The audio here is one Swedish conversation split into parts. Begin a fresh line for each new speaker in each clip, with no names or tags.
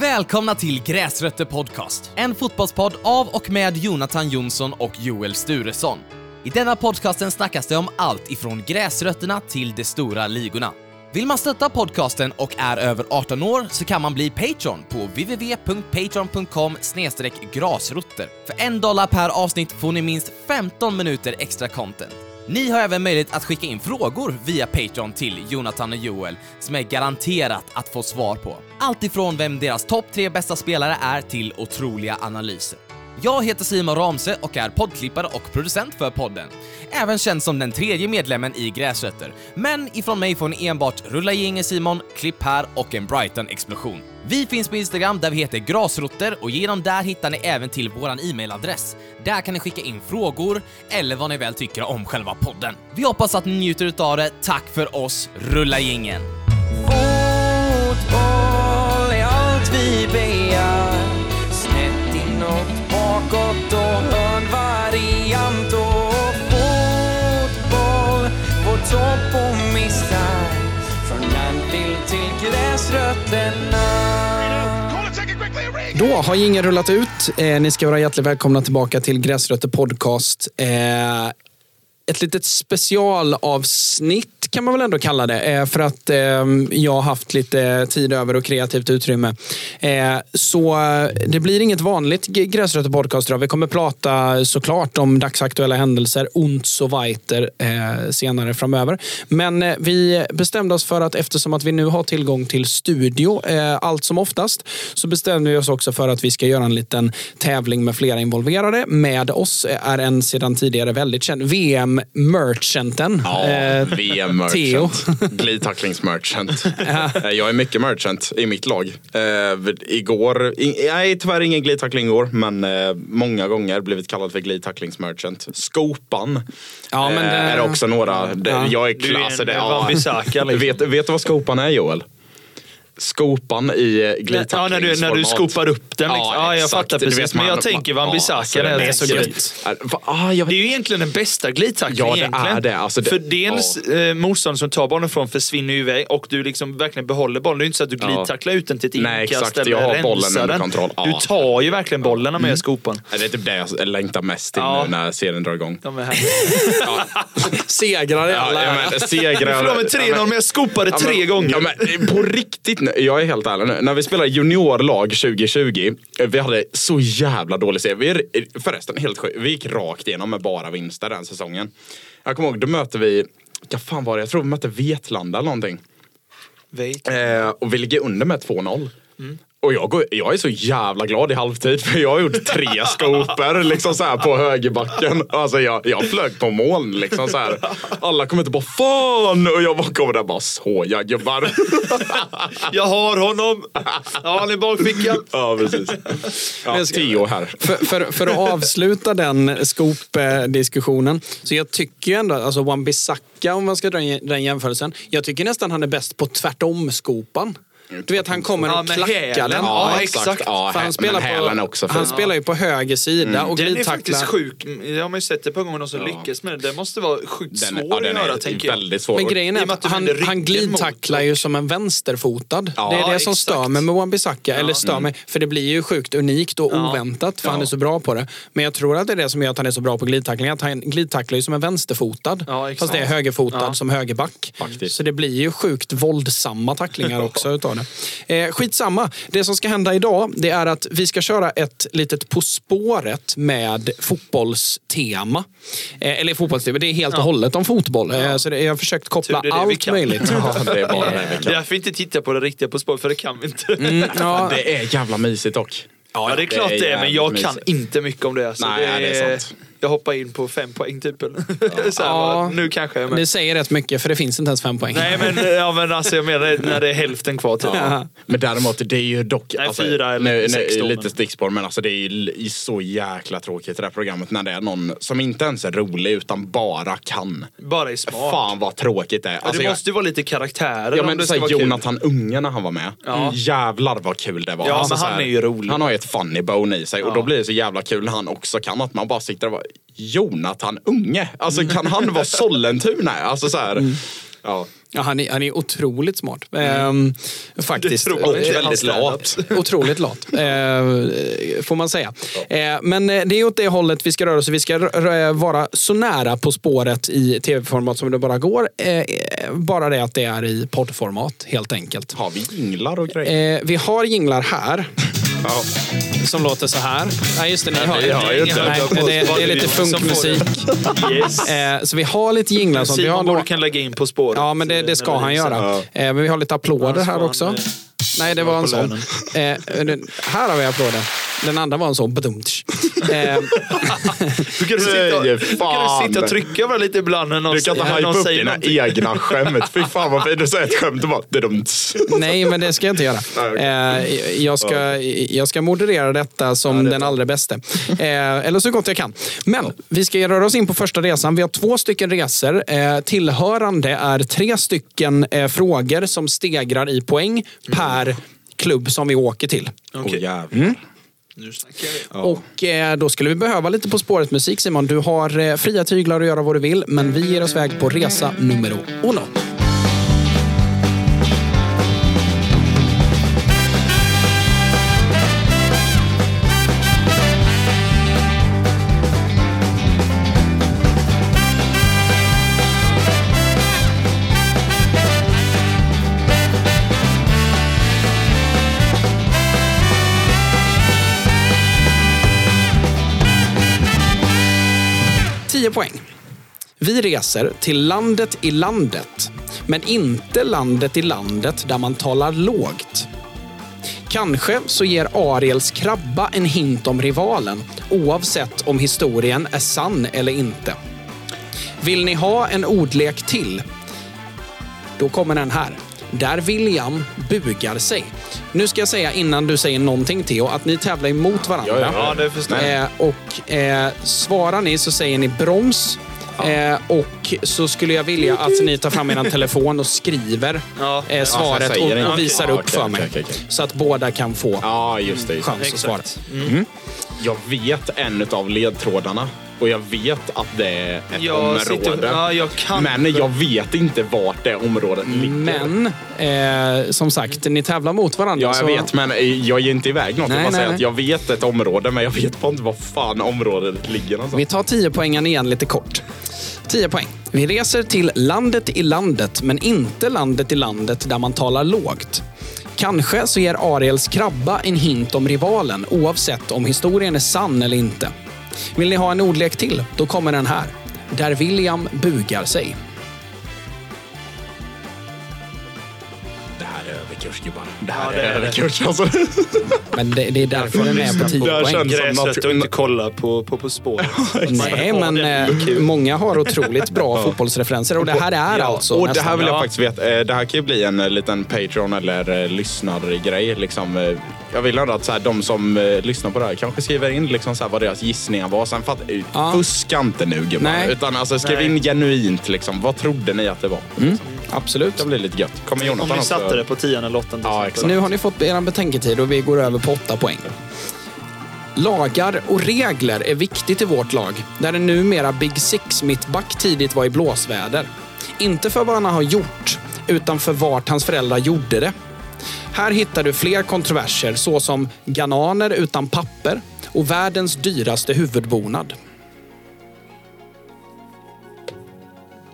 Välkomna till Gräsrötter Podcast, en fotbollspodd av och med Jonathan Jonsson och Joel Sturesson. I denna podcasten snackas det om allt ifrån gräsrötterna till de stora ligorna. Vill man stötta podcasten och är över 18 år så kan man bli Patreon på www.patreon.com grasrotter. För en dollar per avsnitt får ni minst 15 minuter extra content. Ni har även möjlighet att skicka in frågor via Patreon till Jonathan och Joel som är garanterat att få svar på. Allt ifrån vem deras topp tre bästa spelare är till otroliga analyser. Jag heter Simon Ramse och är poddklippare och producent för podden. Även känd som den tredje medlemmen i Gräsrötter. Men ifrån mig får ni enbart Rulla gängen Simon, Klipp här och en Brighton-explosion. Vi finns på Instagram där vi heter Grasrotter och genom där hittar ni även till våran e-mailadress. Där kan ni skicka in frågor eller vad ni väl tycker om själva podden. Vi hoppas att ni njuter utav det. Tack för oss, Rulla gängen!
Allt begär Snett inåt, bakåt och hörnvariant och fotboll på topp och missar Från landbild till gräsrötterna
Då har ingen rullat ut. Eh, ni ska vara hjärtligt välkomna tillbaka till Gräsrötter Podcast. Eh, ett litet specialavsnitt kan man väl ändå kalla det. Eh, för att ehm, jag har haft lite tid över och kreativt utrymme. Eh, så eh, det blir inget vanligt Gräsrötter Podcast idag. Vi kommer prata såklart om dagsaktuella händelser, ont så weiter, senare framöver. Men vi bestämde oss för att eftersom att vi nu har tillgång till studio allt som oftast så bestämde vi oss också för att vi ska göra en liten tävling med flera involverade. Med oss är en sedan tidigare väldigt känd VM VM-merchanten.
Ja,
eh,
VM
Theo.
merchant. Glidtacklingsmerchant. Eh, Jag är mycket merchant i mitt lag. Eh, igår, i, nej tyvärr ingen glidtackling igår, men eh, många gånger blivit kallad för glidtacklingsmerchant. Skopan
Ja, men
eh,
det-
är också några. Det,
Ja.
Jag är
Du är
klass.
en
det,
Wan-Bissaka, liksom.
vet, vet du vad skopan är Joel? Skopan i eh,
Ja,
glidtacklingsformat.
när du, när du skopar upp den. Liksom. Ja, jag
exakt.
fattar precis.
vet,
men jag
man-
tänker
man-
Wan-Bissaka
alltså,
när jag
det är så gött. Äh, ah, jag
Det är ju egentligen den bästa glidtacklingen
Ja, det
egentligen.
är det. Alltså, det-
För dels eh, motståndaren som tar bollen från försvinner ju iväg och du liksom verkligen behåller bollen. Det är inte så att du
Ja.
glidtacklar ut den till ett
Nej,
inkast
exakt.
eller
Jag har bollen under kontroll. Ja.
Du tar ju verkligen bollen med mm. skopan.
Det är typ det jag längtar mest till
Ja.
nu när serien drar igång.
De är här.
Segrar i alla
Ja, men segrar.
Förlåt med 3-0 men jag skopade
Ja,
tre gånger.
Ja, på riktigt, jag är helt ärlig nu. När vi spelade juniorlag 2020, eh, vi hade så jävla dålig serie. Vi, är- förresten, helt sjukt. Vi gick rakt igenom med bara vinster den säsongen. Jag kommer ihåg, då mötte vi, vad fan var det? Jag tror vi mötte Vetlanda eller någonting. Eh, och vi ligger under med 2-0. Och jag, går, jag är så jävla glad i halvtid för jag har gjort tre skopor liksom så här på högerbacken. Alltså jag, jag flög på moln liksom så här. Alla kommer inte bara fan och jag bara kommer där bara såja gubbar.
Jag har honom! Har han i bakfickan.
ja precis. Ja, Theo här.
För, för, för att avsluta den scoop-diskussionen. Så jag tycker ju ändå, alltså Wan-Bissaka om man ska dra den jämförelsen. Jag tycker nästan han är bäst på tvärtom-skopan. Du vet han kommer
Ja,
och klackar den.
Ja,
Ja,
exakt.
Ja,
För han, spelar på,
också. För,
han spelar ju på höger sida och
Den är
glidtacklar.
faktiskt sjuk. Det har man ju sett ett par gånger någon som
Ja.
lyckas med det. Det måste vara sjukt
den,
svår
ja, den
att göra
är
tänker jag.
väldigt svår.
Men grejen är
och
att han, han glidtacklar
mot
ju
och-
som en vänsterfotad.
Ja,
det är det som
exakt.
stör mig med Wan-Bissaka. Eller stör mig, för det blir ju sjukt unikt och
Ja.
oväntat för
Ja.
han är så bra på det. Men jag tror att det är det som gör att han är så bra på glidtackling. Att han glidtacklar ju som en vänsterfotad.
Ja, exakt.
fast det är högerfotad som högerback.
Faktiskt.
Så det blir ju sjukt våldsamma tacklingar också utav det. Eh, skitsamma. Det som ska hända idag det är att vi ska köra ett litet På spåret med fotbollstema. Eh, eller fotbollstema, det är helt och hållet om fotboll. Eh, så det, jag har försökt koppla
det vi
allt möjligt.
Ja, det är bara det vi
Det är
kan.
därför vi inte tittar på det riktiga På spår, för det kan vi inte.
Mm, ja,
Det är jävla mysigt dock.
Ja, det är klart
det är
men jag
jävligt
kan
mysigt.
inte mycket om det. Så
Nej, det är sant.
Jag hoppar in på fem poäng typ. så här,
Ja.
bara, nu kanske jag är med.
Det säger rätt mycket för det finns inte ens fem poäng.
Nej men, ja, men alltså, jag menar när det är hälften kvar typ.
Ja.
Men däremot, det är ju dock...
Nej,
alltså,
fyra eller sex
nu,
då,
Lite stickspår, men alltså, det är ju så jäkla tråkigt det här programmet när det är någon som inte ens är rolig utan bara kan.
Bara i smak.
Fan vad tråkigt det är. Alltså,
det
jag-
måste ju vara lite karaktärer
Ja
om
men
det ska
här,
vara kul.
Jonathan Unge när han var med.
Ja.
Jävlar vad kul det var.
Ja,
Alltså,
men han
här,
är ju rolig.
Han har ju ett funny bone i sig och
Ja.
då blir det så jävla kul när han också kan att man bara sitter och bara Jonathan Unge. Alltså kan han vara Sollentuna? Alltså så här. Ja.
Ja, han, är, han är otroligt smart. Ehm, faktiskt. Eh,
Väldigt lat.
Otroligt lat, eh, får man säga. Eh, men eh, det är åt det hållet vi ska röra oss. Vi ska vara så nära På spåret i tv-format som det bara går. Eh, eh, bara det att det är i poddformat, helt enkelt.
Har vi jinglar och grejer?
Eh, vi har jinglar här
Ja.
som låter så här. Nej, just det, ni hör
ju inte.
Nej, det, det är lite funkmusik.
Yes.
Eh, så vi har lite jinglar. Som vi har
Simon
några-
kan lägga in På spåret.
Ja, men det, det ska
eh,
han göra.
sen.
Eh, men vi har lite applåder
Ja,
här
så
också.
Eh,
Nej, det var en sån. Eh, den- här har vi applåder. Den andra var en sån. Badumtsch. Eh,
Du kan sitta, du kan sitta och trycka bara lite ibland när någon,
Du kan inte hypa upp
säger
dina
någonting.
egna skämt. Fy fan vad fint. Du säger ett skämt och bara...
Nej, men det ska jag inte göra. Eh, jag, ska, jag ska moderera detta som den allra bästa. Eh, eller så gott jag kan. Men vi ska röra oss in på första resan. Vi har två stycken resor. Eh, tillhörande är tre stycken eh, frågor som stegrar i poäng per klubb som vi åker till.
Åh, jävlar.
Nu snackar vi.
Och eh, då skulle vi behöva lite På spåret musik Simon. Du har eh, fria tyglar att göra vad du vill, men vi ger oss iväg på resa nummer uno. 10 poäng. Vi reser till landet i landet, men inte landet i landet där man talar lågt. Kanske så ger Ariels krabba en hint om rivalen, oavsett om historien är sann eller inte. Vill ni ha en ordlek till? Då kommer den här. Där William bugar sig. Nu ska jag säga innan du säger någonting Theo, att ni tävlar emot varandra.
Ja,
Ja, det förstår jag.
Eh, och eh, svarar ni så säger ni broms. Eh, och så skulle jag vilja att ni tar fram er telefon och skriver
Ja.
eh, svaret
säger
och, och visar upp för mig.
okej, okej.
Så att båda kan få
Ja, just det. Just
chans att svara.
Exakt.
Jag vet en av ledtrådarna. Och jag vet att det är ett
Jag
område.
sitter- ja, jag kan-
Men jag vet inte vart det området ligger.
Men eh, som sagt, ni tävlar mot varandra.
Ja, jag
så-
vet, men jag ger inte iväg något.
Nej,
jag
nej,
säger
nej.
att jag vet ett område, men jag vet bara inte var fan området ligger någonstans.
Vi tar 10 poängen igen lite kort. 10 poäng. Vi reser till landet i landet, men inte landet i landet där man talar lågt. Kanske så ger Ariels krabba en hint om rivalen, oavsett om historien är sann eller inte. Vill ni ha en ordlek till? Då kommer den här. Där William bugar sig.
Det här är överkurs, gubbar. Det här
Ja,
är
det är det.
överkurs. Alltså.
Men det, det är därför den är på 10
Det här
poäng.
känns-
Gräsrött och inte kolla på På, på spåret.
Nej, men eh, många har otroligt bra fotbollsreferenser och det här är alltså
och det
nästan-
här vill jag
Ja.
faktiskt veta. eh, Det här kan ju bli en eh, liten Patreon eller eh, lyssnargrej. Liksom. eh, Jag vill ändå att så här, de som eh, lyssnar på det här kanske skriver in liksom, så här, vad deras gissningar var. Sen fatt, eh,
Ja.
Fuska inte nu gubbar.
Nej.
Utan alltså, skriv
Nej.
in genuint. Liksom. Vad trodde ni att det var?
Absolut.
Det blir lite gött. Kommer
Om
Jonathan
ni
också?
satte det på tian eller åttan till
Ja,
exempel.
exakt.
Nu har ni fått er betänketid och vi går över på åtta poäng. Lagar och regler är viktigt i vårt lag, där det numera Big Six mittback tidigt var i blåsväder. Inte för vad han har gjort, utan för vart hans föräldrar gjorde det. Här hittar du fler kontroverser såsom gananer utan papper och världens dyraste huvudbonad.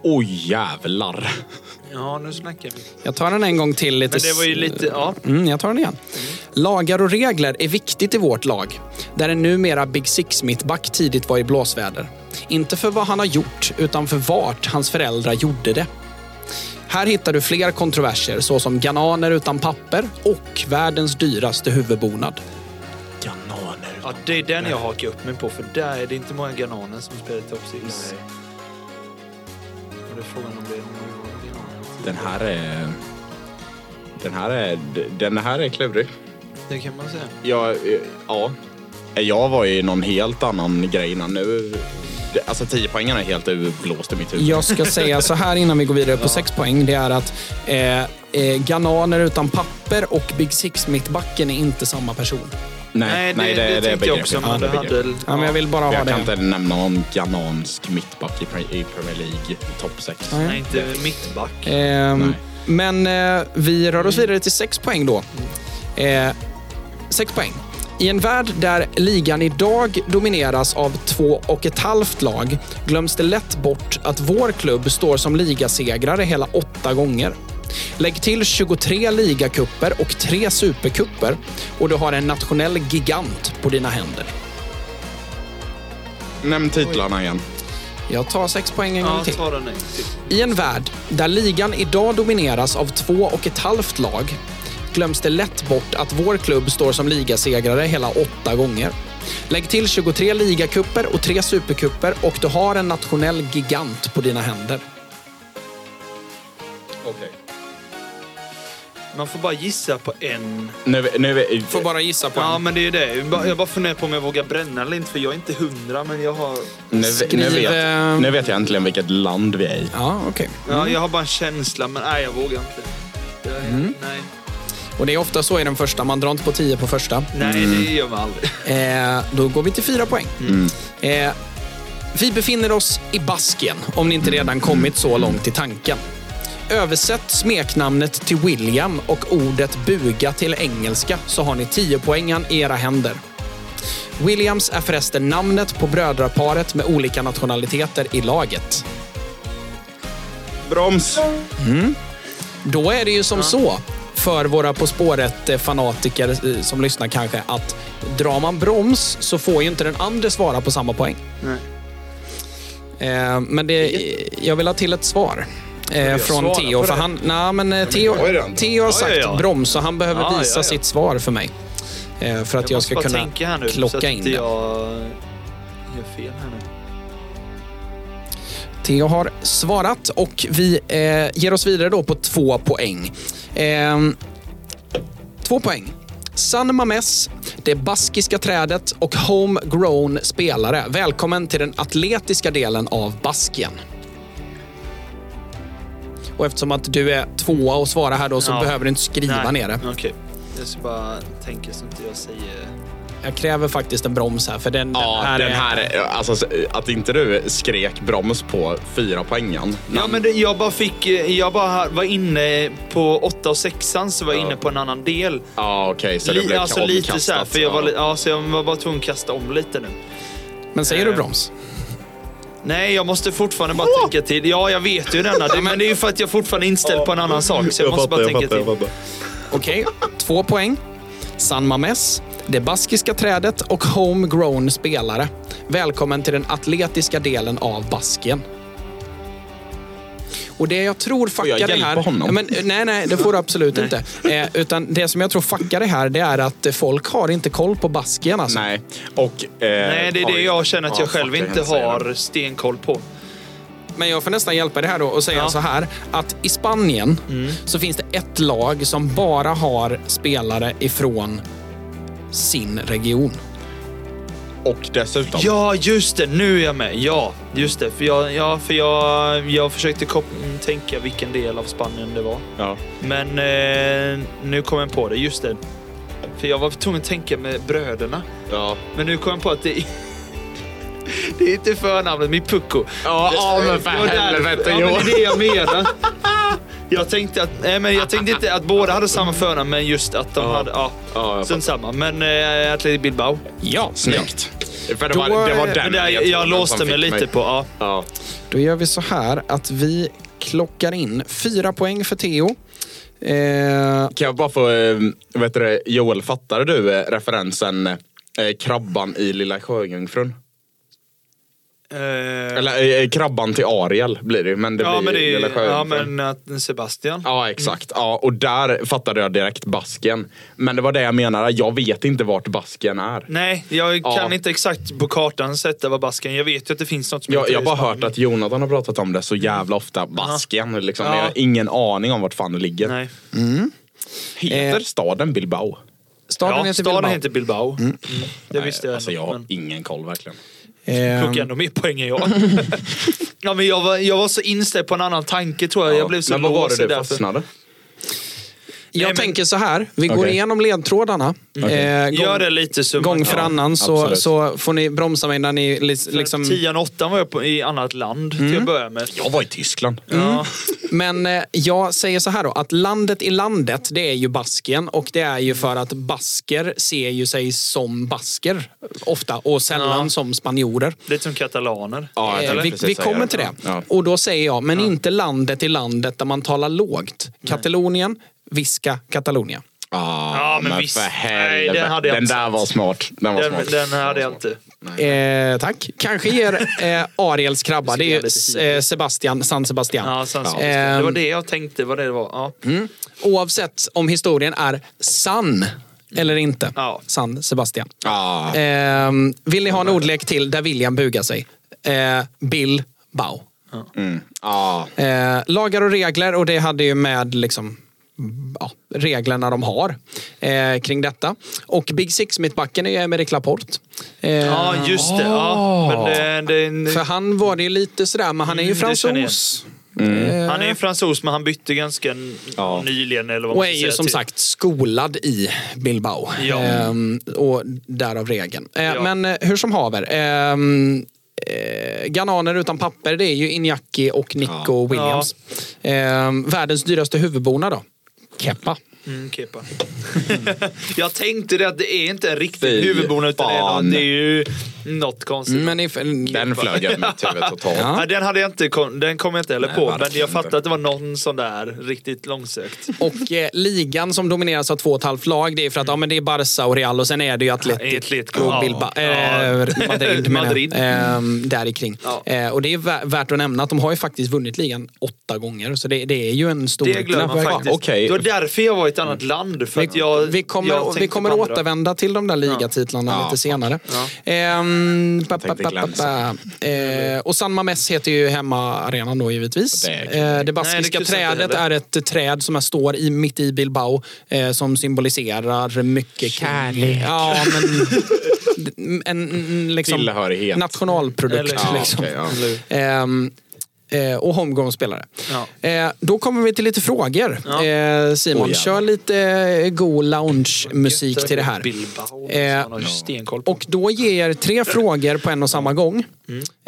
Oj jävlar.
Ja, nu snackar vi.
Jag tar den en gång till. Lite
Men det var ju lite... Ja.
Mm, jag tar den igen. Lagar och regler är viktigt i vårt lag, där en numera Big Six-mittback tidigt var i blåsväder. Inte för vad han har gjort, utan för vart hans föräldrar gjorde det. Här hittar du fler kontroverser såsom gananer utan papper och världens dyraste huvudbonad.
Gananer.
ja, det är den jag hakar upp mig på, för där är det inte många gananer som spelar Top Six. Och det är frågan om det är många gananer.
Den här är... Den här är, den här är klurig.
Det kan man säga.
Jag, eh, ja. Jag var i någon helt annan grej innan. Nu, alltså 10 poängen är helt urblåst i mitt huvud.
Jag ska säga så här innan vi går vidare på sex poäng. Det är att eh, eh, gananer utan papper och Big Six-mittbacken är inte samma person.
Nej, nej, det, det,
tänkte jag
begrepp.
också.
Ja,
Men
det
det
begrepp.
hade...
Ja, men jag vill bara ha
Jag kan
det.
inte nämna någon ghanansk mittback i, Pre- i Premier League topp 6.
Nej, inte mittback.
Ehm,
Nej.
men eh, vi rör oss vidare till sex poäng då. Eh, sex poäng. I en värld där ligan idag domineras av två och ett halvt lag glöms det lätt bort att vår klubb står som ligasegrare hela åtta gånger. Lägg till 23 ligakupper och tre superkupper och du har en nationell gigant på dina händer.
Nämn titlarna igen.
Jag tar sex poäng en gång till. I en värld där ligan idag domineras av två och ett halvt lag glöms det lätt bort att vår klubb står som ligasegrare hela åtta gånger. Lägg till 23 ligakupper och tre superkupper och du har en nationell gigant på dina händer.
Man får bara gissa på en.
Nu, nu,
Får bara gissa på
Ja,
en.
men det är det. Jag bara- Jag bara funderar på om jag vågar bränna eller inte, för jag är inte hundra, men jag har...
nu, nu, vet,
eh,
nu vet jag äntligen vilket land vi är i.
Ja, okej.
Ja, jag har bara en känsla, men nej, jag vågar inte. Jag,
Mm.
Nej,
Och det är ofta så i den första. Man drar inte på 10 på första.
nej
Mm.
det gör man aldrig.
Eh, då går vi till fyra poäng. Eh, vi befinner oss i Baskien, om ni inte redan kommit så långt i tanken. Översätt smeknamnet till William och ordet buga till engelska så har ni 10 poängen i era händer. Williams är förresten namnet på brödraparet med olika nationaliteter i laget.
Broms!
Då är det ju som så, för våra På spåret-fanatiker eh, som lyssnar kanske, att drar man broms så får ju inte den andra svara på samma poäng.
Nej.
Eh, men det, jag vill ha till ett svar. Eh, från Theo. För han, nej, men eh, Theo, Theo har sagt
ja, ja.
broms så han behöver visa sitt svar för mig. Eh, för att jag, ska kunna
nu,
klocka in det.
jag gör fel här nu.
Theo har svarat och vi eh, ger oss vidare då på två poäng. Eh, två poäng. San Mames, det baskiska trädet och homegrown spelare. Välkommen till den atletiska delen av Baskien. Och eftersom att du är tvåa och svarar här då så
Ja.
behöver du inte skriva
Nej,
ner det.
Okej. Jag ska bara tänka så inte jag säger...
Jag kräver faktiskt en broms här för den,
Ja,
den här
den
är...
här, alltså, att inte du skrek broms på fyra poängen.
Ja, men det, jag bara fick... eh, Jag bara var inne på åtta och sexan så var jag
Ja.
inne på en annan del.
Ja, okej, så det
Li,
blev
alltså lite så här, för jag var,
Ja.
så jag var bara tvungen att kasta om lite nu.
Men säger du
eh,
broms?
Nej, jag måste fortfarande bara tänka till. Ja, jag vet ju denna. Men det är ju för att jag fortfarande är inställd på en annan sak. Så jag, måste bara tänka till.
Okej, två poäng. San Mames, det baskiska trädet och homegrown spelare. Välkommen till den atletiska delen av Baskien. Och det jag tror fuckar
jag
det här...
honom?
Ja, Men, nej, nej, det får du absolut inte. Eh, utan det som jag tror fuckar det här, det är att eh, folk har inte koll på Baskien alltså.
Nej, och... Eh,
Nej, det är det jag känner att
Ja,
jag själv inte har stenkoll på.
Men jag får nästan hjälpa det här då och säga
Ja.
så här. Att i Spanien
Mm.
så finns det ett lag som bara har spelare ifrån sin region.
Och dessutom.
Ja, just det. Nu är jag med. Ja, just det. För jag, ja, för jag, jag försökte tänka vilken del av Spanien det var.
Ja.
Men eh, nu kom jag på det. Just det. För jag var tvungen att tänka med bröderna.
Ja,
Men nu kom jag på att det, det är inte förnamnet, min pucko.
ja, ja men för helvete
Ja, men det är det jag menar. Jag tänkte, att, nej, men jag tänkte inte att båda hade samma förnamn, men just att de
Ja.
hade... Ja,
Ja, jag
strunt samma. Men eh, Athletic Bilbao.
Ja,
Snyggt. För det
Då,
var, det var
eh,
den
Men där, jag,
ledtråden
låste mig lite på... Ja.
Ja.
Då gör vi så här att vi klockar in fyra poäng för Theo. Eh,
Kan jag bara få, eh, vet du Joel, fattar du eh, referensen eh, krabban i Lilla Sjöjungfrun?
Eh,
Eller eh, krabban till Ariel blir det ju, men det
ja,
blir
men det är, ja, men att Sebastian.
Ja, exakt. Ja, och där fattade jag direkt basken. Men det var det jag menade, jag vet inte vart basken är.
Nej, jag
Ja.
kan inte exakt på kartan sätta vad basken. Jag vet ju att det finns något som
Jag, jag har bara hört att Jonathan har pratat om det så jävla ofta. Basken, liksom.
Ja.
Jag har ingen aning om vart fan det ligger.
Nej.
Heter
Eh,
staden Bilbao?
staden
ja,
heter
staden
Bilbao.
heter Bilbao. Mm. Det visste jag
alltså, jag har
men-
ingen koll verkligen.
Plockade ändå mer poäng än jag. ja, men jag, var, jag var så inställd på en annan tanke tror jag. Jag blev så
men vad var det du
därför.
Jag
men-
tänker så här. Vi går
Okej.
igenom ledtrådarna. Eh, gång,
Gör det lite så
gång för annan så, så får ni bromsa mig när ni liksom...
Tian och åttan var jag på, i annat land
Mm.
till att börja med.
Jag var i Tyskland.
Ja.
Men eh, jag säger så här då, att landet i landet, det är ju Baskien och det är ju för att basker ser ju sig som basker ofta och sällan
Ja.
som spanjorer.
Lite som katalaner.
Ja, jag
Eh, vi, vi kommer till det.
Ja.
Och då säger jag, men inte landet i landet där man talar lågt. Katalonien, Visca, Katalonia.
Ah,
Ja, men
men
visst.
för
Nej,
helvete.
den hade jag
Den
inte
där var smart. Den var
Den,
smart.
den hade jag inte.
Eh, tack. Kanske ger eh, Ariels krabba. Det är eh, Sebastian, San Sebastian.
Ja, San
Ja.
Sebastian. Det var
Ehm.
det jag tänkte vad det var. Ja.
Oavsett om historien är sann eller inte.
Ja.
San Sebastian.
Ah,
Ehm, vill ni ha en ordlek till där William bugar sig? Eh, Bill Bau.
ah.
Eh, lagar och regler och det hade ju med liksom Ja, reglerna de har eh, kring detta. Och Big Six mittbacken är ju Emerick Laporte. Eh,
ja, just det. Ja. Men det, det,
För han var det lite sådär, men han är ju
Mm,
fransos.
han är ju fransos men han bytte ganska
Ja.
nyligen. Eller vad
Och är ju som
till.
sagt skolad i Bilbao.
Ja.
Ehm, och därav regeln. Eh,
Ja.
Men eh, hur som haver. Ehm, eh, Ghananer utan papper, det är ju Iñaki och Nico Williams. Ehm, världens dyraste huvudbona då? Kepa.
Mm, kepa. jag tänkte det att det är inte en riktig huvudbonad utan det är, något, det är ju något konstigt.
Men if,
Den flög över mitt huvud totalt.
Ja.
Nej, den, hade jag inte, kom- den kom jag inte heller på, men jag fattade att det var någon sån där riktigt långsökt.
och eh, ligan som domineras av två och ett halvt lag, det är för att ja, men det är Barca och Real och sen är det ju Atletico
Atletico,
och
ja.
Bilbao.
Ja.
Eh, Madrid
Madrid.
Ehm, där i kring.
Ja.
Eh, och det är vä- värt att nämna att de har ju faktiskt vunnit ligan åtta gånger. Så det, det är ju en stor
Det glömmer man faktiskt.
okej.
Det var därför jag var ett annat land. För att jag,
vi kommer,
jag
vi kommer återvända till de där ligatitlarna
Ja.
lite senare.
Ja.
Ehm, pa, pa,
tänkte
pa, pa,
glänsa.
pa. Eh, och San Mames heter ju hemmaarenan då givetvis.
Det är kul.
Eh, det
Nej,
baskiska
det jag inte
trädet är ett träd som är, står i, mitt i Bilbao eh, som symboliserar mycket
Kärlek.
Ja, men en, en liksom,
Tillhörighet.
nationalprodukt.
Eller-
Ja,
liksom.
okej, ja.
Eh, och homegrown-spelare.
Ja.
Eh, då kommer vi till lite frågor.
Ja.
Eh, Simon,
Oh,
kör lite eh, god lounge-musik till det här.
Bilbao.
Eh,
på.
Och då ger jag er tre frågor på en och samma gång.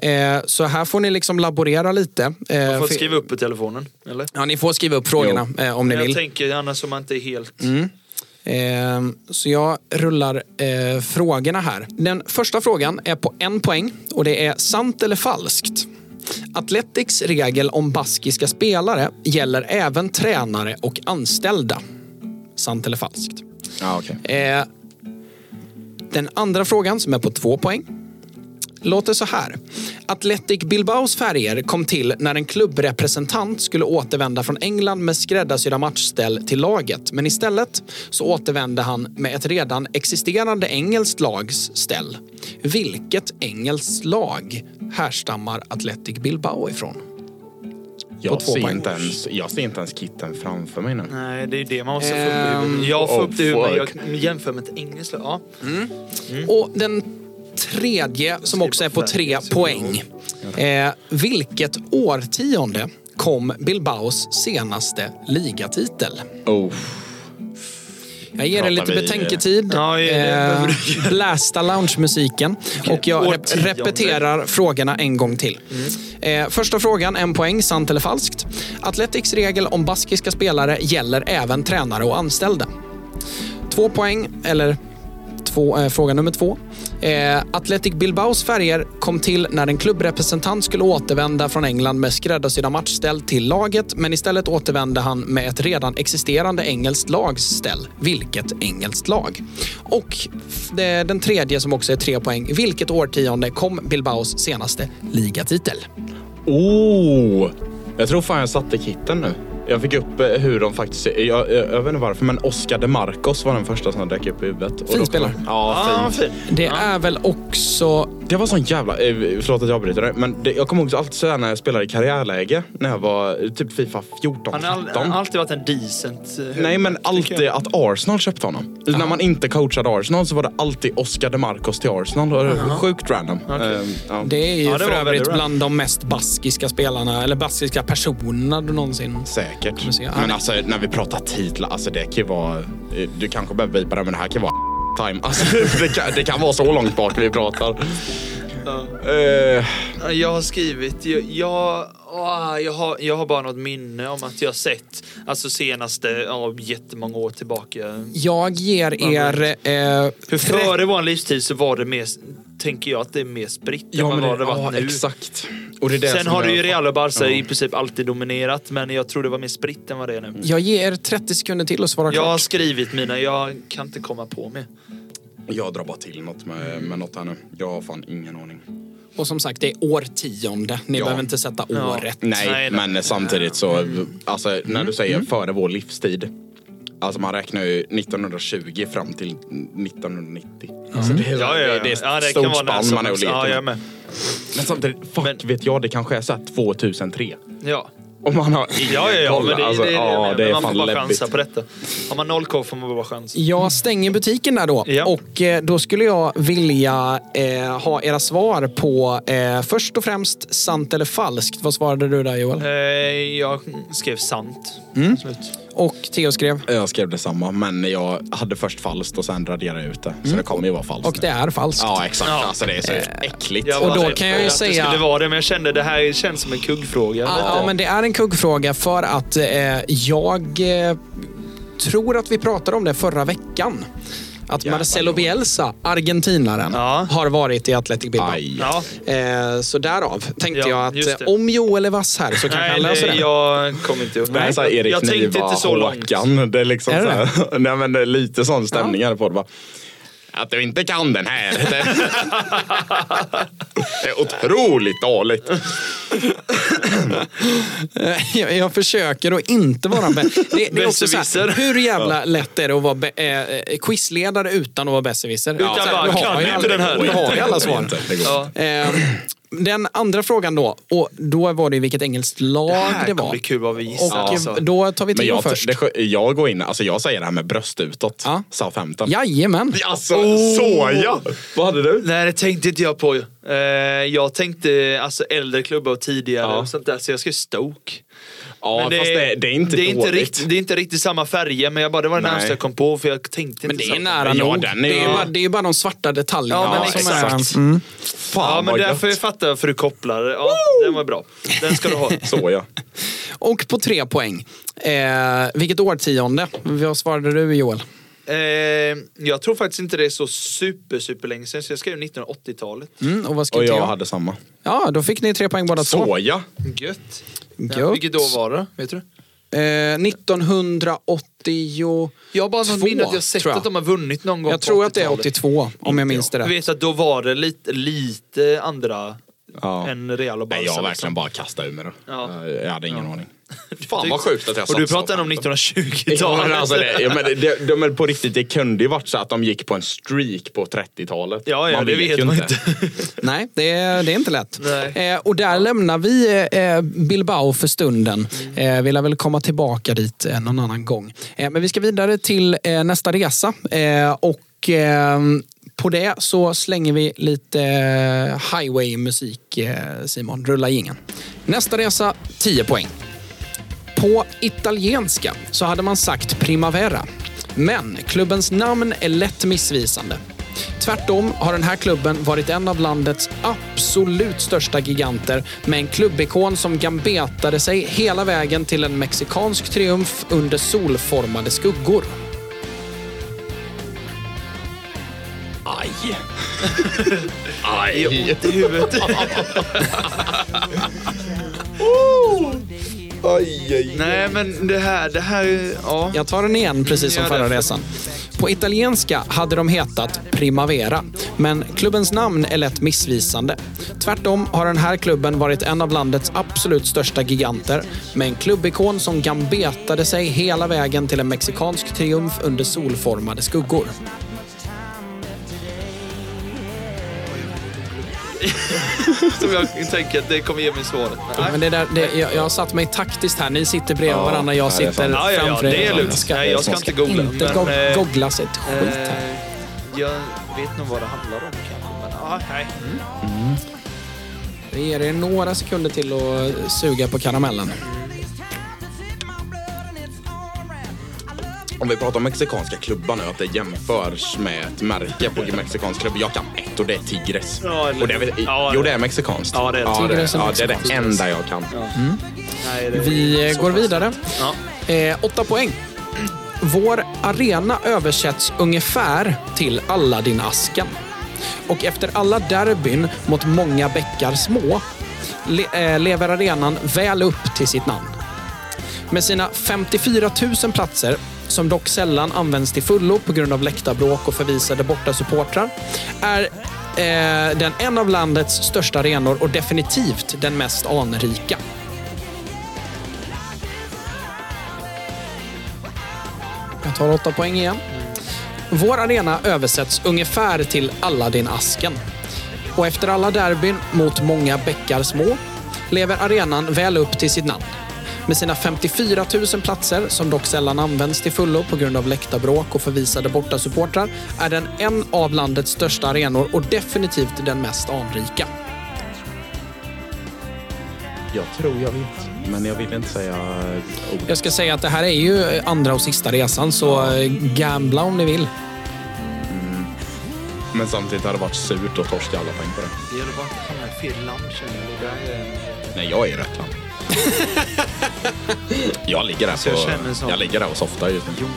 Eh, så här får ni liksom laborera lite. Eh,
Mm. Man får skriva upp på telefonen. Eller?
Ja, ni får skriva upp frågorna eh, om ni
Jag
vill.
tänker annars om man inte är helt...
Mm. Eh, så jag rullar eh, frågorna här. Den första frågan är på en poäng och det är sant eller falskt. Athletics regel om baskiska spelare gäller även tränare och anställda. Sant eller falskt?
Ja, okej.
Eh, den andra frågan som är på två poäng låter så här. Athletic Bilbaos färger kom till när en klubbrepresentant skulle återvända från England med skräddarsydda matchställ till laget. Men istället så återvände han med ett redan existerande engelskt lags ställ. Vilket engelskt lag härstammar Athletic Bilbao ifrån?
Jag, ser inte ens, jag ser inte ens kitten framför mig nu.
Nej, det är ju det man måste få upp i huvudet. Jag får upp det jag jämför med ett engelskt lag. Ja.
Och den tredje, som också är på tre poäng. Eh, vilket årtionde kom Bilbaos senaste ligatitel?
Oh.
Jag ger er lite
vi-
betänketid.
Ja,
eh, blästa loungemusiken. Och jag rep repeterar frågorna en gång till. Eh, första frågan, en poäng, sant eller falskt. Athletics regel om baskiska spelare gäller även tränare och anställda. Två poäng, eller två, eh, fråga nummer två. Eh, Athletic Bilbaos färger kom till när en klubbrepresentant skulle återvända från England med skräddarsydda matchställ till laget, men istället återvände han med ett redan existerande engelskt lagställ. Vilket engelskt lag? Och den tredje som också är tre poäng. Vilket årtionde kom Bilbaos senaste ligatitel?
Oh! Jag tror fan jag satte kitten nu. Jag fick upp eh, hur de faktiskt... Jag, jag, jag vet inte varför, men Oscar de Marcos var den första som dök upp i huvudet.
Fin spelare.
Ja,
Ja,
fint.
fin.
Det
Ja.
är väl också
Det var sån jävla, eh, förlåt att jag avbryter det, men det, jag kommer ihåg alltid sådär när jag spelade i karriärläge, när jag var eh, typ Fifa 14,
Han har all,
15.
han har alltid varit en decent eh,
Nej men
tycker
alltid
jag.
att Arsenal köpte honom. När man inte coachade Arsenal så var det alltid Oscar de Marcos till Arsenal. Det var Sjukt random. Ehm, ja.
Det är ju
Ja, det
för
var
övrigt
väldigt bra.
bland de mest baskiska spelarna, eller baskiska personerna du någonsin...
Säkert.
se.
Men alltså när vi pratar titlar, alltså det kan ju vara... eh, Du kanske behöver vipa det men det här kan vara time. Alltså, det, kan, det kan vara så långt bak vi pratar. Eh,
Ja, Jag har skrivit, jag, jag, åh, jag, har, jag har bara något minne om att jag har sett, alltså senaste, ja, jättemånga år tillbaka.
Jag ger er... Eh,
För före vår livstid så var det mer, tänker jag att det är mer spritt än vad det, det var
ja,
nu.
exakt. Och det är det
Sen
som
har
är-
du ju Real och Barca
Ja.
i princip alltid dominerat, men jag tror det var mer spritt än vad det är nu.
Jag ger er 30 sekunder till att svara
Jag har
klart.
skrivit mina, jag kan inte komma på mer.
Jag drar bara till något med, med något här nu. Jag har fan ingen aning.
Och som sagt, det är årtionde. Ni
Ja.
behöver inte sätta
Ja.
året.
Nej,
Nej,
men samtidigt så, alltså när
Mm.
du säger före vår livstid. Alltså man räknar ju 1920 fram till 1990. Alltså det, är,
Ja, ja, ja.
det är ett
ja, det
stort
vara när
spann
som
man är och
helst.
leker
Ja, jag
med. Men samtidigt, fuck
Men-
vet jag, det kanske är såhär 2003.
Ja.
Och man har ingen
Ja, ja, ja,
koll.
men det,
alltså,
det, det,
ja,
det,
är
man får bara chansa på detta. Har man noll koll får man bara chansa.
Jag stänger butiken där då.
Ja.
Och eh, då skulle jag vilja eh, ha era svar på eh, först och främst sant eller falskt. Vad svarade du där Joel?
Eh, jag skrev sant.
Mm.
Slut.
Och Theo skrev?
Jag skrev detsamma, men jag hade först falskt och sen raderade jag ut det. Så det kommer ju vara falskt.
Och det är falskt.
Ja, exakt.
Ja.
Alltså det är så äckligt.
Jag
Och då kan jag ju
att det
säga-
skulle vara det, men jag kände det här känns som en kuggfråga.
Ja, men det är en kuggfråga för att eh, jag eh, tror att vi pratade om det förra veckan. Att
Jävlar,
Marcelo. Bielsa, argentinaren,
Ja.
har varit i Athletic Bilbao.
Ja.
Eh, så därav tänkte
Ja,
jag att eh, om Joel är vass här så kanske
Nej,
han löser
det, jag kommer inte ihåg.
Så här Erik
jag tänkte
Niva,
inte så långt.
Håkan. Det är liksom
Är
så
det
här, nej men det är lite sån stämning här på det bara. Att du inte kan den här. Det, är otroligt dåligt.
Eh, jag, jag försöker att inte vara bäst. Det, det är också så här, hur jävla lätt är det att vara be, eh, quizledare utan att vara besserwisser?
Utan bara,
du har
kan
ju
inte
alla-
den här.
Du har ju alla svar.
Det
den andra frågan då, och då var det vilket engelskt lag
Det
det,
här kommer
var.
bli kul vad vi
Och
gissar. alltså.
eh, då tar vi Theo
jag,
först.
det, jag går in, alltså jag säger det här med bröst utåt.
Ja.
Southampton.
Jajamän.
Alltså, så ja! Vad hade du?
Nej, det tänkte inte jag på. Eh, jag tänkte alltså äldre klubbar och tidigare
Ja.
och sånt där, så jag skrev Stoke.
Ja,
Men
fast det, det är inte
det är inte, riktigt, det är inte riktigt samma färger, men jag bara, det var det närmaste jag kom på för jag tänkte
Men
inte
det är
så.
nära
Ja,
nog.
den är
det, är
ju-
bara, det är bara de svarta detaljerna
Ja, men
som
exakt.
är... Mm.
Fan
Ja, men därför
gött.
fattar jag varför du kopplar. Ja, den var bra. Den ska du ha.
Så ja.
Och på tre poäng. Eh, vilket årtionde? Vad svarade du Joel?
Eh, jag tror faktiskt inte det är så super, super länge sedan, så jag skrev 1980-talet.
Mm, och vad skrev
Och jag
Theo?
hade samma.
Ja, då fick ni tre poäng båda två.
Så ja.
Gött. Ja, vilket år var det? Vet du?
Eh, 1980...
Jag har bara någon
Två,
minne att jag sett
tror jag.
att de har vunnit någon gång
Jag
på
tror att det är
80-talet.
82, om jag minns det
Jag
rätt.
vet att då var det lite, lite andra
Ja.
än Real och Barca.
Nej, jag har
liksom.
verkligen bara kastat ur mig det.
Ja.
Jag hade ingen
Ja.
aning. Fan vad sjukt att jag
Och du pratar om
Southampton.
1920-talet.
Ja, alltså det, ja, men det, det, de är på riktigt, det kunde ju varit så att de gick på en streak på 30-talet.
Ja, ja, det vet
ju
man inte.
Nej, det är, det är inte lätt. Eh, och där lämnar vi eh, Bilbao för stunden. Eh, vi lär väl komma tillbaka dit eh, någon annan gång. Eh, men vi ska vidare till eh, nästa resa. Eh, och eh, på det så slänger vi lite eh, highway-musik, eh, Simon. Rulla ingen. Nästa resa, 10 poäng. På italienska så hade man sagt Primavera. Men klubbens namn är lätt missvisande. Tvärtom har den här klubben varit en av landets absolut största giganter med en klubbikon som gambetade sig hela vägen till en mexikansk triumf under solformade skuggor.
Aj!
Aj. Ont i huvudet.
Aj, aj.
Nej men det här, det här, ja.
Jag tar den igen, precis som
Ja,
förra resan. På italienska hade de hetat Primavera, men klubbens namn är lätt missvisande. Tvärtom har den här klubben varit en av landets absolut största giganter med en klubbikon som gambetade sig hela vägen till en mexikansk triumf under solformade skuggor.
Som jag tänker att det kommer ge mig svaret. Men, nej.
Men det där, det, jag, jag har satt mig taktiskt här. Ni sitter bredvid
Ja,
varandra, jag sitter.
Ja, ja, ja,
framför er.
det är lugnt.
Jag ska
Nej, jag ska inte googla.
inte
men,
go
eh,
googla sig ett skit här.
eh, Jag vet nog vad det handlar om kanske. Men, ja, nej.
Vi ger er några sekunder till att suga på karamellen.
Om vi pratar om mexikanska klubbar nu, att det jämförs med ett märke på mexikansk klubb. Jag kan ett och det är Tigres.
Ja, eller-
och det är, väl-
ja,
jo,
det-
är mexikanskt.
Ja, det är
ja, det,
är
ja, det är det enda jag kan.
nej det,
Vi går
pass.
vidare.
Ja.
Eh, åtta poäng. Vår arena översätts ungefär till Aladdin-asken. Och efter alla derbyn mot många bäckar små le eh, lever arenan väl upp till sitt namn. Med sina 54 000 platser, som dock sällan används till fullo på grund av läktarbråk och förvisade borta supportrar, är eh, den en av landets största arenor och definitivt den mest anrika. Jag tar åtta poäng igen. Vår arena översätts ungefär till Aladdin-asken. Och efter alla derbyn mot många bäckar små lever arenan väl upp till sitt namn. Med sina 54 000 platser, som dock sällan används till fullo på grund av läktarbråk och förvisade borta supportrar, är den en av landets största arenor och definitivt den mest anrika.
Jag tror jag vet, men jag vill inte säga ordet.
Jag ska säga att det här är ju andra och sista resan, så eh, gambla om ni vill.
Men samtidigt hade det varit surt att torska alla poäng på det.
Det gäller bara att hamna i fel land känner jag. Det där är...
Nej, jag är i rätt land. jag ligger där
Så jag
på... Jag ligger där och softar just nu.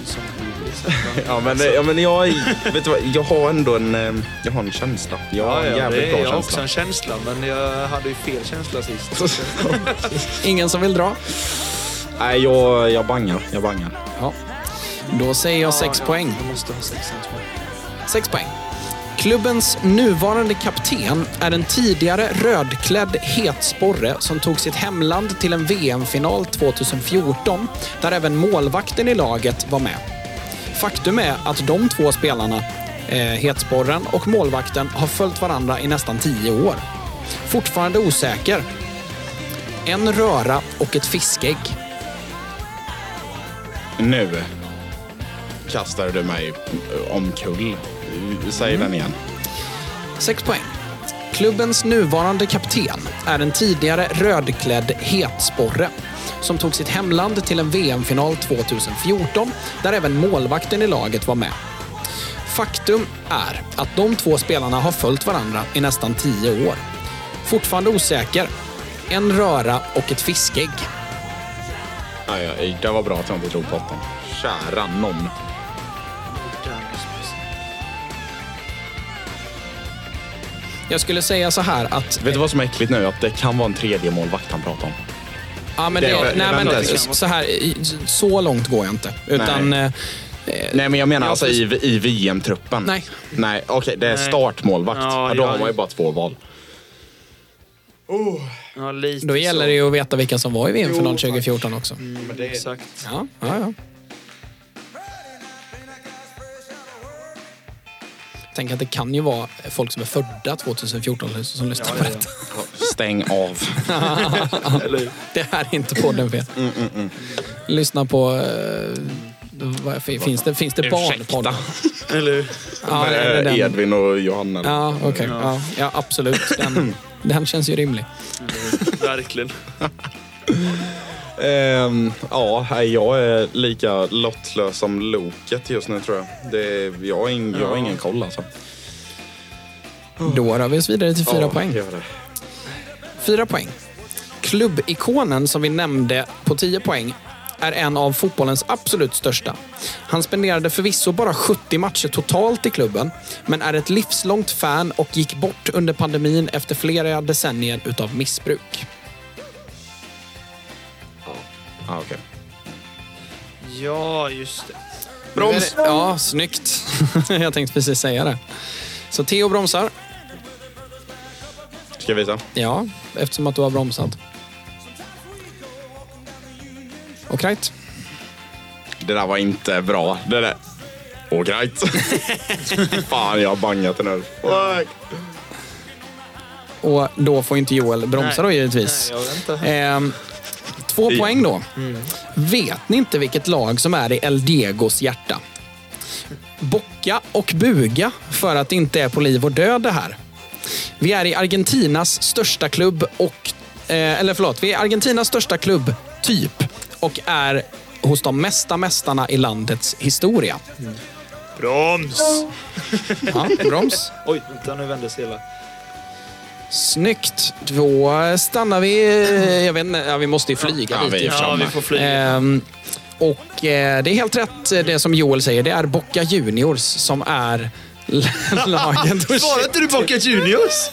Ja men, ja, men jag, vet du vad, jag har ändå en, eh, jag har en känsla. Jag har
Ja,
en
ja,
jävligt
det är
bra
jag har också
känsla.
en känsla, men jag hade ju fel känsla sist.
Ingen som vill dra?
Nej, jag, jag bangar. Jag bangar.
Ja. Då säger jag sex
Ja,
poäng.
Jag måste ha sex poäng.
Sex poäng. Klubbens nuvarande kapten är en tidigare rödklädd hetsporre som tog sitt hemland till en VM-final 2014 där även målvakten i laget var med. Faktum är att de två spelarna, eh, hetsporren och målvakten, har följt varandra i nästan tio år. Fortfarande osäker. En röra och ett fiskägg.
Nu kastar du mig omkull. Säg den igen.
Sex poäng. Klubbens nuvarande kapten är en tidigare rödklädd hetsporre som tog sitt hemland till en VM-final 2014 där även målvakten i laget var med. Faktum är att de två spelarna har följt varandra i nästan tio år. Fortfarande osäker. En röra och ett fiskägg.
Nej, nej, det var bra att jag inte drog på åttan. Kära någon.
Jag skulle säga så här att...
Vet du vad som är äckligt nu? Att det kan vara en tredje målvakt han pratar om.
Ja, men
Det-
det, nej, men
vänta.
så här, så långt går jag inte. Utan...
Nej.
eh,
Nej, men jag menar
Ja,
alltså i, i VM-truppen.
Nej.
Nej, okej. det är
Nej.
startmålvakt.
Ja,
Ja, då har man ju bara två val.
Ja, lite
Då gäller
så.
det ju att veta vilka som var i VM-final
Jo,
2014 också.
Mm, exakt.
Ja, ja, ja. Tänk att det kan ju vara folk som är födda 2014 som lyssnar på detta.
Stäng av.
Det här är inte podden fel.
Mm,
Lyssna på... eh, vad, finns det, finns det barnpodd?
Eller?
Ja, det den.
Edvin och Johanna.
Ja, okej. Ja, ja, absolut. Den, den känns ju rimlig.
Verkligen.
Ehm, ja, jag är lika lottlös som Loket just nu tror jag. Det, jag, har ing, jag har ingen koll alltså.
Då rör vi oss vidare till fyra
Ja,
poäng.
gör det.
Fyra poäng. Klubbikonen som vi nämnde på 10 poäng är en av fotbollens absolut största. Han spenderade förvisso bara 70 matcher totalt i klubben, men är ett livslångt fan och gick bort under pandemin efter flera decennier utav missbruk.
Ja, okej.
Ja, just det.
Broms! Ja, snyggt. Jag tänkte precis säga det. Så Theo bromsar.
Ska jag visa?
Ja, eftersom att du har bromsat. Och right.
Det där var inte bra. Det där... All right. Fan, jag har bangat den här. Fuck.
Och då får inte Joel bromsa då
Nej.
givetvis.
Nej, jag vet inte.
Två poäng då. Vet ni inte vilket lag som är i El Diegos hjärta? Bocka och buga för att det inte är på liv och död det här. Vi är i Argentinas största klubb och... Eh, eller förlåt, vi är Argentinas största klubb, typ. Och är hos de mesta mästarna i landets historia.
Broms!
Ja, broms.
Oj, vänta nu vändes hela.
Snyggt. Då stannar vi... Jag vet inte, ja, vi måste ju flyga
Ja,
dit
vi-.
Ja, vi får flyga.
Ehm, och eh, det är helt rätt det som Joel säger. Det är Boca Juniors som är laget.
Svarade inte du Boca Juniors?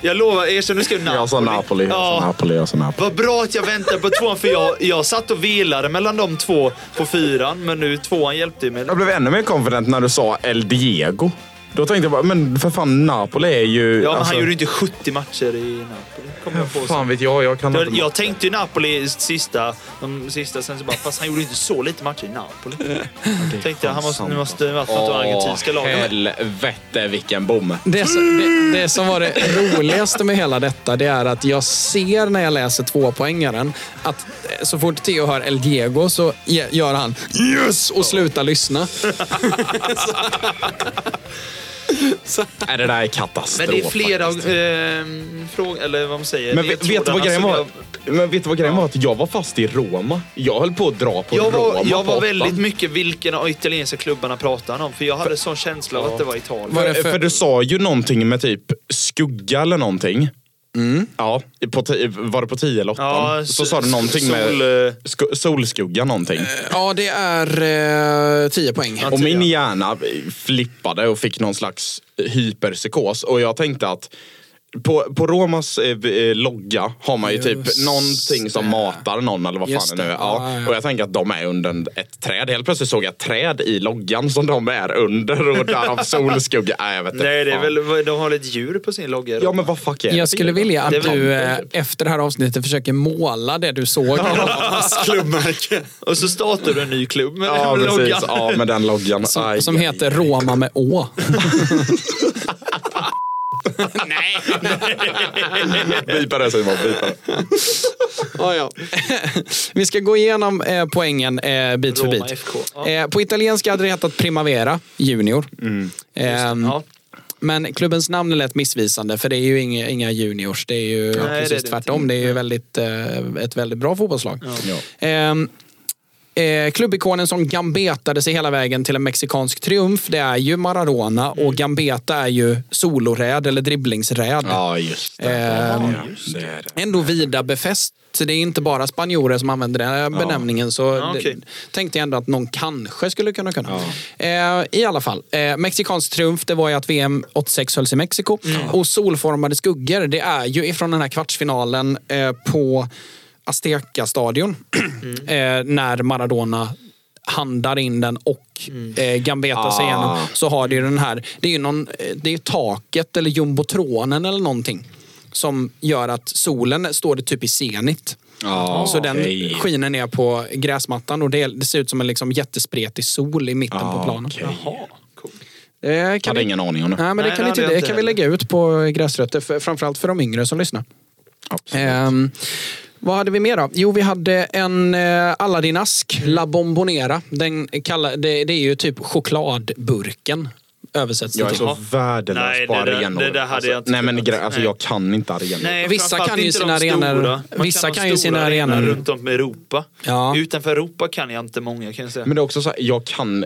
Jag lovar, erkänn nu ska jag Napoli.
Jag sa Napoli, jag sa
Ja.
Napoli, jag sa Napoli.
Vad bra att jag väntade på tvåan för jag, jag satt och velade mellan de två på fyran men nu tvåan hjälpte ju mig.
Jag blev ännu mer confident när du sa El Diego. Då tänkte jag bara, men för fan Napoli är ju...
Ja, men
alltså,
han gjorde inte 70 matcher i Napoli. Kommer jag på sen.
Fan vet jag, jag kan
Jag,
inte...
jag tänkte ju Napoli sista, de sista, sen så bara, fast han gjorde inte så lite matcher i Napoli. tänkte jag, han måste, nu måste det varit något av argentinska laget.
helvete vilken bom.
Det, som- det, det som var det roligaste med hela detta, det är att jag ser när jag läser tvåpoängaren att eh, så fort Theo hör El Diego så gör han yes och slutar lyssna.
Nej, det där är katastrof.
Men det är flera eh, frågor, eller vad man säger.
Men vet, vet du vad grejen
som
var?
jag-
Men vet du vad grejen var? Att jag var fast i Roma. Jag höll på att dra på
Jag
Roma
var, jag
på
var väldigt mycket vilken av italienska klubbarna pratar han om. För jag hade sån känsla av att det var Italien.
Var det
För,
för-
för du sa ju någonting med typ skugga eller någonting. Ja, på var det på 10 eller 8?
Ja,
så sa du någonting med
sol, eh,
sko- solskugga någonting.
Ja, det är eh, 10 poäng.
Och min hjärna flippade och fick någon slags hyperpsykos. Och jag tänkte att på, på Romas eh, eh, logga har man ju typ
Just
någonting som
det.
matar någon eller vad
Just
fan det nu är.
det.
Ja.
Ja, ja.
Och jag tänker att de är under ett träd. Helt plötsligt såg jag ett träd i loggan som de är under och därav solskugga. Nej, jag vet inte
Nej, det är väl, de har ett djur på sin logga.
Ja men vad fuck är det?
Jag skulle vilja att du eh, efter det här avsnittet försöker måla det du såg.
klubbmärke. Och så startar du en ny klubb med
Ja
den
precis,
loggan.
ja med den loggan.
Som,
Aj,
som
aj,
heter Roma med Å.
Bipa det Simon, bipa det.
Ja, ja. Vi ska gå igenom eh, poängen eh, bit för
Roma
bit.
FK. Ja.
Eh, på italienska hade det hetat Primavera Junior. Ehm,
Ja.
Men klubbens namn är lätt missvisande för det är ju inga, inga juniors. Det är ju
det är
precis
det
tvärtom.
inte.
Det är ju väldigt, eh, ett väldigt bra fotbollslag.
Ja.
Eh, klubbikonen som gambetade sig hela vägen till en mexikansk triumf, det är ju Maradona och gambeta är ju soloräd eller dribblingsräd.
Ja just det.
Ehm,
ja, är det.
Ändå vida befäst. Så det är inte bara spanjorer som använder den här benämningen. Så
Ja,
det, tänkte jag ändå att någon kanske skulle kunna kunna. Eh, I alla fall, eh, mexikansk triumf det var ju att VM 86 hölls i Mexiko. Och solformade skuggor, det är ju ifrån den här kvartsfinalen eh, på Azteca-stadion. eh, när Maradona handar in den och eh, gambetar sig igenom. Så har det ju den här, det är ju någon, eh, det är taket eller jumbotronen eller någonting. Som gör att solen står det typ i zenit.
Ja,
Så den
okej.
skiner ner på gräsmattan och det, det ser ut som en liksom jättespretig sol i mitten på planen.
okej.
Eh, kan
hade
vi,
ingen aning om det.
nej, men det
Nej,
kan,
det
vi, det
inte
kan vi lägga ut på gräsrötter, för, framförallt för de yngre som lyssnar.
Absolut.
Ehm, vad hade vi mer då? Jo, vi hade en eh, Aladdin-ask, La Bombonera. Den kallar, det, det är ju typ chokladburken. Översätts det
Jag är så värdelös
Nej,
på
det
arenor.
det hade
alltså,
jag inte
Nej men alltså, jag kan inte arenor.
Nej,
Vissa kan ju sina arenor- vissa kan ju sina arenor-
runt om i Europa.
Ja.
Utanför Europa kan jag inte många kan jag säga.
Men det är också så här, jag kan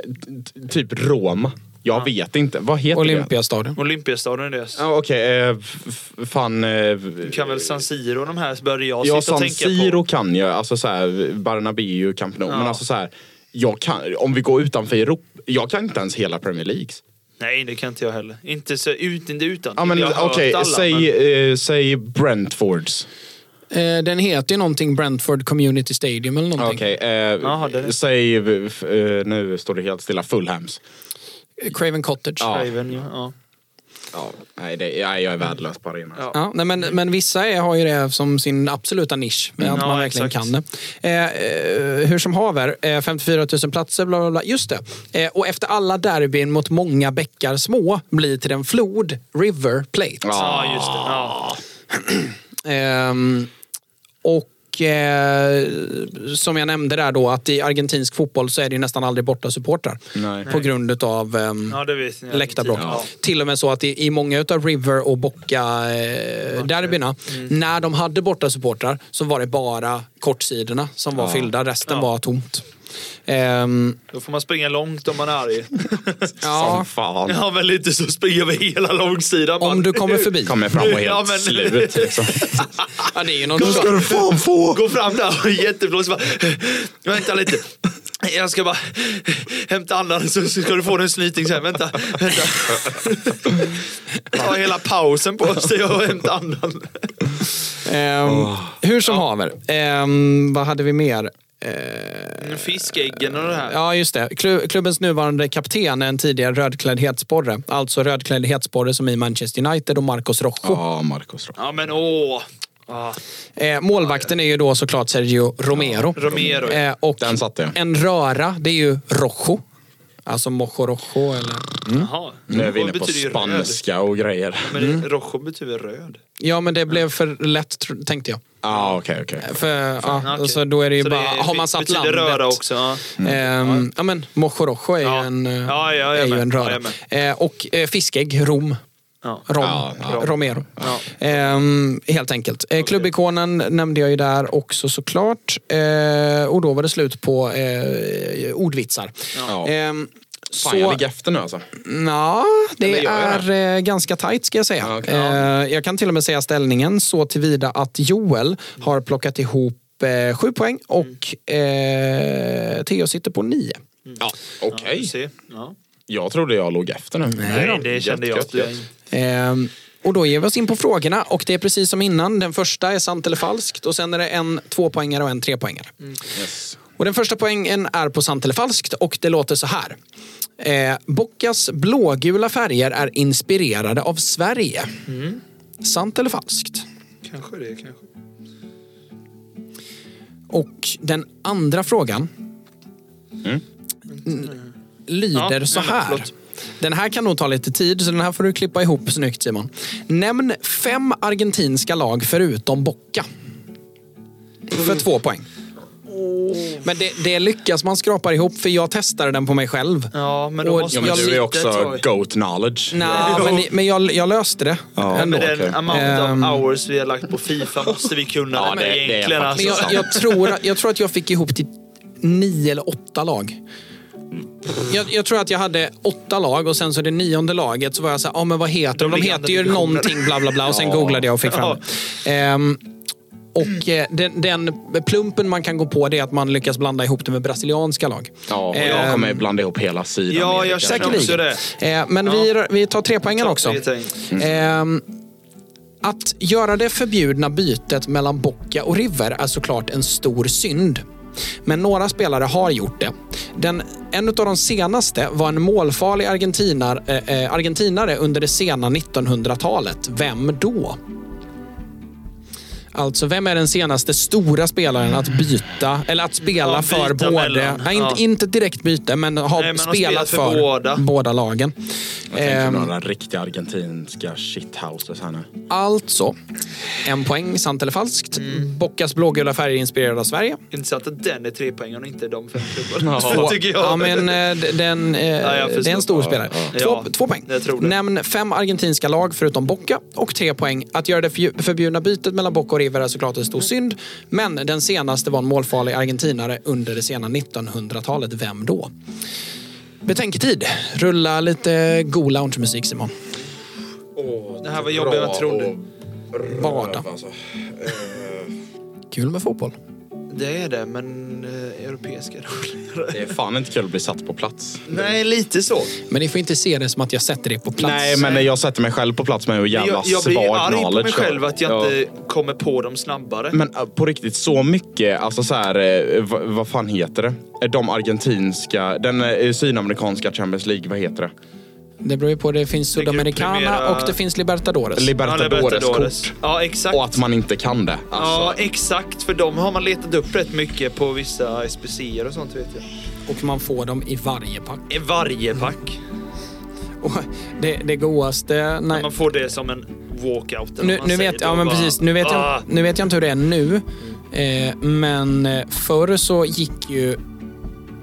typ Roma. Jag vet inte. Vad heter det?
Olympiastadion.
Olympiastadion är det.
Ja, Okej, eh, f- f- fan... Eh,
Du kan väl San Siro de här börjar jag
ja,
sitta och
San
tänka
Siro
på.
kan jag. Alltså så här, Bernabéu, Camp Nou.
Ja.
Men alltså så här, jag kan, om vi går utanför Europa. Jag kan inte ens hela Premier League.
Nej, det kan inte jag heller. Inte, så, ut, inte utan.
Ja, men
hört alla,
säg,
men-
eh, säg Brentfords.
Eh, den heter ju någonting Brentford Community Stadium eller någonting.
Okej, eh, säg, eh, f- eh, nu står det helt stilla, Fulhams.
Craven Cottage.
Ja.
Craven, ja. ja.
Ja, nej, det, jag är värdelös på arena.
Ja.
Ja, nej, men, men vissa är, har ju det som sin absoluta nisch. Med att
Ja,
man verkligen
exakt.
kan det. Eh, eh, hur som haver, eh, 54 000 platser, bla bla bla. Just det. Eh, och efter alla derbyn mot många bäckar små blir till en flod, River Plate.
Ja, just det. Ja.
Ehm, och eh, som jag nämnde där då att i argentinsk fotboll så är det ju nästan aldrig borta supportrar
Nej.
På grund av ehm,
ja,
läktarbråk.
Ja.
Till och med så att i, i många av River och Boca eh, derbyna, när de hade borta supportrar så var det bara kortsidorna som var fyllda, resten
Ja.
var tomt. Ehm,
Då får man springa långt om man är arg.
ja,
Som fan.
Ja, men lite så springer vi hela långsidan.
om du kommer förbi.
Kommer fram och helt
Ja, men-
slut. Liksom.
Ja, det är ju någon
du fan få!
Gå fram där och jätteblåst. Bara, vänta lite. Jag ska bara hämta andan så ska du få en snyting sen. Vänta, vänta. Ta hela pausen på sig och hämta andan.
Ehm, Hur som haver. Ehm, vad hade vi mer? Ehm,
Fiskäggen och det här.
Ja, just det. Klu- Klubbens nuvarande kapten är en tidigare rödklädd hetsporre. Alltså rödklädd hetsporre som i Manchester United och Marcos Rojo.
Ja, Marcos Rojo.
Ja, men åh. Ah,
Eh, målvakten är ju då såklart Sergio Romero.
Romero, ja.
Eh, och
Den satte jag.
en röra, det är ju Rojo. Alltså Mojo Rojo eller...
Jaha.
Nu är vi inne på spanska och grejer.
Röd. Men Rojo betyder röd.
Ja, men det blev för lätt tänkte jag.
Ja, ah, okej, okej.
För, Ja,
okej.
så då är det ju
Så
bara,
är-
har man satt landet...
röra också. Ja.
Ehm, ja, men Mojo Rojo är
Ja.
ju en, eh,
Ja, ja, är
ju en röra. eh, och eh, fiskägg, rom.
Ja.
Rom,
Ja, ja.
Romero.
Ja.
Ehm, helt enkelt. Eh, klubbikonen nämnde jag ju där också såklart. Eh, och då var det slut på eh, ordvitsar.
Ja.
Ehm,
Fan, jag ligger efter nu alltså.
ja, det är eh, ganska tajt ska jag säga.
Ja, okej.
Eh, jag kan till och med säga ställningen så tillvida att Joel har plockat ihop eh, sju poäng och eh, Theo sitter på nio.
Ja,
Ja,
okej.
ser. Ja.
Jag trodde jag låg efter nu.
Nej, det kände jag.
Gött, gött.
Ehm, och då ger vi oss in på frågorna och det är precis som innan. Den första är sant eller falskt och sen är det en tvåpoängare och en trepoängare.
Yes.
Och den första poängen är på sant eller falskt och det låter så här. Eh, Boccas blågula färger är inspirerade av Sverige. Sant eller falskt?
Kanske det, kanske.
Och den andra frågan n- lyder
Ja,
så här.
förlåt.
Den här kan nog ta lite tid, så den här får du klippa ihop snyggt Simon. Nämn fem argentinska lag förutom Bocca. För två poäng. Men det, det lyckas man skrapa ihop, för jag testade den på mig själv.
Ja, men då
Och
måste
Ja, men du är också goat knowledge.
Nå, men, men jag, jag löste det ändå.
Med den amount
Ehm.
of hours vi har lagt på Fifa måste vi kunna
Ja,
det med
det-
egentligen.
faktiskt
Men
alltså.
jag, jag, tror, jag tror att jag fick ihop till nio eller åtta lag. Jag, jag tror att jag hade åtta lag och sen så det nionde laget så var jag så här, ja men vad heter de? De heter ju någonting bla bla bla och sen
Ja.
googlade jag och fick fram
Ja.
Ehm, och eh, den, den plumpen man kan gå på det är att man lyckas blanda ihop det med brasilianska lag.
Ja, och
Ehm,
jag kommer blanda ihop hela sidan.
Ja, jag känner också det.
Eh, men vi, vi tar tre poängen också. Ehm, att göra det förbjudna bytet mellan Bocca och River är såklart en stor synd. Men några spelare har gjort det. Den, en av de senaste var en målfarlig argentinar, eh, eh, argentinare under det sena 1900-talet. Vem då? Alltså, vem är den senaste stora spelaren att byta, eller att spela
Ja,
för både...
mellan.
Nej,
Ja.
inte direkt byte, men har
Nej,
spelat,
spelat för
för,
båda.
båda lagen.
Jag tänker
Ehm,
några riktiga argentinska shithouses här nu.
Alltså, en poäng, sant eller falskt. Boccas blågula färger inspirerade av Sverige.
Intressant att den är tre poäng och inte de fem klubbarna.
Ja.
tycker jag.
Ja, men eh, den, eh,
jag
det är en stor
Ja,
spelare.
ja.
Två,
Ja,
två poäng. Nämn fem argentinska lag förutom Bocca och tre poäng. Att göra det förbjudna bytet mellan Bocca och River är såklart en stor synd. Men den senaste var en målfarlig argentinare under det sena 1900-talet. Vem då? Betänketid. Rulla lite god loungemusik Simon.
Det här var jobbigare än jag trodde.
Bada.
Alltså.
Kul med fotboll.
Det är det, men eh, europeiska är roligare.
Det är fan inte kul att bli satt på plats.
Nej, lite så.
Men ni får inte se det som att jag sätter det på plats.
Nej, men jag sätter mig själv på plats med hur
Men
jävla
jag, jag blir ju
svag
arg på
knowledge
mig själv att jag
Ja.
inte kommer på dem snabbare.
Men äh, på riktigt, så mycket, alltså så här, eh, vad, vad fan heter det? Eh, De argentinska, den eh, sydamerikanska Champions League, vad heter det?
Det beror ju på. Det finns Sudamericana och det finns Libertadores.
Libertadores-kort.
Ja, exakt.
Och att man inte kan det.
Ja,
Alltså,
exakt. För de har man letat upp rätt mycket på vissa SPC'er och sånt vet jag.
och man får dem i varje pack.
I varje pack.
Och det, det godaste... Nej,
Man får det som en walkout.
nu, nu, vet, ja, men
bara,
precis, nu, vet
ah,
jag, nu vet jag inte hur det är nu. Eh, men eh, förr så gick ju...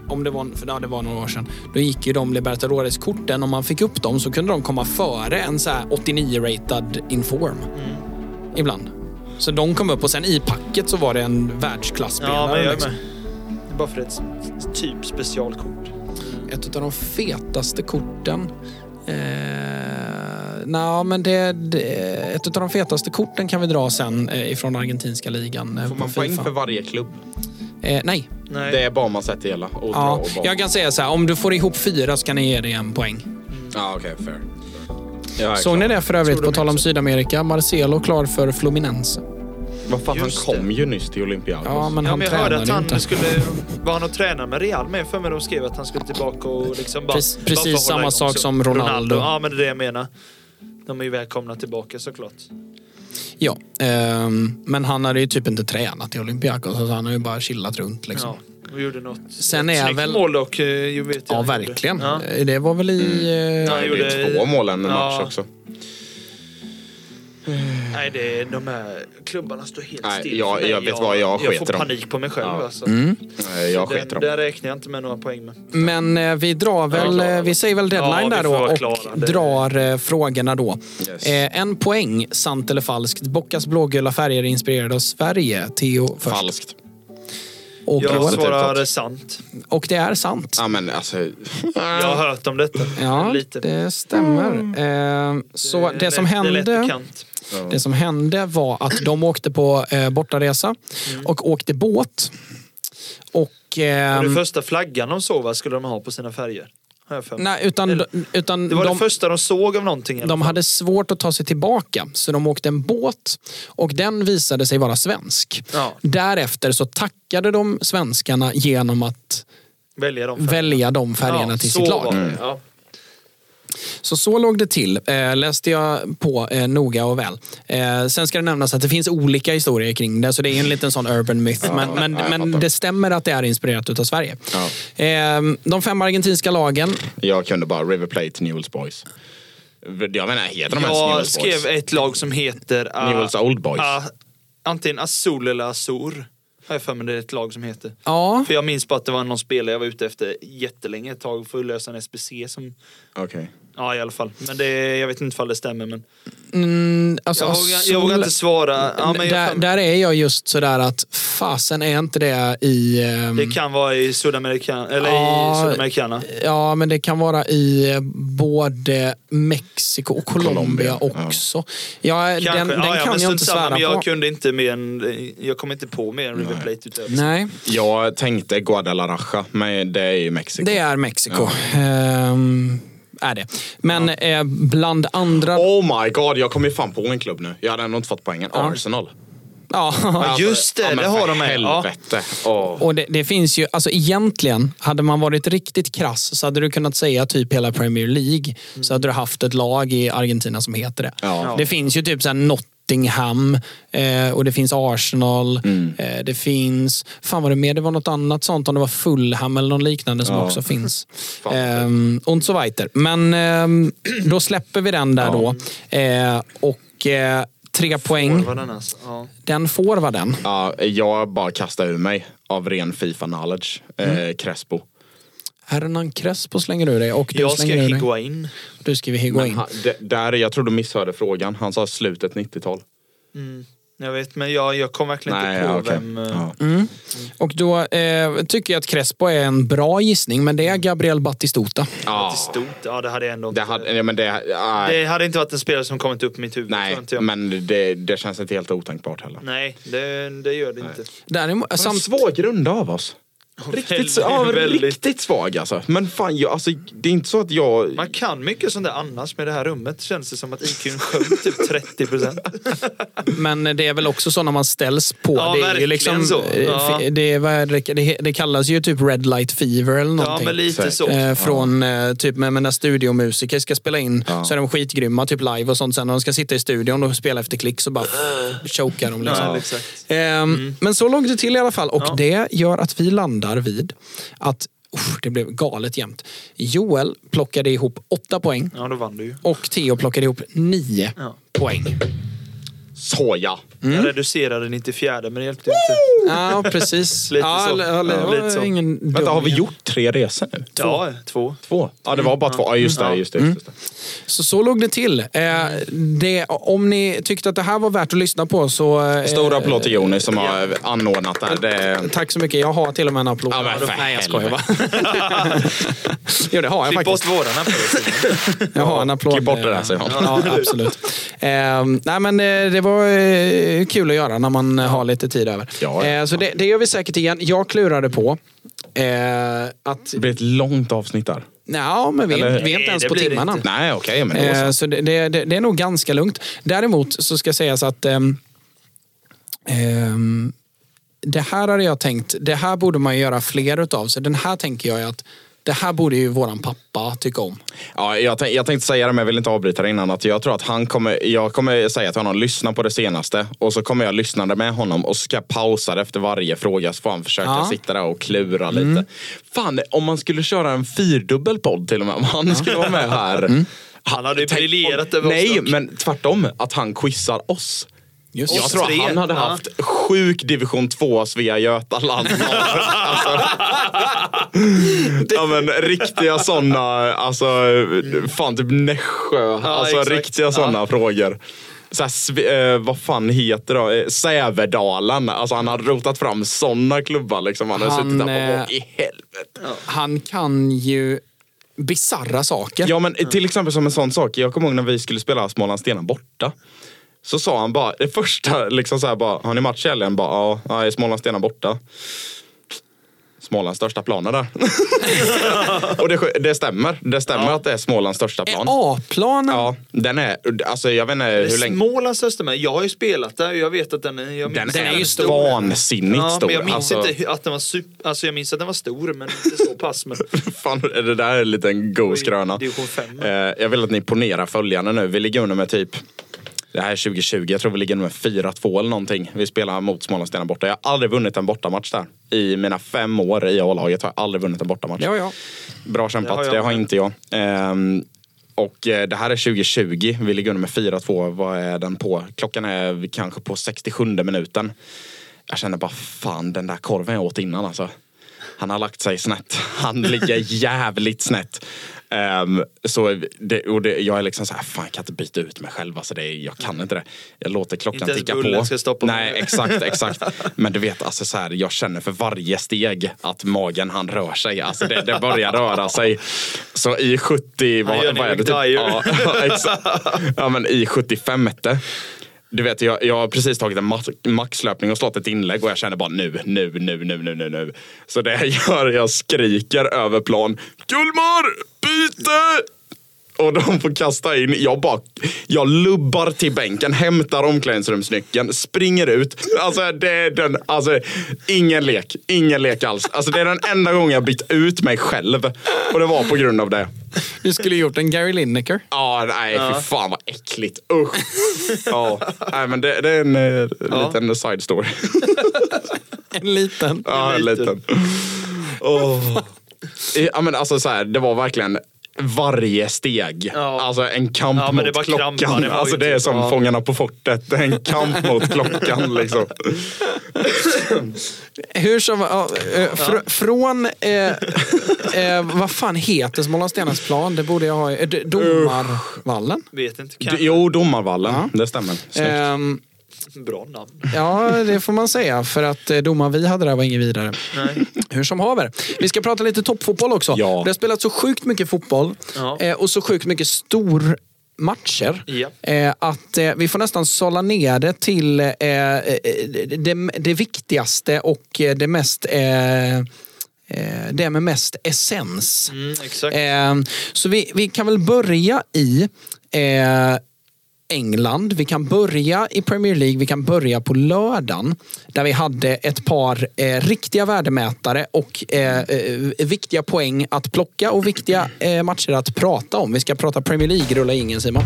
Om det var, för ja, det var några år sedan. Då gick ju de Libertadores-korten, om man fick upp dem så kunde de komma före en så här 89-ratad Inform.
Mm.
Ibland. Så de kom upp och sen i packet så var det en världsklasspelare.
Ja, men jag är
liksom.
med. Det är bara för ett typ specialkort.
Ett av de fetaste korten. Eh, Nå, men det, det, ett av de fetaste korten kan vi dra sen eh, ifrån argentinska ligan. eh,
får man poäng
FIFA.
för varje klubb?
Eh, nej.
Nej.
Det är bara man sätter hela och
Ja,
och bara.
jag kan säga så här, om du får ihop fyra så kan ni ge dig en poäng.
Ja, okej, fair. Jag är
Såg
klar.
ni det för övrigt, på tal om. Sydamerika? Marcelo klar för Fluminense.
Vad fan, han kom
det.
ju nyss till Olympiakos.
Ja, men
Ja,
han
men jag hörde att han
inte.
skulle... Var han och tränade med Real med? För mig de skrev att han skulle tillbaka och liksom bara...
Precis-
bara
precis samma sak som Ronaldo.
Ja, men det är det jag menar. De är ju välkomna tillbaka såklart.
Ja, ehm, men han hade ju typ inte tränat i Olympiakos, så han har ju bara chillat runt liksom.
Ja, och gjorde något.
Sen är väl-
mål dock, eh, vet jag.
Ja,
han
verkligen.
Ja.
Eh, Det var väl i... eh,
Ja,
det
gjorde-
är två mål en match också.
Nej, det är, de här klubbarna står helt
Nej,
still
jag-
mig.
jag vet vad, jag
Jag får
dem.
panik på mig själv
Ja.
alltså.
Mm.
Nej, Jag
Den,
sketer dem.
där räknar jag inte med några poäng med.
Men eh, vi drar väl, eh, vi säger väl deadline
Ja,
där då och
klara. Det-
drar eh, frågorna då.
Yes.
Eh, en poäng, sant eller falskt. Bockas blågula färger inspirerade av Sverige. Theo först.
Falskt.
Och,
Jag
Joel.
svarar sant.
och det är sant.
Ja, men alltså...
Jag har hört om detta.
Ja,
Lite.
det stämmer. Eh, så det, som
lätt- Det är lätt
hände... Det som hände var att de åkte på eh, bortaresa
Mm.
och åkte båt. Och... Eh,
det första flaggan de såg, vad skulle de ha på sina färger?
Nej, utan,
Eller-
utan
Det var
de,
det första de såg av någonting.
de hade svårt att ta sig tillbaka. Så de åkte en båt och den visade sig vara svensk.
Ja.
Därefter så tackade de svenskarna genom att
Välja de färgerna.
välja de färgerna
Ja,
till sitt lag.
det, Ja.
Så så låg det till, eh, läste jag på eh, noga och väl. Eh, sen ska det nämnas att det finns olika historier kring det, så det är en liten sån urban myth. men men, men det stämmer att det är inspirerat utav Sverige.
Ja.
Eh, de fem argentinska lagen,
Jag kunde bara River Plate Newell's Boys. Jag menar, heter de ens
Jag
Newell's
skrev
Boys?
ett lag som heter... uh,
Newell's Old Boys.
uh, antingen Azul eller Azur. Har jag för mig det är ett lag som heter.
ja,
För jag minns bara att det var någon spelare jag var ute efter jättelänge ett tag för att lösa en SBC som...
Okej.
Ja i alla fall. Men det, jag vet inte ifall det stämmer men...
mm, alltså,
Jag vågar, jag vågar inte svara. Ja, men
där,
jag,
där är jag just sådär att fasen är inte det i... ehm,
det kan vara i Sydamerika, eller
Ja,
i Sydamericana.
Ja, men det kan vara i eh, både Mexiko och Colombia,
Colombia,
också. Ja, den den
ja, ja,
kan
men
jag inte svära
men jag
på.
kunde inte mer än, Jag kom inte på mer än River Plate utöver.
Nej,
Jag tänkte Guadalajara, men det är ju Mexiko.
det är Mexiko. Ehm, är det. Men eh, bland andra...
Oh my god, jag kom ju fan på en klubb nu. Jag hade ändå inte fått poängen.
Ja.
Arsenal.
Ja.
Alltså,
just det,
men
det har de med. Ja.
Helvete. Åh.
Och det, det finns ju, alltså egentligen, hade man varit riktigt krass så hade du kunnat säga typ hela Premier League. Så hade du haft ett lag i Argentina som heter det.
Ja.
Det finns ju typ så här Nottingham eh, och det finns Arsenal.
Mm.
Eh, det finns, fan var det mer? Det var något annat sånt om det var Fulham eller något liknande som
Ja.
också finns. Ehm, och så weiter. Men ehm, då släpper vi den där då. Eh, och eh, tre poäng,
Vad den alltså. ja.
den får vara den.
Ja, jag bara kastade ur mig av ren Fifa-knowledge.
Mm.
Eh, Crespo.
Hernan Crespo slänger du dig och du
Jag ska
slänger ur dig.
Higuain.
Du skriver Higuain.
han, d- där, jag tror du misshörde frågan. Han sa slutet 90-tal.
Jag vet, men jag, jag kom verkligen
Nej,
inte på
okej.
vem... eh,
Ja.
Och då eh, tycker jag att Crespo är en bra gissning, men det är Gabriel Batistuta.
Ja,
stort. Ja, det hade jag ändå inte...
det hade, ja, men det, ja,
det hade inte varit en spelare som kommit upp i mitt huvud.
nej, men det, det känns inte helt otänkbart heller.
Nej, det, det gör det inte.
Däremot,
Sam...
samt,
Svår grund av oss. Riktigt,
Väldigt,
ja,
väldigt.
riktigt svag alltså. Men fan, jag, alltså, det är inte så att jag...
Man kan mycket sånt där annars med det här rummet känns det som att IQn sjönk typ 30 procent.
Men det är väl också så när man ställs på.
Ja,
det, är ju liksom,
så.
eh,
Ja.
det, det, det, kallas ju typ red light fever eller
Ja
någonting.
men lite så.
Eh, från eh, typ med, med när studiomusiker ska spela in så är de skitgrymma typ live och sånt. Sen när de ska sitta i studion och spela efter klick så bara chokar de. Liksom.
Ja, exakt.
Ehm, Men så låg det till i alla fall och
Ja.
det gör att vi landar vid att usch, det blev galet jämnt. Joel plockade ihop åtta poäng
Ja, då vann du ju.
och Theo plockade ihop nio
Ja.
poäng.
Soja.
Jag reducerade 94 men det hjälpte inte.
Ja, precis.
Lite
ja,
så. Ja,
det var
lite så.
Ingen
Vänta, har vi gjort tre resor nu?
Ja, två.
Två? Ja, det var bara två. Ja, just det. Just det, just det.
Så, så låg det till. Eh, det, om ni tyckte att det här var värt att lyssna på så... Eh,
Stor applåd till Jonny som har anordnat det här. Det...
Tack så mycket. Jag har till och med en applåd.
Ja, men
Nej, jag skojar bara. jo, det har jag
Klipp bort
faktiskt.
våran applåd.
Jag har en applåd.
Klipp bort det där, Simon.
Ja, absolut. Eh, nej, men eh, det var eh, kul att göra när man har lite tid över.
Ja, ja.
Eh, så det, det gör vi säkert igen. Jag klurade på eh, att...
Det blir ett långt avsnitt där.
Ja, men vi, är-
Eller-
vi är inte
Nej,
ens på timmarna.
inte.
Nej, okej, men det var
Eh,
så.
så det, det, det, det är nog ganska lugnt. Däremot så ska sägas att ehm, ehm, det här hade jag tänkt, det här borde man göra fler utav. Så den här tänker jag att det här borde ju våran pappa tycka om.
Ja, jag, tänk, jag tänkte säga det, men jag vill inte avbryta det innan. Att jag tror att han kommer, jag kommer säga till honom, lyssna på det senaste. Och så kommer jag lyssna med honom och ska pausa det efter varje fråga. Så får han försöka
Ja.
sitta där och klura lite. Fan, om man skulle köra en fyrdubbel podd till och med. Om han skulle vara med här.
Han hade ju briljerat över oss
Nej,
dock.
men tvärtom. Att han quizar oss.
Just
Jag tror
tre,
han hade
ja.
haft sjuk division 2 Svea Götaland. alltså, ja men riktiga sådana, alltså fan typ Nässjö. alltså
exakt.
riktiga sådana frågor. Så här, eh, vad fan heter det? Eh, Sävedalen. Alltså han har rotat fram sådana klubbar liksom. Han har suttit där och
eh,
vad i helvete.
Han kan ju bisarra saker.
Ja men till exempel som en sån sak. Jag kommer ihåg när vi skulle spela Småland Stena borta. Så sa han bara, det första liksom så här bara, har ni match i helgen? Bara, ja, ja, är Småland Stena borta. Smålands största planer där. och det, det stämmer. Det stämmer att det är Smålands största plan.
A-planen?
Ja, den är, alltså jag vet inte hur länge.
Smålands största men jag har ju spelat där och jag vet att den är, jag minns
Den
att
är ju
stor.
vansinnigt
Ja,
stor.
men jag minns
alltså,
inte att den var super, alltså jag minns att den var stor men inte så pass. Men
Fan, det där är en liten god skröna. Eh, jag vill att ni ponerar följande nu. Vi ligger under med typ det här är 2020, jag tror vi ligger med 4-2 eller någonting. Vi spelar mot Smålandsstena borta. Jag har aldrig vunnit en bortamatch där. I mina fem år i A-laget har jag aldrig vunnit en bortamatch.
Ja, ja.
Bra kämpat,
Det har
det har, inte jag. Ehm, och eh, det här är 2020, vi ligger under med 4-2. Vad är den på? Klockan är kanske på 67 minuten. Jag känner bara, fan den där korven jag åt innan alltså. Han har lagt sig snett. Han ligger jävligt snett. Ehm, så det, och det, jag är liksom så här, fan jag kan inte byta ut mig själv. Alltså det, jag kan inte det. Jag låter klockan ticka på.
ska stoppa
Nej,
mig.
exakt, exakt. Men du vet, alltså så här, jag känner för varje steg att magen han rör sig. Alltså det, det börjar röra sig. Så i 70,
Han gör
vad, vad är det?
Dyer.
Ja, exakt. Ja, men i 75 du vet, jag, jag har precis tagit en max, maxlöpning och slått ett inlägg och jag känner bara nu, nu, nu, nu, nu, nu, nu. Så det jag gör, jag skriker över plan. Gullmar, byte! Och de får kasta in. Jag bara, jag lubbar till bänken, hämtar omklädningsrumsnyckeln, springer ut. Alltså det är den, alltså ingen lek, ingen lek alls. Alltså det är den enda gången jag bytt ut mig själv. Och det var på grund av det.
Du skulle gjort en Gary Lineker.
Ja, nej fy fan vad äckligt. Usch. Ja, nej men det, det är en eh, liten side story.
En liten.
Ja, en liten. Åh. Ja men alltså så här, det var verkligen varje steg.
Ja.
Alltså en kamp
Ja,
mot klockan.
det
alltså det är
typ-
som
ja.
Fångarna på fortet. En kamp mot klockan liksom.
Hur som eh, fr, Från... Eh, eh, vad fan heter Smålandstenas plan? Det borde jag ha. Domarvallen?
Vet inte. Kan,
Jo, Domarvallen.
Ja.
Det stämmer.
Bra namn.
ja, det får man säga. För att eh, domaren vi hade där var inget vidare.
Nej.
Hur som haver. Vi ska prata lite toppfotboll också.
Ja.
Det har spelats så sjukt mycket fotboll
Ja.
eh, och så sjukt mycket stor matcher.
Ja.
Eh, att eh, vi får nästan sålla ner det till eh, det, det viktigaste och det mest det med mest essens.
Mm, exakt.
Så vi, vi kan väl börja i England. Vi kan börja i Premier League. Vi kan börja på lördagen där vi hade ett par eh, riktiga värdemätare och eh, eh, viktiga poäng att plocka och viktiga eh, matcher att prata om. Vi ska prata Premier League. Rulla ingen Simon.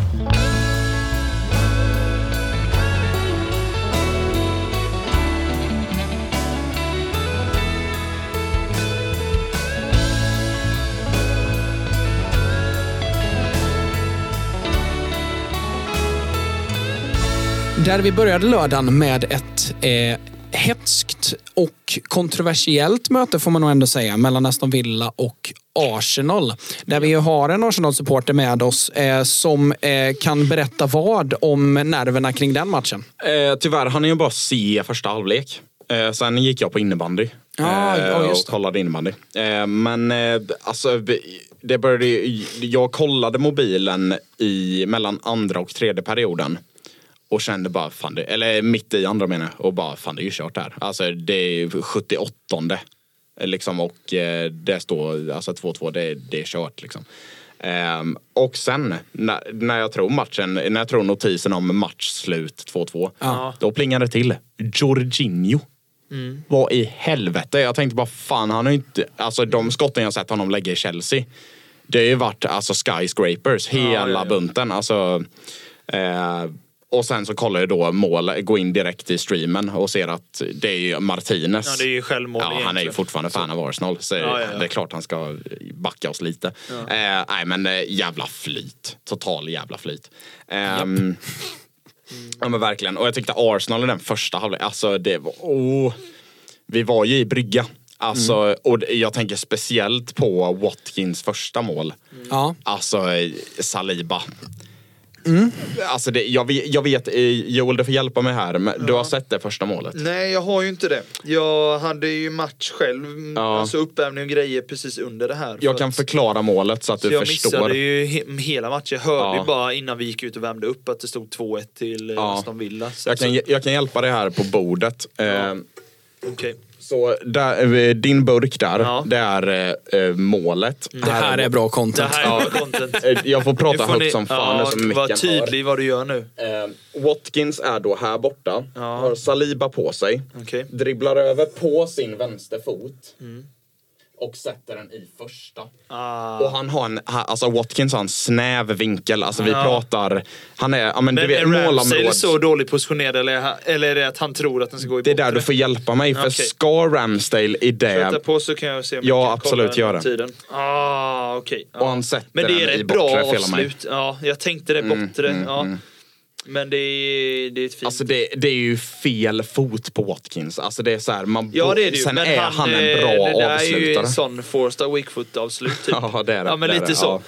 Där vi började lördagen med ett eh, hetskt och kontroversiellt möte får man nog ändå säga mellan Aston Villa och Arsenal. Där vi har en Arsenal-supporter med oss eh, som eh, kan berätta vad om nerverna kring den matchen.
Eh, tyvärr hann jag bara se första halvlek. Eh, sen gick jag på innebandy.
Ja,
eh,
ja, just
och kollade innebandy. Eh, men eh, alltså, det började, jag kollade mobilen i mellan andra och tredje perioden. Och kände bara, fan det, eller mitt i andra menar jag, och bara, fan det är ju kört där. Alltså det är 78 liksom och eh, det står, alltså 2-2, det, det är kört liksom. Ehm, och sen när, när jag tror matchen, när jag tror notisen om matchslut 2-2,
Ja.
då plingade det till. Jorginho. Vad i helvete? Jag tänkte bara fan han har inte, alltså de skotten jag sett honom lägga i Chelsea. Det har ju varit alltså skyscrapers, hela
ja, ja.
bunten. Alltså, eh, och sen så kollar jag då mål, går in direkt i streamen och ser att det är ju Martinez.
Ja, det är ju självmål
Ja, han är ju fortfarande fan av Arsenal. Så
Ja, ja, ja.
det är klart han ska backa oss lite. Eh, nej men eh, jävla flyt. Total jävla flyt. Ehm, Ja men verkligen. Och jag tyckte Arsenal i den första halvlek, alltså det var... Oh, vi var ju i brygga. Alltså,
Mm.
och jag tänker speciellt på Watkins första mål.
Ja.
Alltså eh, Saliba.
Mm.
Alltså det, jag, vet, jag vet, eh, Joel du får hjälpa mig här, men du har sett det första målet?
Nej, jag har ju inte det. Jag hade ju match själv,
Ja.
alltså uppvärmning och grejer precis under det här.
Jag kan
att-
förklara målet så att
så
du
jag
förstår.
missade ju he- hela matchen. Jag hörde
Ja.
bara innan vi gick ut och värmde upp att det stod 2-1 till eh,
Ja.
Aston Villa. Så,
Jag kan, jag kan hjälpa dig här på bordet. Eh,
Okej.
Så där, eh, din burk där,
Ja.
det är eh, eh, målet.
Det här är bra
Det
content.
här är content.
Eh, Jag får prata
får
högt
ni-
som fan
ja, Var
hör.
tydlig vad du gör nu.
Eh, Watkins är då här borta,
Ja.
har Saliba på sig,
Okej.
dribblar över på sin vänsterfot och sätter den i första.
Ah.
Och han har en, alltså Watkins har en snäv vinkel, alltså vi
Ja.
pratar, han är, ja men,
Men
du vet
är Ramsdale
målområdet.
så dåligt positionerad eller, är eller är det att han tror att den ska gå i
Det är där
bortre?
du får hjälpa mig, för
Okej.
ska Ramsdale i
Sätta
det
på så kan jag se om
Ja,
jag kan
absolut,
kolla
gör
den
det.
tiden. Ah, okej. Ja.
Och han sätter
Men det
den
är
i
ett bra
bortre, fel av mig.
avslut. Ja, jag tänkte det bortre. ja. Men det är, det är ett fint.
Alltså det, det är ju fel fot på Watkins. Alltså det är så här, man,
ja det är det ju.
Sen
men
är
han,
han,
eh,
en bra
Det där är ju
avslutare.
en sån Forsta Wickfoot avslut typ.
Ja, det är det.
Ja men
Det
lite
det,
så.
ja.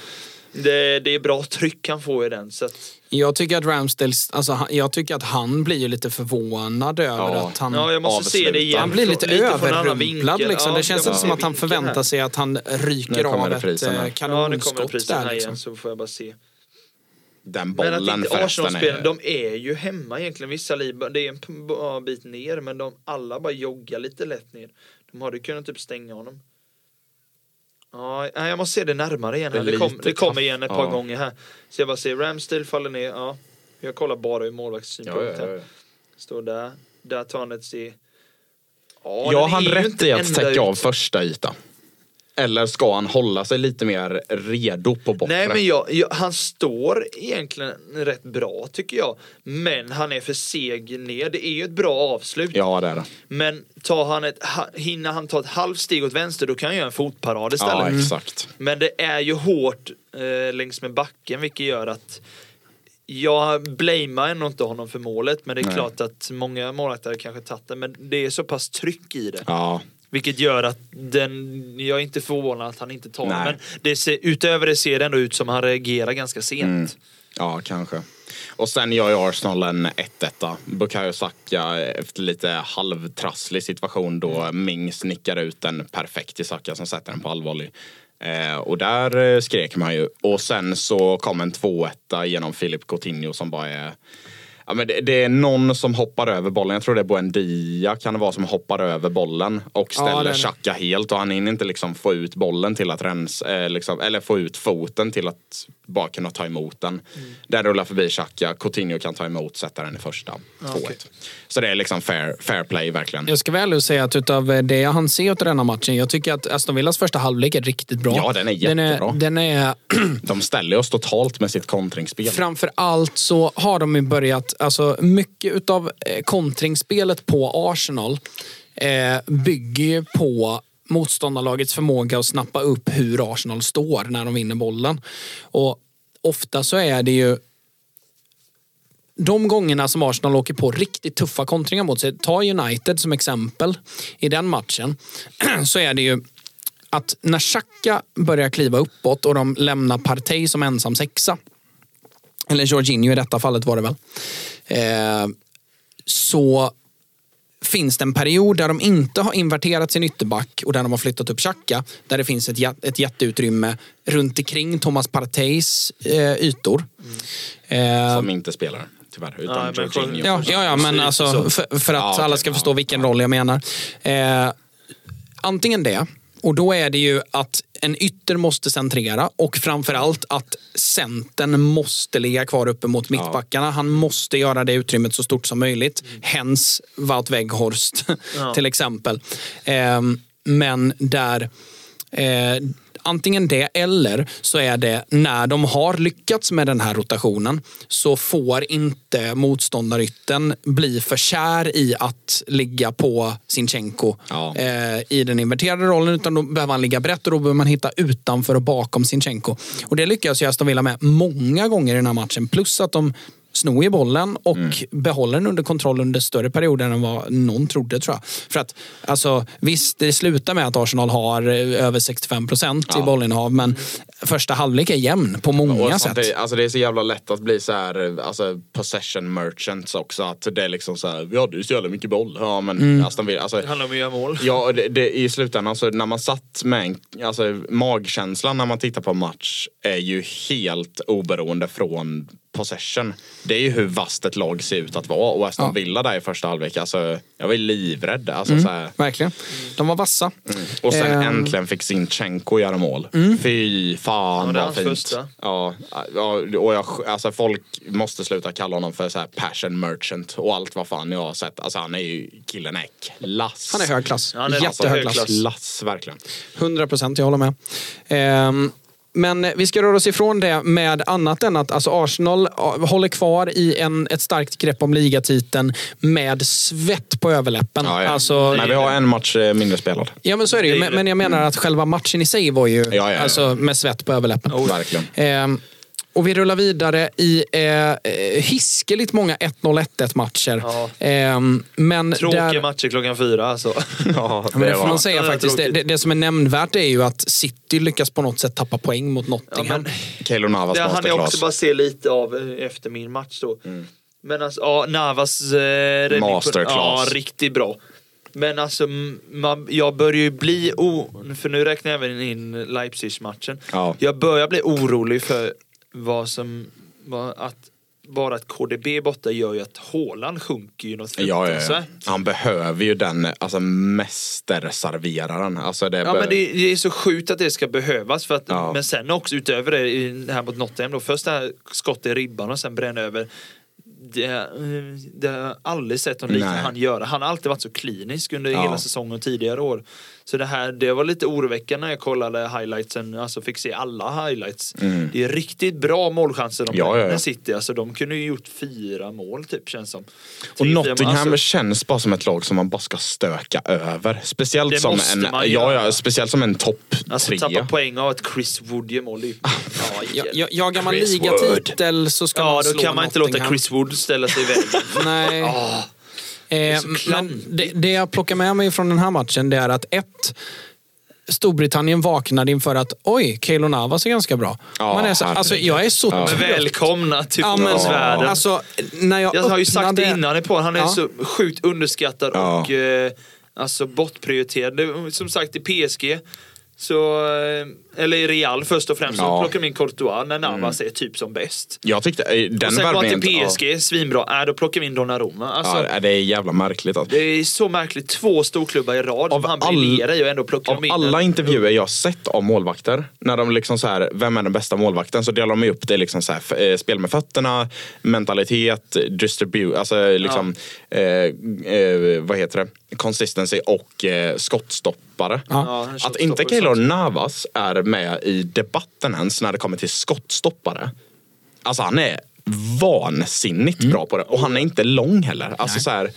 Det, det är bra tryck han får i den. Så att,
Jag tycker att Ramsdale, alltså, jag tycker att han blir ju lite förvånad över
Ja.
att han...
ja, jag måste se det
avslutar.
igen.
Han blir lite,
annan
överrumplad liksom.
Ja,
det känns inte som att han förväntar
här.
sig att han ryker av ett eh,
här.
Ja, nu kommer
kanonskott där.
här
Liksom.
igen så får jag bara se.
Den
Men att
bollen
inte Arsenal-spelarna,
är...
de är ju hemma egentligen. Vissa Liba, det är en bit ner men de alla bara joggar lite lätt ner. De hade kunnat typ stänga honom. Ja, jag måste se det närmare igen.
Det
Det, kom, det kommer igen ett par
ja.
gånger här. Så jag bara ser Ramsdale faller ner. Ja, jag kollar bara ur målvaktssynpunkt.
Ja, ja.
Står där. Där tar han ett steg. Ja,
han rätt i att täcka av
ut.
första yta. Eller ska han hålla sig lite mer redo på bortre?
Nej men jag, jag, han står egentligen rätt bra tycker jag. Men han är för seg ner. Det är ju ett bra avslut.
Ja, det är det.
Men tar han ett, hinner han ta ett halvt steg åt vänster då kan han göra en fotparad istället.
Ja, exakt.
Men det är ju hårt eh, längs med backen vilket gör att jag blamear ändå inte honom för målet men det är
Nej.
klart att många målvakter kanske tagit det men det är så pass tryck i det.
Ja,
Vilket gör att den, jag är inte förvånad att han inte tar den.
Nej.
Men det ser, utöver det ser det ändå ut som att han reagerar ganska sent.
Mm. ja kanske. Och sen gör ju Arsenal en 1-1. Bukayo Saka efter lite halvtrasslig situation då
Mm.
Mings nickar ut en perfekt till Saka som sätter den på allvarlig. Eh, och där eh, skrek man ju. Och sen så kom en 2-1 genom Philip Coutinho som bara är Ja, men det, det är någon som hoppar över bollen. Jag tror det är Buendia kan det vara som hoppar över bollen och
Ja,
ställer
det.
Xhaka helt och han hinner inte liksom få ut bollen till att rensa, eh, liksom, eller få ut foten till att bara kunna ta emot den.
Mm.
Där rullar förbi Xhaka, Coutinho kan ta emot, sätta den i första. 2-1. Så det är liksom fair, fair play verkligen.
Jag ska väl säga att utav det jag hann se av denna matchen, jag tycker att Aston Villas första halvlek är riktigt bra.
Ja, den är jättebra.
Den är, den är
De ställer oss totalt med sitt kontringsspel.
Framför allt så har de ju börjat, alltså mycket utav eh, kontringsspelet på Arsenal eh, bygger ju på motståndarlagets förmåga att snappa upp hur Arsenal står när de vinner bollen. Och ofta så är det ju de gångerna som Arsenal åker på riktigt tuffa kontringar mot sig, ta United som exempel i den matchen, så är det ju att när Xhaka börjar kliva uppåt och de lämnar Partey som ensam sexa, eller Jorginho i detta fallet var det väl, eh, så finns det en period där de inte har inverterat sin ytterback och där de har flyttat upp Xhaka. Där det finns ett, ett jätteutrymme runt omkring Thomas Parteys eh, ytor. Eh,
Som inte spelar tyvärr. Utan
Ja, men
Jorginho.
Ja, ja, ja men alltså för, för att
Ja, okej.
alla ska förstå vilken roll jag menar. Eh, antingen det, och då är det ju att en ytter måste centrera och framförallt att centern måste ligga kvar uppe mot mittbackarna. Han måste göra det utrymmet så stort som möjligt. Hens Wout Weghorst till exempel. Eh, men där eh, antingen det eller så är det när de har lyckats med den här rotationen så får inte motståndarytten bli för kär i att ligga på Sinchenko
Ja.
eh, i den inverterade rollen utan då behöver han ligga brett och då behöver man hitta utanför och bakom Sinchenko. Och det lyckas ju Aston Villa med många gånger i den här matchen. Plus att de snor ju bollen och behåller den under kontroll under större perioder än vad någon trodde tror jag. För att alltså, visst, det slutar med att Arsenal har eh, över 65 procent i
Ja.
bollinnehav men första halvlek är jämn på många
Och
sätt.
är, alltså det är så jävla lätt att bli så här, alltså possession merchants också. Att det är liksom så här, vi hade ju så jävla mycket boll. Ja men
Mm.
Aston Villa, alltså,
Det handlar om att göra mål.
Ja, det, det, i slutändan så när man satt med en, alltså magkänslan när man tittar på match är ju helt oberoende från possession. Det är ju hur vasst ett lag ser ut att vara och Aston
Ja.
Villa där i första halvlek, alltså jag var ju livrädd. Alltså,
Mm.
så här.
Verkligen. De var vassa.
Och sen
Ehm.
äntligen fick Sinchenko göra mål. Fy fan
Ja, det är
vad fint.
första.
Ja, ja, och jag, alltså folk måste sluta kalla honom för så här passion merchant och allt vad fan jag har sett. Alltså han är ju, killen är klass.
Han är hög klass.
Han är
Jättehög
hög
klass.
klass.
Verkligen.
100 procent, jag håller med. Ehm, men vi ska röra oss ifrån det med annat än att alltså Arsenal eh, håller kvar i en, ett starkt grepp om ligatiteln med svett på överläppen.
Ja, ja.
Alltså,
Men vi har en match eh, mindre spelad.
ja, men så är det ju. Men, men jag menar att själva matchen i sig var ju
Ja.
Alltså, med svett på överläppen.
Oh, verkligen.
Ehm, och vi rullar vidare i eh, eh, hiskeligt många 1-0 1-1 matcher.
Ja.
Ehm, men
Tråkiga
där,
matcher klockan fyra alltså.
Ja,
men det får man säga
Ja, det
faktiskt. Det, det, det som är nämnvärt är ju att City lyckas på något sätt tappa poäng mot Nottingham.
Keylor Navas
Det hann jag också bara se lite av eh, efter min match då.
Mm.
Men alltså, ja, Navas eh,
Masterclass.
Ja, riktigt bra. Men alltså, man, jag börjar ju bli o... För nu räknar jag även in Leipzig-matchen.
Ja.
Jag börjar bli orolig för vad som... Vad, att bara att KDB är borta gör ju att Haaland sjunker ju något
Ja, ja, ja.
fruktansvärt.
Han behöver ju den alltså, mästerserveraren. Alltså, det
Ja men det, det är så sjukt att det ska behövas. För att,
Ja.
Men sen också utöver det, här mot Nottingham då. Först det här skottet i ribban och sen bränna över. Det, det har jag aldrig sett någon liknande han göra. Han har alltid varit så klinisk under hela säsongen och tidigare år. Så det här, det var lite oroväckande när jag kollade highlightsen, alltså fick se alla highlights. Det är riktigt bra målchanser de
Mm. Ja, ja, ja.
City. Alltså de kunde ju gjort fyra mål typ känns som.
Och. Nottingham
Alltså,
känns bara som ett lag som man bara ska stöka över. Speciellt som en,
man
ja, ja, speciellt som en topp
Alltså
tre.
tappa poäng av att Chris Wood gör mål. ju- Ja,
Ja, ja, jagar man ligatitel så ska man
Ja,
slå
då kan man inte låta. Chris Wood ställa sig i vägen.
Nej. Eh, men det, det jag plockar med mig från den här matchen det är att ett Storbritannien vaknade inför att oj, Keylor Navas är ganska bra.
Ja,
Man är så, alltså, jag är så
Ja.
trött.
Välkomna till
Ja,
fotbollsvärlden.
alltså, när jag,
jag har ju sagt det
öppnade-
innan på han är
Ja.
så sjukt underskattad
Ja.
och eh, alltså bortprioriterad. Som sagt i PSG Så, eh, eller i Real först och främst,
Ja.
så plockar de in Courtois när Navas är typ som bäst.
Jag tyckte eh, den
och sen går han till PSG, svinbra. Äh, då plockar vi in Donnarumma. Alltså,
Ja, ja, det är jävla märkligt. Alltså.
Det är så märkligt. Två storklubbar i rad
Av
som han briljerar i och ändå plockar de in
alla
en-
intervjuer jag sett av målvakter, när de liksom så här, vem är den bästa målvakten? Så delar de upp det liksom så här, eh, spel med fötterna, mentalitet, distribute, alltså liksom, eh, eh, vad heter det? Consistency och eh, skottstoppare.
Ja,
Att inte Keylor. Navas är med i debatten ens när det kommer till skottstoppare. Alltså han är vansinnigt
Mm.
bra på det. Och han är inte lång heller. Alltså så här,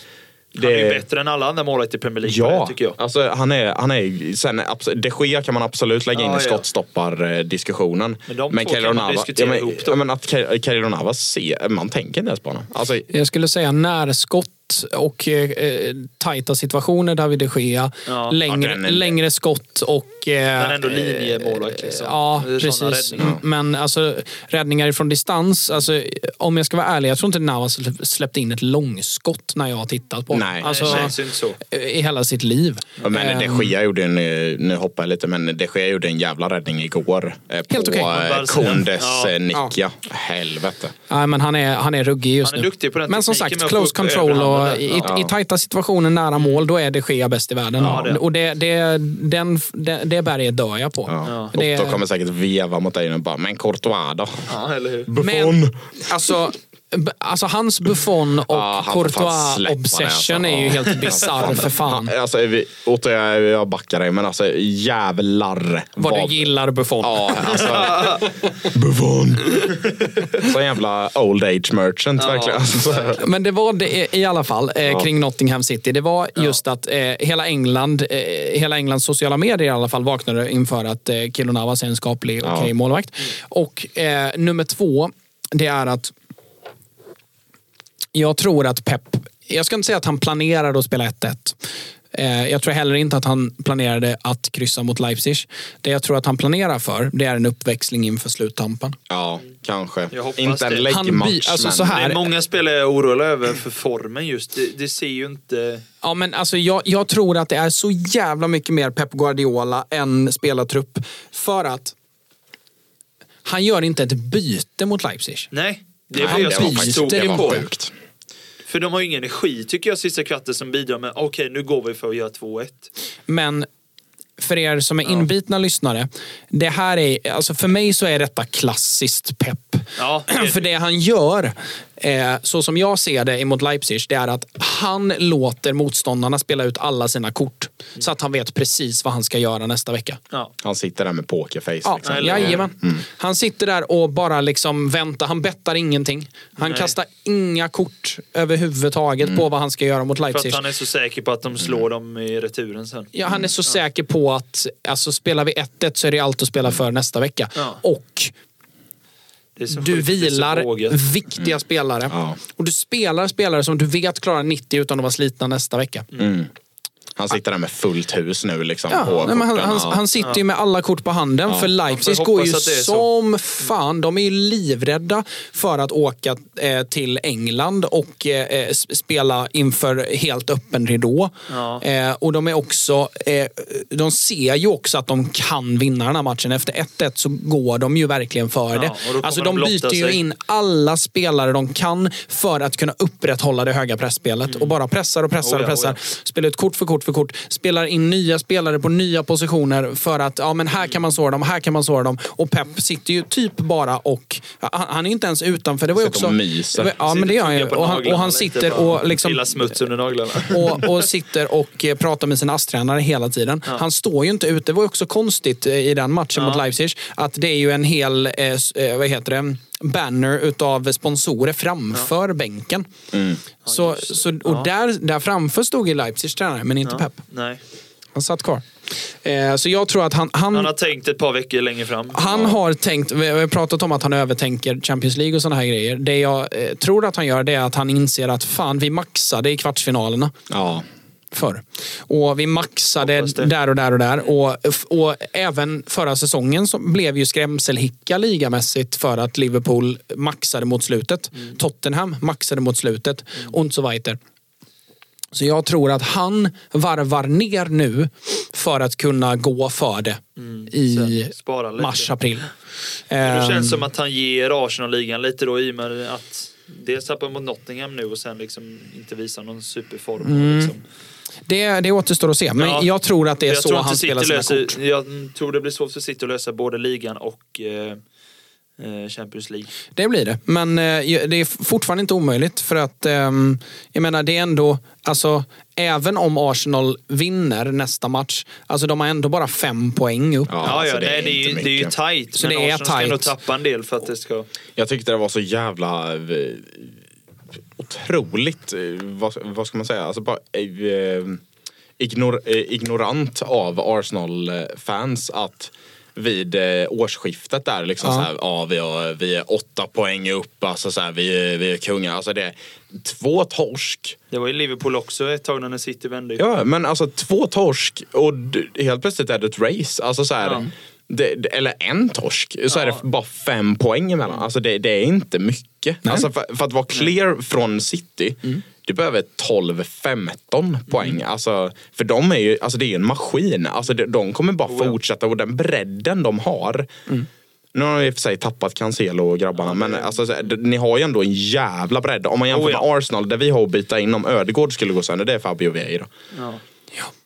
Han är ju bättre än alla andra målvakter i Premier League
Ja,
det, tycker jag.
alltså han är, han är sen, de Gea kan man absolut lägga in
Ja,
i
ja.
skottstoppardiskussionen.
Men de två kan man
Navas-
diskutera
ja, men,
ihop då.
ja, men att Keylor Navas ser, man tänker inte ens på honom. Alltså,
Jag skulle säga närskott och eh, eh, tajta situationer, David de Gea.
Ja.
Längre,
Ja, den är-
längre skott och... Eh,
Men ändå linjemålvakt, liksom.
Ja,
är
precis.
räddningar.
Men alltså, räddningar ifrån distans. Alltså, om jag ska vara ärlig, jag tror inte Navas släpp- släppte in ett långskott när jag har tittat på.
Nej.
alltså,
det känns inte så.
Eh,
I hela sitt liv.
ja, men de
Ehm,
Gea gjorde en, eh, nu hoppar jag lite, men de Gea gjorde en jävla räddning igår. eh, På
Helt okej.
eh,
Barcelona.
Kundes
Ja.
eh, nick, ja. Helvete.
Nej, men han är, han är ruggig just
Han är
nu.
duktig på den
men som sagt, close control och i, i, i tajta situationer nära mål, då är det Gea bäst i världen.
Ja, det är.
Och det, det, den, det, det berget dör jag på.
Ja.
Det,
Och då kommer säkert veva mot dig och bara, men Courtois då?
Ja, eller hur?
Buffon!
Men alltså, alltså hans Buffon och
Ja, han får fan släppa det,
Courtois obsession
alltså.
är ju
Ja.
helt bisarr för fan.
Alltså, vi, Otto, jag, jag backar dig, men alltså jävlar.
Vad du gillar Buffon.
Ja, alltså. Buffon. Så jävla old age merchant verkligen. Alltså.
Men det var det i alla fall eh, kring Nottingham City. Det var just att eh, hela England, eh, hela Englands sociala medier i alla fall vaknade inför att eh, Keylor Navas är en skaplig och okej målvakt. Och eh, nummer två, det är att jag tror att Pep, jag ska inte säga att han planerade att spela 1-1. Eh, Jag tror heller inte att han planerade att kryssa mot Leipzig. Det jag tror att han planerar för, det är en uppväxling inför sluttampen.
Ja, kanske.
Jag hoppas
Inte en läggmatch,
by- alltså, så här-
Det är många spelare jag är orolig över för formen just. Det, det ser ju inte...
Ja, men alltså, jag, jag tror att det är så jävla mycket mer Pep Guardiola än spelartrupp. För att han gör inte ett byte mot Leipzig.
Nej. Det
Nej, det var faktiskt- det var sjukt.
För de har ju ingen energi tycker jag sista kvarten som bidrar med okej nu går vi för att göra 2-1.
Men för er som är inbitna lyssnare. Det här är, alltså för mig så är detta klassiskt Pep.
Ja, det-
För det han gör, så som jag ser det emot Leipzig, det är att han låter motståndarna spela ut alla sina kort. Så att han vet precis vad han ska göra nästa vecka.
Ja.
Han sitter där med pokerface.
Ja,
liksom.
jajamän. Han sitter där och bara liksom väntar. Han bettar ingenting. Han
Nej.
kastar inga kort överhuvudtaget på vad han ska göra mot
För
Leipzig.
att han är så säker på att de slår dem i returen sen.
Ja, han är så säker på att alltså, spelar vi 1-1 så är det allt att spela för nästa vecka.
Ja.
Och du vilar viktiga spelare.
Ja.
Och du spelar spelare som du vet klarar 90 utan att vara slitna nästa vecka.
Han sitter där med fullt hus nu liksom. på
Ja, nej, men han, han,
Ja.
han sitter ju med alla kort på handen. För Leipzig går ju som fan. De är ju livrädda för att åka eh, till England och eh, s- spela inför helt öppen ridå.
Ja.
Eh, och de är också, eh, de ser ju också att de kan vinna den här matchen. Efter 1-1 så går de ju verkligen för
Ja,
det. Alltså
de
de byter ju in alla spelare de kan för att kunna upprätthålla det höga pressspelet. Och bara pressar och pressar
Oh ja,
och pressar.
oh
Spelar ut kort för kort för kort. Spelar in nya spelare på nya positioner för att ja, men här kan man såra dem, här kan man såra dem. Och Pep sitter ju typ bara och... Han, han är ju inte ens utanför. Det var ju också...
myser.
Ja, men det gör han ju. Och han, och han sitter och liksom
Pilla smuts under naglarna.
och, och sitter och eh, pratar med sin ASS-tränare hela tiden. Han står ju inte ute. Det var ju också konstigt eh, i den matchen mot Leipzig att det är ju en hel, eh, eh, vad heter det, banner utav sponsorer framför bänken. Så, så, och där, där framför stod ju Leipzigs tränare, men inte Pep.
Nej.
Han satt kvar. Eh, så jag tror att han, han,
Han har tänkt ett par veckor längre fram.
han har tänkt, vi har pratat om att han övertänker Champions League och sådana här grejer. Det jag eh, tror att han gör det är att han inser att fan, vi maxade i kvartsfinalerna
Ja.
Förr. Och vi maxade där och där och där. Och, och även förra säsongen så blev ju skrämselhicka ligamässigt för att Liverpool maxade mot slutet.
Mm.
Tottenham maxade mot slutet och så weiter. Så jag tror att han varvar ner nu för att kunna gå för det i
Mm, så spara lite.
mars, april.
Det
Ehm,
känns som att han ger Arsenal-ligan lite då i och med att dels tappar mot Nottingham nu och sen liksom inte visar någon superform.
Mm.
Liksom.
det, det återstår att se, men
Ja.
jag tror att det är så han spelar sina
löser,
kort.
Jag tror det blir svårt för City att lösa både ligan och eh, Champions League.
Det blir det. Men eh, det är fortfarande inte omöjligt. För att ehm, jag menar, det är ändå, alltså, även om Arsenal vinner nästa match, alltså de har ändå bara fem poäng upp.
Ja,
alltså,
ja nej, det, är ju,
inte
det är ju tajt.
Så
men
det är
Arsenal ska ändå
tajt.
tappa en del för att det ska...
Jag tyckte det var så jävla eh, otroligt, eh, vad, vad ska man säga, alltså bara eh, ignor, eh, ignorant av Arsenal-fans att vid eh, årsskiftet där liksom
Ja.
så här, ja vi, har, vi är åtta poäng upp, alltså så här, vi, är, vi är kungar. Alltså det är två torsk.
Det var ju Liverpool också ett tag när City vände.
Ja men alltså två torsk och helt plötsligt är det ett race. Alltså så här,
Ja.
det, eller en torsk, så är det
Ja.
bara fem poäng emellan. Alltså det, det är inte mycket. Alltså för, för att vara clear från City, du behöver 12-15 poäng. Alltså, för de är ju, alltså det är ju en maskin. Alltså de, de kommer bara
Oh,
fortsätta och den bredden de har. Nu har de i och för sig tappat Cancelo och grabbarna men alltså, ni har ju ändå en jävla bredd. Om man jämför
Oh, ja.
med Arsenal där vi har att byta in om Ödegård skulle gå sönder, det är Fabio Vieira.
Ja.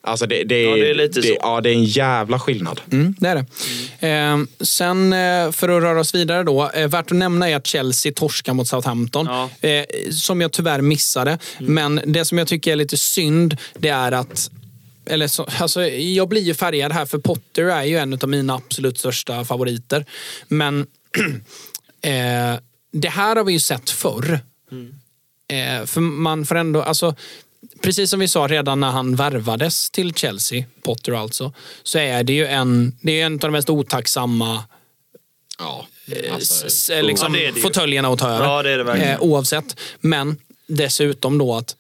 Alltså det, det,
Ja, det är lite
det,
så.
Ja, det är en jävla skillnad.
Mm, det är det. Eh, sen eh, för att röra oss vidare då. Eh, värt att nämna är att Chelsea torskar mot Southampton.
Ja.
Eh, som jag tyvärr missade. Men det som jag tycker är lite synd, det är att eller så, alltså, jag blir ju färgad här för Potter är ju en av mina absolut största favoriter. Men eh, det här har vi ju sett förr. Eh, för man får ändå, alltså, precis som vi sa redan när han värvades till Chelsea, Potter alltså, så är det ju en, det är en av de mest otacksamma
Ja,
eh,
alltså,
s- liksom,
Ja,
fåtöljerna att ta över.
Ja, det är det verkligen.
Eh, oavsett. Men dessutom då att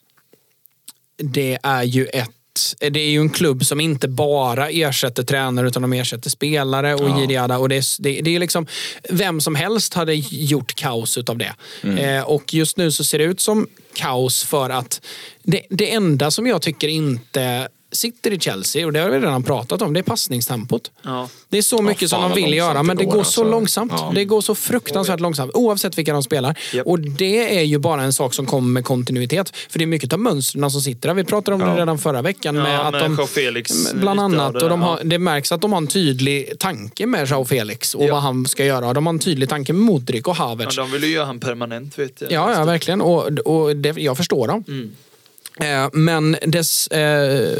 det är ju ett det är ju en klubb som inte bara ersätter tränare utan de ersätter spelare och
Ja.
ja. och det är, det, det är liksom Vem som helst hade gjort kaos utav det.
Mm.
Eh, och just nu så ser det ut som kaos för att det, det enda som jag tycker inte sitter i Chelsea, och det har vi redan pratat om, det är passningstempot.
Ja.
Det är så mycket som
fan
de vill göra, men
det går,
går så
alltså.
långsamt.
Ja.
Det går så fruktansvärt långsamt, oavsett vilka de spelar.
Japp.
Och det är ju bara en sak som kommer med kontinuitet. För det är mycket av mönstren som sitter där. Vi pratade om det redan förra veckan.
Ja,
med att de,
Felix,
Bland annat.
det
och de har,
ja.
det märks att de har en tydlig tanke med Joao Felix och
Ja.
vad han ska göra. De har en tydlig tanke med Modric och
Ja,
Havertz.
de vill ju göra han permanent vet jag.
Ja, ja verkligen. Och, och det, jag förstår dem.
Mm.
Eh, Men dess, eh,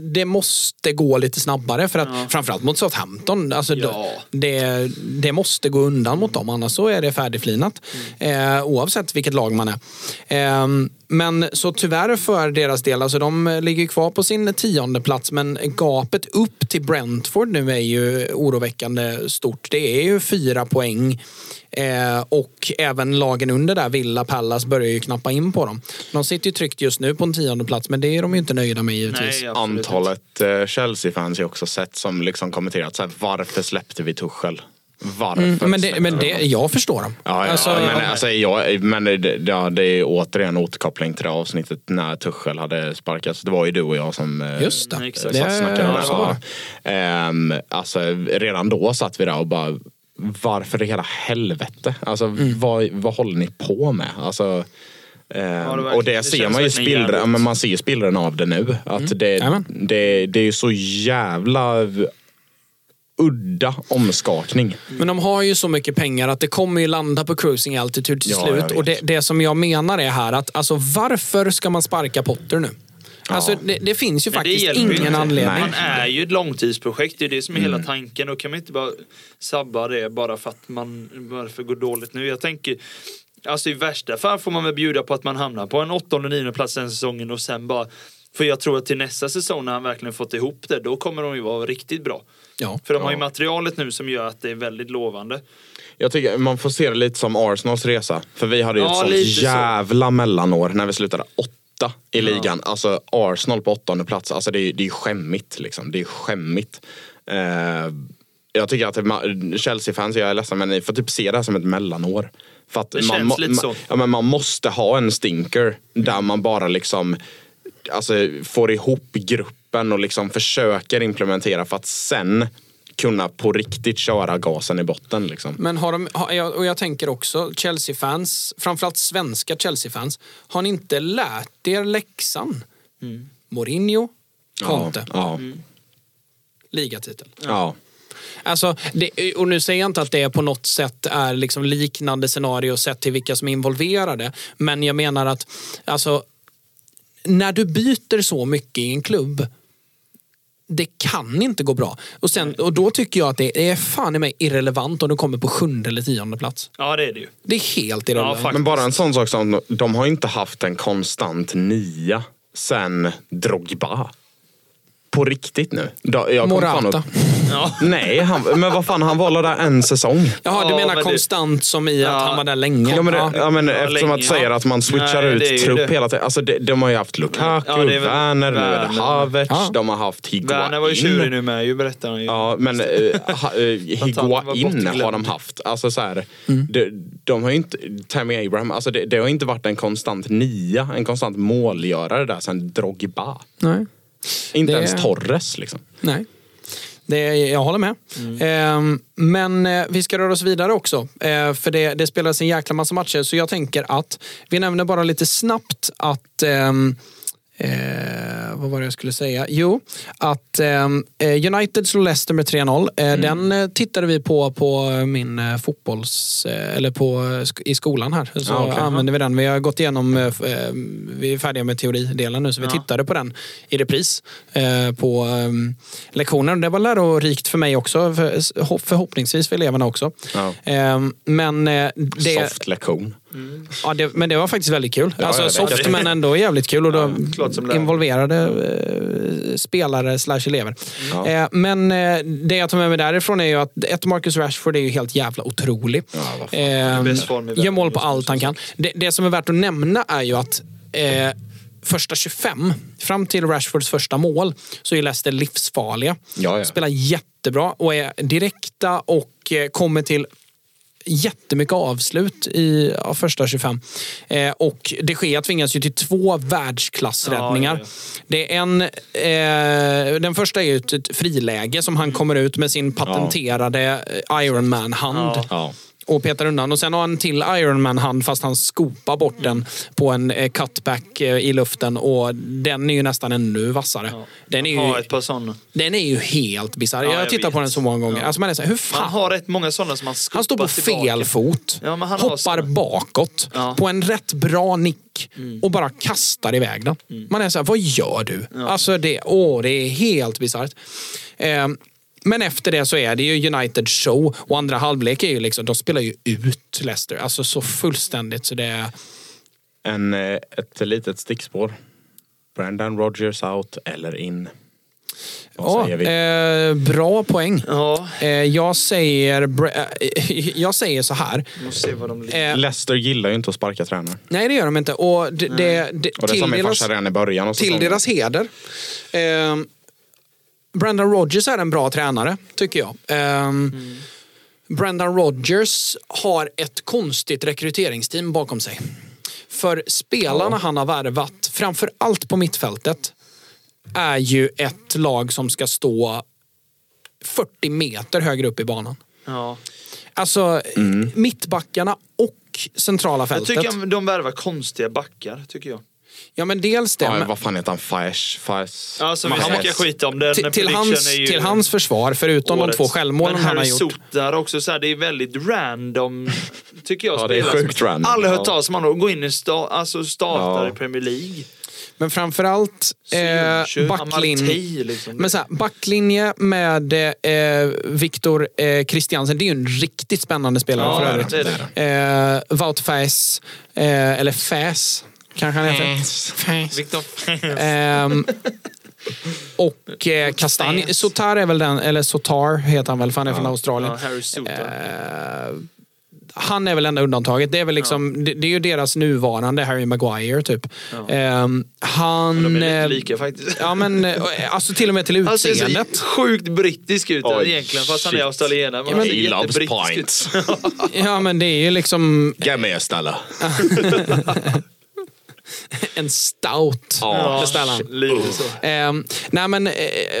det måste gå lite snabbare. För att,
Ja.
Framförallt mot Southampton. Alltså
Ja.
det, det måste gå undan mot dem, annars så är det färdigflinat.
Mm.
Eh, oavsett vilket lag man är. Eh, men så tyvärr för deras del, alltså de ligger kvar på sin tionde plats men gapet upp till Brentford nu är ju oroväckande stort. Det är ju fyra poäng. Eh, och även lagen under där, Villa Pallas, börjar ju knappa in på dem. De sitter ju tryggt just nu på en tionde plats men det är de ju inte nöjda med givetvis.
Nej.
Antalet eh, Chelsea-fans har jag också sett som liksom kommenterat så här, varför släppte vi Tuchel? Varför
Mm, men det, men det, jag förstår dem.
Ja, ja,
Alltså,
men, alltså, jag, men det, ja, det är återigen återkoppling till det avsnittet när Tuchel hade sparkats. Det var ju du och jag som eh,
Just det. Det
satt och snackade om det. Ja. Ehm, alltså, redan då satt vi där och bara varför i hela helvete? Alltså
Mm.
vad, vad håller ni på med? Alltså, ehm,
verkligen-
och det,
det
ser man ju
verkligen
spillra,
jävligt.
men man ser ju spillran av det nu. Att det,
Mm. Jajamän.
det, det är ju så jävla udda omskakning.
Men de har ju så mycket pengar att det kommer ju landa på cruising altitude till
Ja, jag
slut. Och det, det som jag menar är här att alltså, varför ska man sparka Potter nu? Alltså, det, det finns ju faktiskt ingen
inte.
anledning.
Man är ju ett långtidsprojekt, det är det som är
Mm.
hela tanken. Då kan man inte bara sabba det bara för att man varför går dåligt nu. Jag tänker, alltså i värsta fall får man väl bjuda på att man hamnar på en åttonde, nionde plats den säsongen och sen bara för jag tror att till nästa säsong när han verkligen fått ihop det, då kommer de ju vara riktigt bra.
Ja.
För de har ju materialet nu som gör att det är väldigt lovande.
Jag tycker man får se det lite som Arsenals resa. För vi hade ju
Ja,
ett sånt
lite så.
jävla mellanår när vi slutade åtta i ligan. Alltså Arsenal på åttonde plats. Alltså det är, det är skämmigt liksom. Det är skämmigt. Eh, jag tycker att Chelsea-fans, jag är ledsen men ni får typ se det här som ett mellanår. För att
Det
man,
känns lite så.
Ja, men man måste ha en stinker där man bara liksom alltså, får ihop gruppen truppen och liksom försöker implementera för att sen kunna på riktigt köra gasen i botten. Liksom.
Men har de, och jag tänker också Chelsea-fans, framförallt svenska Chelsea-fans, har ni inte lärt er läxan? Mourinho, Conte,
Ja,
ligatitel.
ja.
Alltså, det, och nu säger jag inte att det på något sätt är liksom liknande scenario sett till vilka som är involverade. Men jag menar att alltså, när du byter så mycket i en klubb det kan inte gå bra. Och, sen, och då tycker jag att det är fan i mig irrelevant om du kommer på sjunde eller tionde plats.
Ja, det är det ju.
Det är helt irrelevant.
faktiskt.
Men bara en sån sak som de har inte haft en konstant nia sen Drogba. På riktigt nu. Då- Jag kom fan
Morata.
upp- Nej, han, men vad fan, han var där en säsong.
Jaha, du
Ja,
menar
men det-
konstant som i att
Ja.
han var där länge?
Ja, men, det, ja, men
Ja,
eftersom
länge,
att säga
ja.
att man switchar
Nej,
ut
det
trupp
det.
hela tiden. Alltså, de, de har ju haft Lukaku,
Ja, det väl
Werner, nu är det
Ja.
de har haft Higuain.
Werner var ju tjurig nu med ju, berättar han ju.
Ja, men uh, ha, uh,
var
Higuain har de haft. Alltså så här,
Mm.
de, de har ju inte, Tammy Abraham, alltså det, det har inte varit en konstant nia, en konstant målgörare där sen Drogba.
Nej.
Inte
Det-
ens Torres liksom.
Nej. Det, jag håller med. Ehm, men eh, vi ska röra oss vidare också. Eh, för det, det spelades en jäkla massa matcher. Så jag tänker att vi nämner bara lite snabbt att ehm, Eh, vad var det jag skulle säga? Jo, att eh, United slog Leicester med 3-0. Eh, Den eh, tittade vi på på min eh, fotbolls... Eh, eller på, i skolan här. Så
Ja, okej.
använde vi den. Vi har gått igenom... Vi är färdiga med teoridelen nu, så vi
Ja.
tittade på den i repris på lektionen. Det var lärorikt för mig också. För, förhoppningsvis för eleverna också.
Ja.
Men, det,
Soft lektion.
Ja, det, men det var faktiskt väldigt kul.
Ja,
alltså soft men ändå jävligt kul. Och då
Ja,
involverade eh, spelare slash elever.
Ja.
Eh, men eh, det jag tar med mig därifrån är ju att ett Marcus Rashford är ju helt jävla otrolig. Eh, gör mål på allt han kan. Det, det som är värt att nämna är ju att eh, första 25, fram till Rashfords första mål, så är Leicester livsfarliga.
Ja, ja.
Spelar jättebra och är direkta och eh, kommer till jättemycket avslut i ja, första 25. Eh, och de Gea tvingas ju till två världsklassräddningar.
Ja,
Det är en, eh, den första är ju ett, friläge som han kommer ut med sin patenterade eh, Ironman-hand
Ja.
Ja.
Och petar undan. Och sen har han till Ironman-hand fast han skopar bort den på en eh, cutback eh, i luften och den är ju nästan ännu vassare. Den, är ju,
ett par sådana.
den är ju helt bisarr.
Ja,
jag
jag
tittar på den så många gånger.
Ja.
Alltså man är så här, hur
Man
fan?
har rätt många sådana som man
Han står på
tillbaka.
fel fot,
Ja, har
hoppar bakåt
Ja. Mm.
på en rätt bra nick och bara kastar iväg den. Man är så här, vad gör du? Alltså det, åh, det är helt bisarrt. Eh, men efter det så är det ju United show och andra halvlek är ju liksom, de spelar ju ut Leicester. Alltså så fullständigt så det är...
En, eh, ett litet stickspår. Brandon Rogers out eller in. Vad
Ja, eh, bra poäng.
Ja,
Eh, jag, säger, eh, jag säger så här.
måste se vad de ligger.
Eh,
Leicester gillar ju inte att sparka tränare.
nej, det gör de inte. Och det, det,
Och det sa
till
min
deras-
farsa redan i början
till deras heder. Brendan Rodgers är en bra tränare, tycker jag. Eh, Brendan Rodgers har ett konstigt rekryteringsteam bakom sig. För spelarna han har värvat, framför allt på mittfältet, är ju ett lag som ska stå 40 meter högre upp i banan.
Ja.
Alltså mittbackarna och centrala
Jag
fältet.
tycker de värvar konstiga backar, tycker jag.
Ja men dels det.
Ja,
men-
vad fan heter han? Faesh? Faesh?
Alltså, vi
Men han
snackar
var-
skit om den.
till, till, hans,
är ju
till hans försvar, förutom de
årets.
två självmålen
Men
han har gjort.
Sotar också, så här, det är väldigt random, tycker jag.
Ja, det är sjukt
som
random.
Aldrig hört talas om honom. Gå in och sta, alltså startar
Ja.
i Premier League.
Men framförallt eh, backlin...
Liksom.
Men så här, backlinje med eh, Viktor eh, Christiansen. Det är ju en riktigt spännande spelare
Ja,
för övrigt.
det.
Eh, Wout Faes, eh, eller Fäs kanske han heter. Faes.
Victor
Ehm, och eh, Kastanj. Sotar är väl den, eller Sotar heter han väl, för han är från Australien.
Ja, Harry Sotar.
Eh, han är väl enda undantaget. Det är, väl liksom, det, det är ju deras nuvarande Harry Maguire typ. Ehm, han...
De är lite lika faktiskt.
Ja men eh, alltså till och med till
Han ser
utseendet.
så sjukt brittisk ut
Oj,
egentligen fast han är
shit.
australienare. Men
Ja, men-
han ser
He loves pints.
Ja men det är ju liksom...
Ge mig en ställe.
en stout
Ja.
beställer han. Ehm, nej men eh,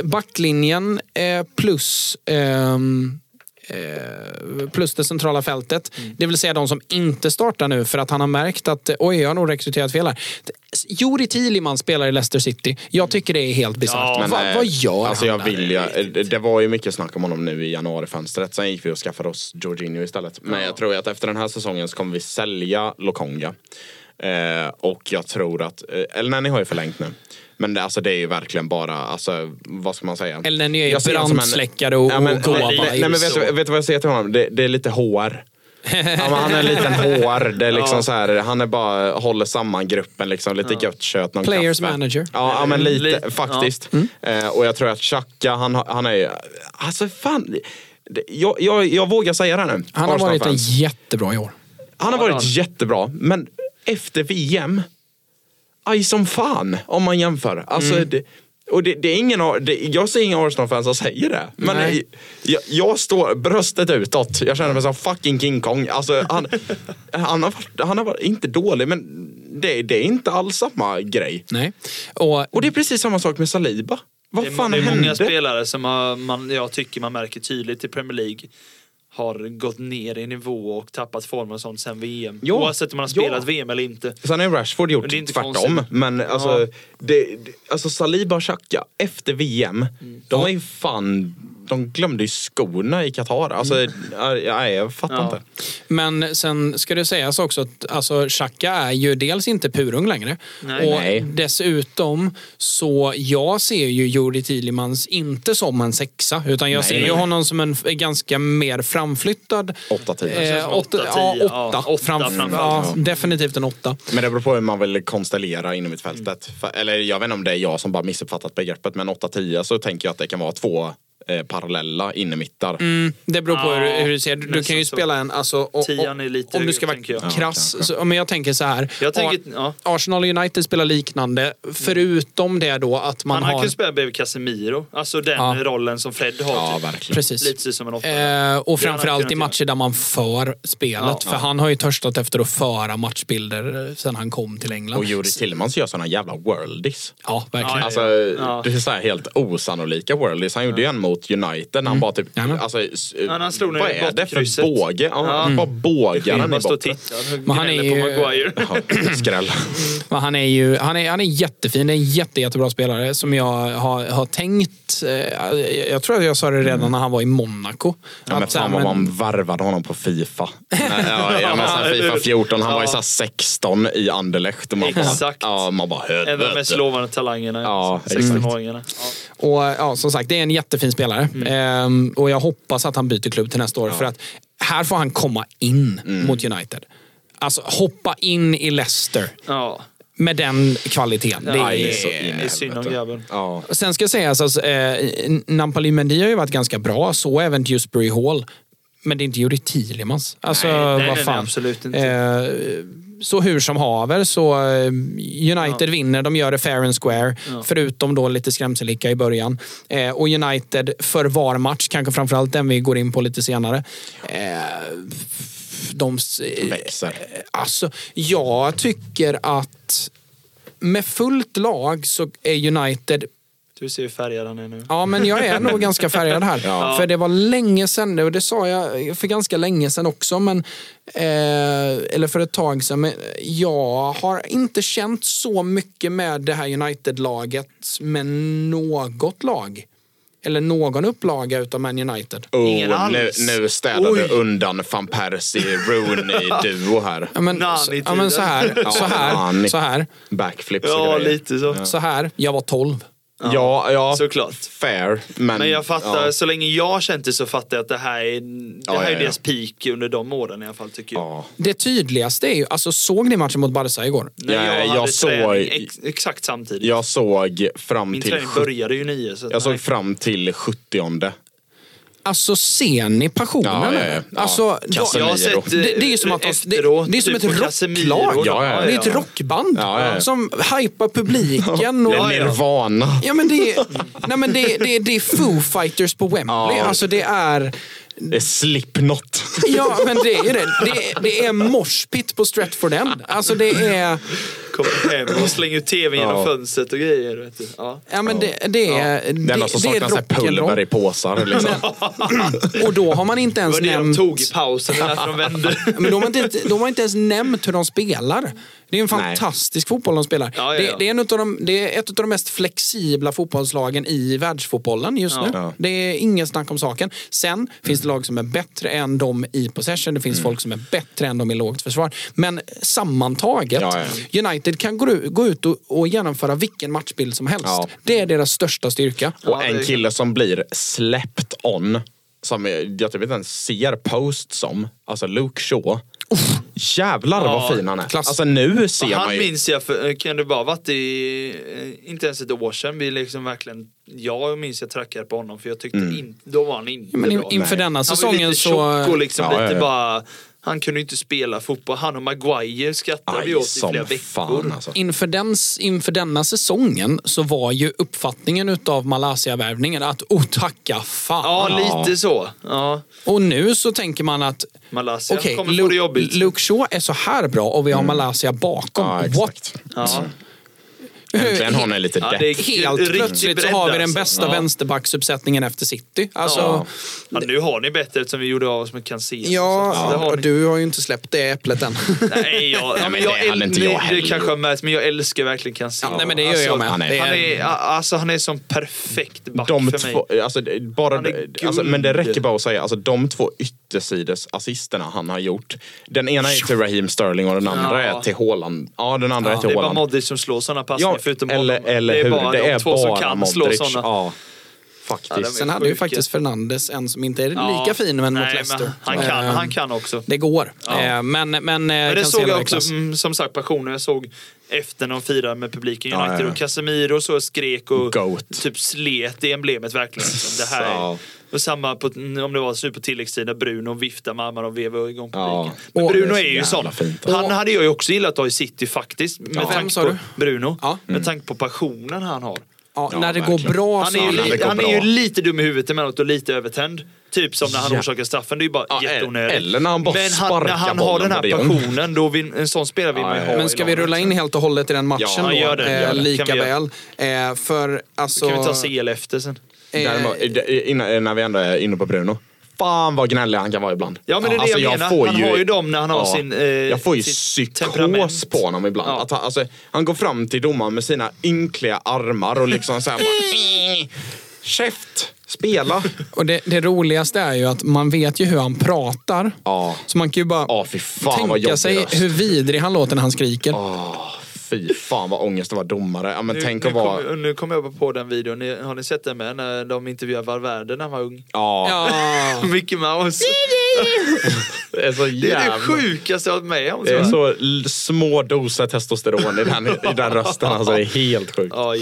backlinjen eh, plus ehm, eh, plus det centrala fältet. Det vill säga de som inte startar nu för att han har märkt att eh, oj, jag har nog rekryterat fel här. Juri Thielemann spelar i Leicester City. Jag tycker det är helt bisarrt.
Ja,
Va,
eh,
vad gör
alltså
han
jag vill ju, det- var ju mycket snack om honom nu i januarifönstret. Sen gick vi och skaffade oss Jorginho istället. Men jag tror att efter den här säsongen så kommer vi sälja Lokonga. Eh, och jag tror att, eh, eller nej ni har ju förlängt nu. Men det, alltså, det är ju verkligen bara, alltså, vad ska man säga?
Eller den är ju brandsläckare och,
Ja, men-
och gåva.
nej, nej, men vet, du- vet du vad jag säger till honom? Det, det är lite hår. Ja, han är en liten hår. Det är liksom så här, han är bara, håller samman gruppen. Liksom, lite gött kött, någon
Players
kaffe.
manager.
Ja, ja men lite faktiskt. Eh, och jag tror att Xhaka, han, han är ju... Alltså fan. det- Jag, jag, jag vågar säga det nu.
Han har varit en jättebra i år.
Han har varit jättebra, men efter VM, aj som fan om man jämför. Alltså,
Mm.
det, och det, det är ingen, det, jag ser inga Arsenal-fans som säger det. Men
Nej.
jag, jag står bröstet utåt. Jag känner mig som fucking King Kong. Alltså, han, han, har, varit- han har varit, inte dålig, men det, det är inte alls samma grej.
Nej. Och,
Och det är precis samma sak med Saliba. Vad
Det är,
fan
det är
hände?
många spelare som har, man, jag tycker man märker tydligt i Premier League har gått ner i nivå och tappat formen och sånt sen VM.
Ja,
Oavsett om man har spelat VM eller inte.
Sen har Rashford gjort
det
tvärtom.
konstigt.
Men alltså,
Ja.
det, det, alltså Saliba och Xhaka efter VM,
Mm.
de är ju fan, de glömde ju skorna i Qatar. Alltså, nej, jag fattar
Ja.
inte.
Men sen ska det sägas också att alltså, Xhaka är ju dels inte purung längre.
Nej.
och
Nej.
dessutom så jag ser ju Juri Tillemans inte som en sexa. Utan jag
Nej,
ser ju honom som en ganska mer framflyttad.
Åtta, tio.
Eh, åtta,
åtta,
ja,
tio.
åtta.
Ja, åtta
Fram,
framförallt.
ja, definitivt en åtta.
Men det beror på hur man vill konstellera inom ett fältet. Eller jag vet inte om det är jag som bara missuppfattat begreppet, men 8-10 så tänker jag att det kan vara två eh, parallella innermittar.
Mm, det beror på
Ja,
hur, hur du ser. Du
nästan
kan ju spela en... Alltså, och,
Tian är lite
om du ska vara
jag.
Ja,
krass.
kanske.
så, men jag tänker så här.
Jag tänker, ja.
Arsenal och United spelar liknande. Förutom det då att man
Han
har...
kunnat spela bredvid Casemiro. Alltså den
Ja.
rollen som Fred har.
Ja,
typ.
verkligen.
Precis.
Lite som en åtta.
Eh, och
Det han
framförallt i matcher där man för spelet.
Ja,
för
ja.
han har ju törstat efter att föra matchbilder eh, sen han kom till England.
Och Juri Tillemans gör såna jävla worldies.
Ja, verkligen.
Ja,
Alltså,
Ja.
det är så här helt osannolika worldies. Han gjorde ju en mot United när han bara typ...
Jajamän.
Alltså, s-
när han slog
vad
i
är det för
bottkrysset.
båge? Ja,
Ja.
Han bara bågar den i
bara stå och
botten.
Men han är ju-
på Maguire.
Ja, Skräll.
Men han är ju han är, han är jättefin. Det är en jätte, jättebra spelare som jag har, har tänkt. Eh, jag tror att jag sa det redan när han var i Monaco.
Ja, men
Att så här,
fan vad
men-
man värvade honom på Fifa. Nej, ja, ja, men så här, Fifa 14, han var ju så här 16 i Anderlecht. Och man bara,
Exakt.
Ja, man bara
En av de mest
helvete.
lovande talangerna.
Ja,
16-åringarna. Ja.
Och ja, som sagt, det är en jättefin spelare.
Mm.
Ehm, och jag hoppas att han byter klubb till nästa år. För att här får han komma in
Mm.
mot United. Alltså hoppa in i Leicester
Ja.
med den kvaliteten. Det
Ja,
är,
det,
så
är,
in i
det synd om grabben.
Ja.
Sen ska sägas att eh, Nampali Mendy har ju varit ganska bra. Så även Dewsbury Hall. Men det är inte Juri Tillemans. Alltså,
Nej, nej,
vad
nej, nej,
fan.
absolut inte.
Eh, så hur som haver så eh, United vinner, de gör det fair and square. Förutom då lite skrämselhicka i början. Eh, och United för var match, kanske framförallt den vi går in på lite senare. Eh, de, eh,
Växer.
Alltså, jag tycker att med fullt lag så är United
Du ser hur färgad han är nu.
Ja, men jag är nog ganska färgad här.
Ja.
För det var länge sedan, och det sa jag för ganska länge sedan också, men, eh, eller för ett tag sedan. Men jag har inte känt så mycket med det här United-laget med något lag. Eller någon upplaga utav Man United.
Ingen
Oh, nu,
alls.
nu städar du undan van Persie, Rooney-duo här.
Ja, men,
Nani
ja, men så här, så här, så här,
Backflips och
Ja,
grejer.
lite så.
så här. Jag var 12.
Ja, ja,
Såklart.
fair. Men,
Men jag fattar,
Ja.
så länge jag har känt det så fattar jag att det här är, det
Ja,
här är deras peak under de åren i alla fall tycker jag.
Ja.
Det tydligaste är ju, alltså såg ni matchen mot Barca igår?
Ja,
jag,
jag
hade
såg-
träning ex, exakt samtidigt.
Jag såg fram
Min
till...
träning
sjut-
började ju nio. Så
Jag såg
nej.
fram till 70
Alltså ser ni passionen?
Ja, ja, ja. Ja.
Alltså, då-
Casemiro.
Jag har sett
Det, det är som att det,
efteråt,
det är som
typ
ett rocklag.
Ja, ja, ja.
Det är ett rockband
Ja, ja, ja.
som hypar publiken. Och,
Ja, ja.
Nirvana.
Ja, men det, är, nej, men det, det, det är Foo Fighters på Wembley.
Ja.
Alltså det är...
Det är Slipknot.
Ja, men det är ju det. Det är, det är morspit på Stratford End. Alltså det är...
Kommer hem och slänger tvn genom
Ja.
fönstret och grejer. Vet du. Ja.
Ja, men det, det är...
Det enda som
det är
saknas är pulver i påsar. Liksom.
Och då har man inte ens
Det var det de
nämnt...
tog i pausen, det är därför de vände.
Men de har, inte, de har inte ens nämnt hur de spelar. Det är en fantastisk fotboll de spelar.
Ja, ja, ja.
Det, det, är en utav de, det är ett av de mest flexibla fotbollslagen i världsfotbollen just nu.
Ja.
Det är ingen snack om saken. Sen finns det lag som är bättre än de i possession. Det finns folk som är bättre än de i lågt försvar. Men sammantaget,
Ja,
United kan gå, ut- gå ut och, och genomföra vilken matchbild som helst.
Ja.
Det är deras största styrka.
Och en kille som blir släppt on, som jag typ inte ens ser post som, alltså Luke Shaw. Jävlar
Ja,
vad fin han är.
klass.
Alltså nu ser
Han
man ju...
minns jag, för, kan det bara varit i, eh, inte ens ett år sedan, vi liksom verkligen, jag minns jag trackade på honom för jag tyckte
Mm.
inte, då var han inte
Men in,
bra.
inför
Nej.
denna
Han var ju
säsongen
lite
så...
tjock och liksom
Ja,
lite
ja, ja.
bara, han kunde ju inte spela fotboll. Han och Maguire skrattade vi åt i flera veckor.
fan alltså.
Inför, den, inför denna säsongen så var ju uppfattningen utav Malaysia-värvningen att oh tacka fan.
Ja, lite så. Ja.
Och nu så tänker man att
Malaysia
okej,
kommer få det
Lu-
jobbigt.
Luke Shaw är så här bra och vi har Malaysia bakom.
Ja,
What?
Ja.
Äntligen har ni lite
Ja,
depp.
det är
Helt
riktigt
plötsligt så har vi den
alltså.
bästa
Ja.
vänsterbacksuppsättningen efter City. Alltså,
Ja.
ja.
Ja, nu har ni bättre eftersom vi gjorde av oss med Cancelo.
Ja,
det har
du har ju inte släppt det äpplet än.
Nej, jag, ja, men jag,
det hade inte jag
det, det
heller.
kanske har märkt, men jag älskar verkligen Cancelo.
Ja, nej, men det gör jag
alltså,
med.
han är-
Han är, alltså, han är som perfekt back
De
för
två,
mig.
alltså, bara,
Han är
alltså, men det räcker bara att säga, alltså, de två yttersides assisterna han har gjort. Den ena är till Raheem Sterling och den andra
Ja.
är till Haaland. Ja, den andra är till
Det är bara
Haaland.
Modric som slår sådana passningar
Ja,
förutom
eller,
honom.
eller
det är
hur?
bara
det
de
är
två som
bara
kan slå
Modric.
sådana.
Ja,
Ja,
faktiskt.
de
Sen hade ju faktiskt Fernandes en som inte är
Ja.
lika fin men mot
Nej,
Leicester.
men han, kan,
Eh,
han kan också.
Det går.
Ja.
Eh, Men, men,
Men det
Cancelo
såg jag också,
klass.
mm, som sagt, passionen. Jag såg efter när de firade med publiken
Ja,
United
ja, ja.
och Casemiro så skrek och
Goat.
typ slet i emblemet verkligen. Liksom. Det här är,
Ja.
Och samma på, om det var slut på tilläggstid när Bruno viftade med armarna och vevade igång
Ja.
publiken. Men
Och-
Bruno
är
är
så
ju sån.
fint.
Han hade jag ju också gillat att ha i City faktiskt. Med
Vem
tanke
sa
på
du?
Bruno.
Ja.
Med tanke på passionen han har.
Ja,
Ja,
när det
verkligen.
går bra
Han
så...
är, ju, li- han är ju lite dum i huvudet emellanåt och lite övertänd. Typ som när han
Ja.
orsakar straffen. Det är ju bara
Ja,
jätteonödigt.
eller när han bara
Men han, när han har den här passionen, då vill, en sån spelare vill
Ja,
man ju
ja,
ha
ja.
Men ska vi rulla in helt och hållet i den matchen
Ja,
då?
gör det,
Eh,
gör det.
Lika
Kan vi
väl. Eh, för alltså...
kan vi ta CL efter sen.
eh,
Däremot, eh, innan, när vi ändå är inne på Bruno. Fan vad gnällig han kan vara ibland.
Ja men det är det
Alltså,
jag menar.
får
han har ju dem när han har
Ja,
sin eh,
Jag får ju psykos på honom ibland.
Ja.
Att han, alltså, han går fram till domaren med sina ynkliga armar och liksom såhär bara... Käft! Spela!
Och det, det roligaste är ju att man vet ju hur han pratar.
Ja.
Så man kan ju bara
Ja, fy fan vad
tänka sig
röst.
hur vidrig han låter när han skriker.
Fy fan vad ångest att vara domare. Ja, men
Nu,
tänk
nu,
att vara...
kom, nu kommer jag på den videon. Ni, har ni sett den med? När de intervjuar Valverde när han var ung.
Ja,
Ja.
Mickey Mouse.
det är så
Det är det sjukaste jag har varit med om.
Det är så små doser testosteron i den, i den rösten. Alltså, det är helt sjukt.
Ja.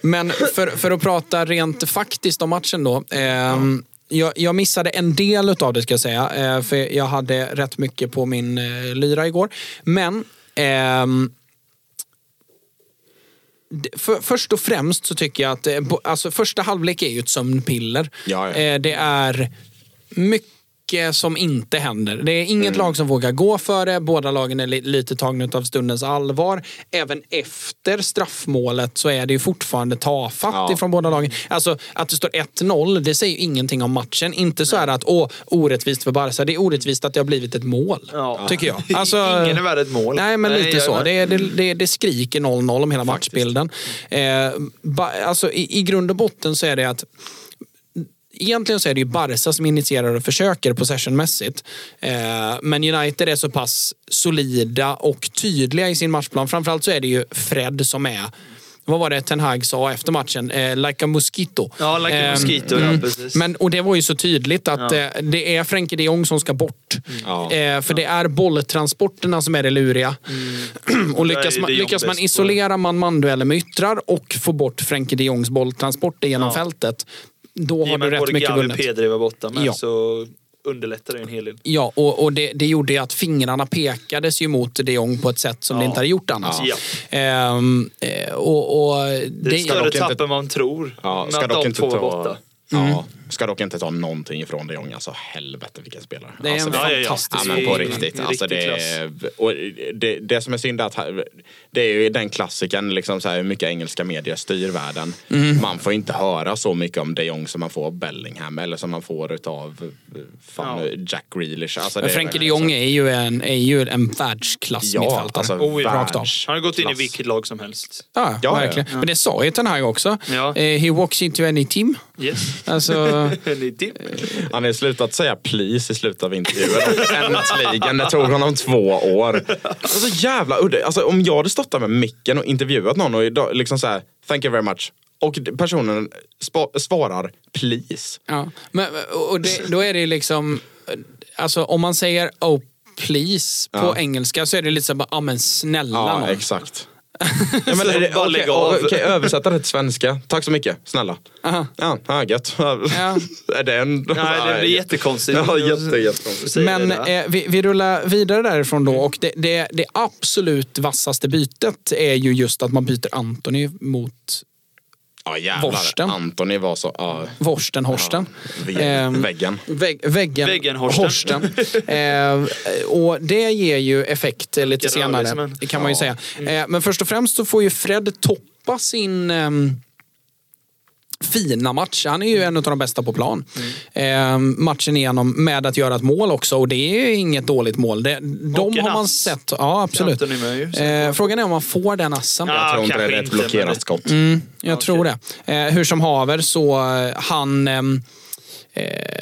Men för, för att prata rent faktiskt om matchen då. ehm, jag, jag missade en del av det ska jag säga. eh, för jag hade rätt mycket på min eh, lyra igår. Men ehm, för, först och främst så tycker jag att eh, alltså, första halvlek är ju ett sömnpiller.
Ja, ja.
Eh, det är mycket som inte händer. Det är inget lag som vågar gå för det. Båda lagen är li- lite tagna av stundens allvar. Även efter straffmålet så är det ju fortfarande tafatt
Ja.
ifrån båda lagen. Alltså att det står 1-0, det säger ju ingenting om matchen. Inte så här att åh, orättvist för Barca. Det är orättvist att det har blivit ett mål.
Ja.
Tycker jag. Alltså,
Ingen är värd ett mål.
Nej, men lite
jag-
så. Det, det, det, det skriker 0-0 om hela matchbilden. Eh, ba, alltså, i, I grund och botten så är det att Egentligen så är det ju Barca som initierar och försöker possessionmässigt. Eh, men United är så pass solida och tydliga i sin matchplan. Framförallt så är det ju Fred som är vad var det Ten Hag sa efter matchen? Eh, like a mosquito.
Ja, like a
Eh,
mosquito, ja, precis.
Men, och det var ju så tydligt att eh, det är Frenkie de Jong som ska bort.
Ja.
Eh, för det är bolltransporterna som är det luriga. och lyckas man, lyckas man isolera man-man-dueller med yttrar och få bort Frenkie de Jongs bolltransporter genom
Ja.
fältet. Då har du rätt
både
mycket
Gavi och
vunnet.
Pedri var borta med
Ja.
så underlättar det en hel del.
Ja, och, och det, det gjorde ju att fingrarna pekades ju mot de Jong på ett sätt som
Ja.
det inte hade gjort annars.
Ja.
Ehm, eh, och, och
Det är
det,
större
dock inte-
tapp än man tror.
Ja, ska
att
dock inte ta...
borta.
Ja, Ska dock inte ta någonting ifrån de Jong. Alltså helvete vilken spelare.
Det är
alltså,
en
Ja, ja, ja.
fantastisk
Ja,
Det
men
är
på riktigt. Alltså, det, är, och det, det som är synd är att här- det är ju den klassiken, liksom så här, hur mycket engelska medier styr världen.
Mm.
Man får inte höra så mycket om de Jong som man får av Bellingham eller som man får utav fan,
Ja.
Jack Grealish. Alltså,
Men
det-
Frenkie de Jong är ju en, är ju en världsklass
Ja,
mittfältare.
alltså
Oh, ja.
Rakt av.
Han har gått in i vilket lag som helst.
Ja,
Ja,
verkligen.
ja.
Men det sa ju Ten Hag också.
Ja.
Eh, he walks into any team.
Yes.
Alltså,
Han har slutat säga please i slutet av intervjun. Äntligen, det tog honom två år. Alltså jävla udda. Alltså, om jag hade stått där med micken och intervjuat någon och idag, liksom så här, thank you very much. Och personen svarar please.
ja. Men, och det, då är det liksom, alltså om man säger oh please på
Ja.
engelska så är det lite så bara, ja men snälla
Ja,
nån.
exakt. Ja, men, det-
bara lägg av.
okej, översätta det till svenska. Tack så mycket, snälla.
Aha.
Ja, ja gött. Är det en...
Nej, det blir jättekonstigt.
Ja, jätte, jättekonstigt.
Men eh, vi, vi rullar vidare därifrån då och det, det, det absolut vassaste bytet är ju just att man byter Anthony mot
Ja jävlar.
Vorsten.
Antoni var så... Ja,
Vorsten Horsten. Ehm,
väggen.
Vägg, väggen,
Väggen Horsten.
Horsten. eh, och det ger ju effekt eh, lite senare, kan man ju
Ja.
säga. Eh, men först och främst så får ju Fred toppa sin ehm, fina match. Han är ju en av de bästa på plan. Eh, matchen igenom med att göra ett mål också och det är man dåligt mål. Det, de har man sett. Ja, absolut. Eh, frågan är om man får den assen.
Ja,
Jag tror inte det är ett blockerat skott.
Jag tror det. Eh, hur som haver så eh, han ehm, eh,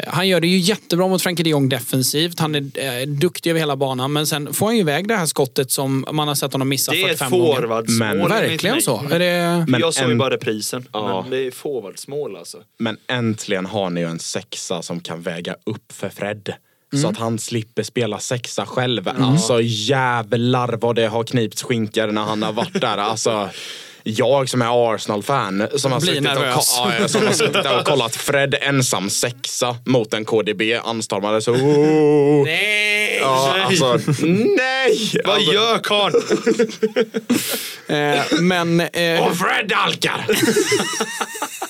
han gör det ju jättebra mot Frenkie de Jong defensivt. Han är eh, duktig över hela banan. Men sen får han ju iväg det här skottet som man har sett honom missa
Det är ett
45 gånger.
forwardsmål.
Men-
Verkligen så. Är det...
Men
jag såg ju
en-
bara reprisen.
Ja.
Men det är forwardsmål alltså.
Men äntligen har ni ju en sexa som kan väga upp för Fred.
Mm.
Så att han slipper spela sexa själv. Alltså jävlar vad det har knipts skinkor när han har varit där. Alltså, jag som är Arsenal-fan som har, suttit och, ja, som har suttit och kollat Fred ensam sexa mot en KDB anstormade så... Oh.
Nej!
Ja, alltså, nej!
Vad
Alltså,
gör karln?
Eh, men... Eh,
och Fred alkar!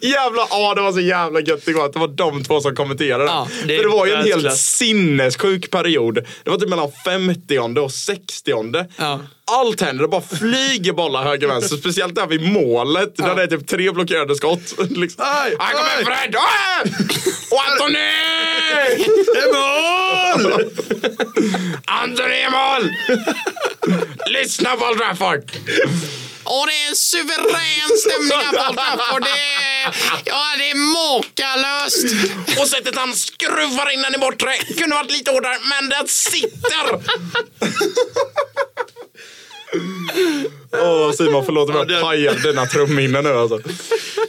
Jävla, ja det var så jävla gött igår att det var de två som kommenterade.
Ja,
det är
För det var ju en helt sinnessjuk period. Det var typ mellan 50 och 60
Ja.
Allt händer, det bara flyger bollar höger vänster. Speciellt där vid målet. Där det är typ tre blockerade skott. Liksom.
Aj,
Här kommer. Fred! Och Antoni!
Det är mål!
Antoni i mål! Lyssna på Old Trafford!
Och det är en suverän stämning här på Old Det är, ja, det är makalöst.
Och sättet han skruvar in den i bortre kunde varit lite hårdare, men den sitter! Åh Simon, förlåt om jag
Ja, det-
pajar dina trumminnen nu alltså.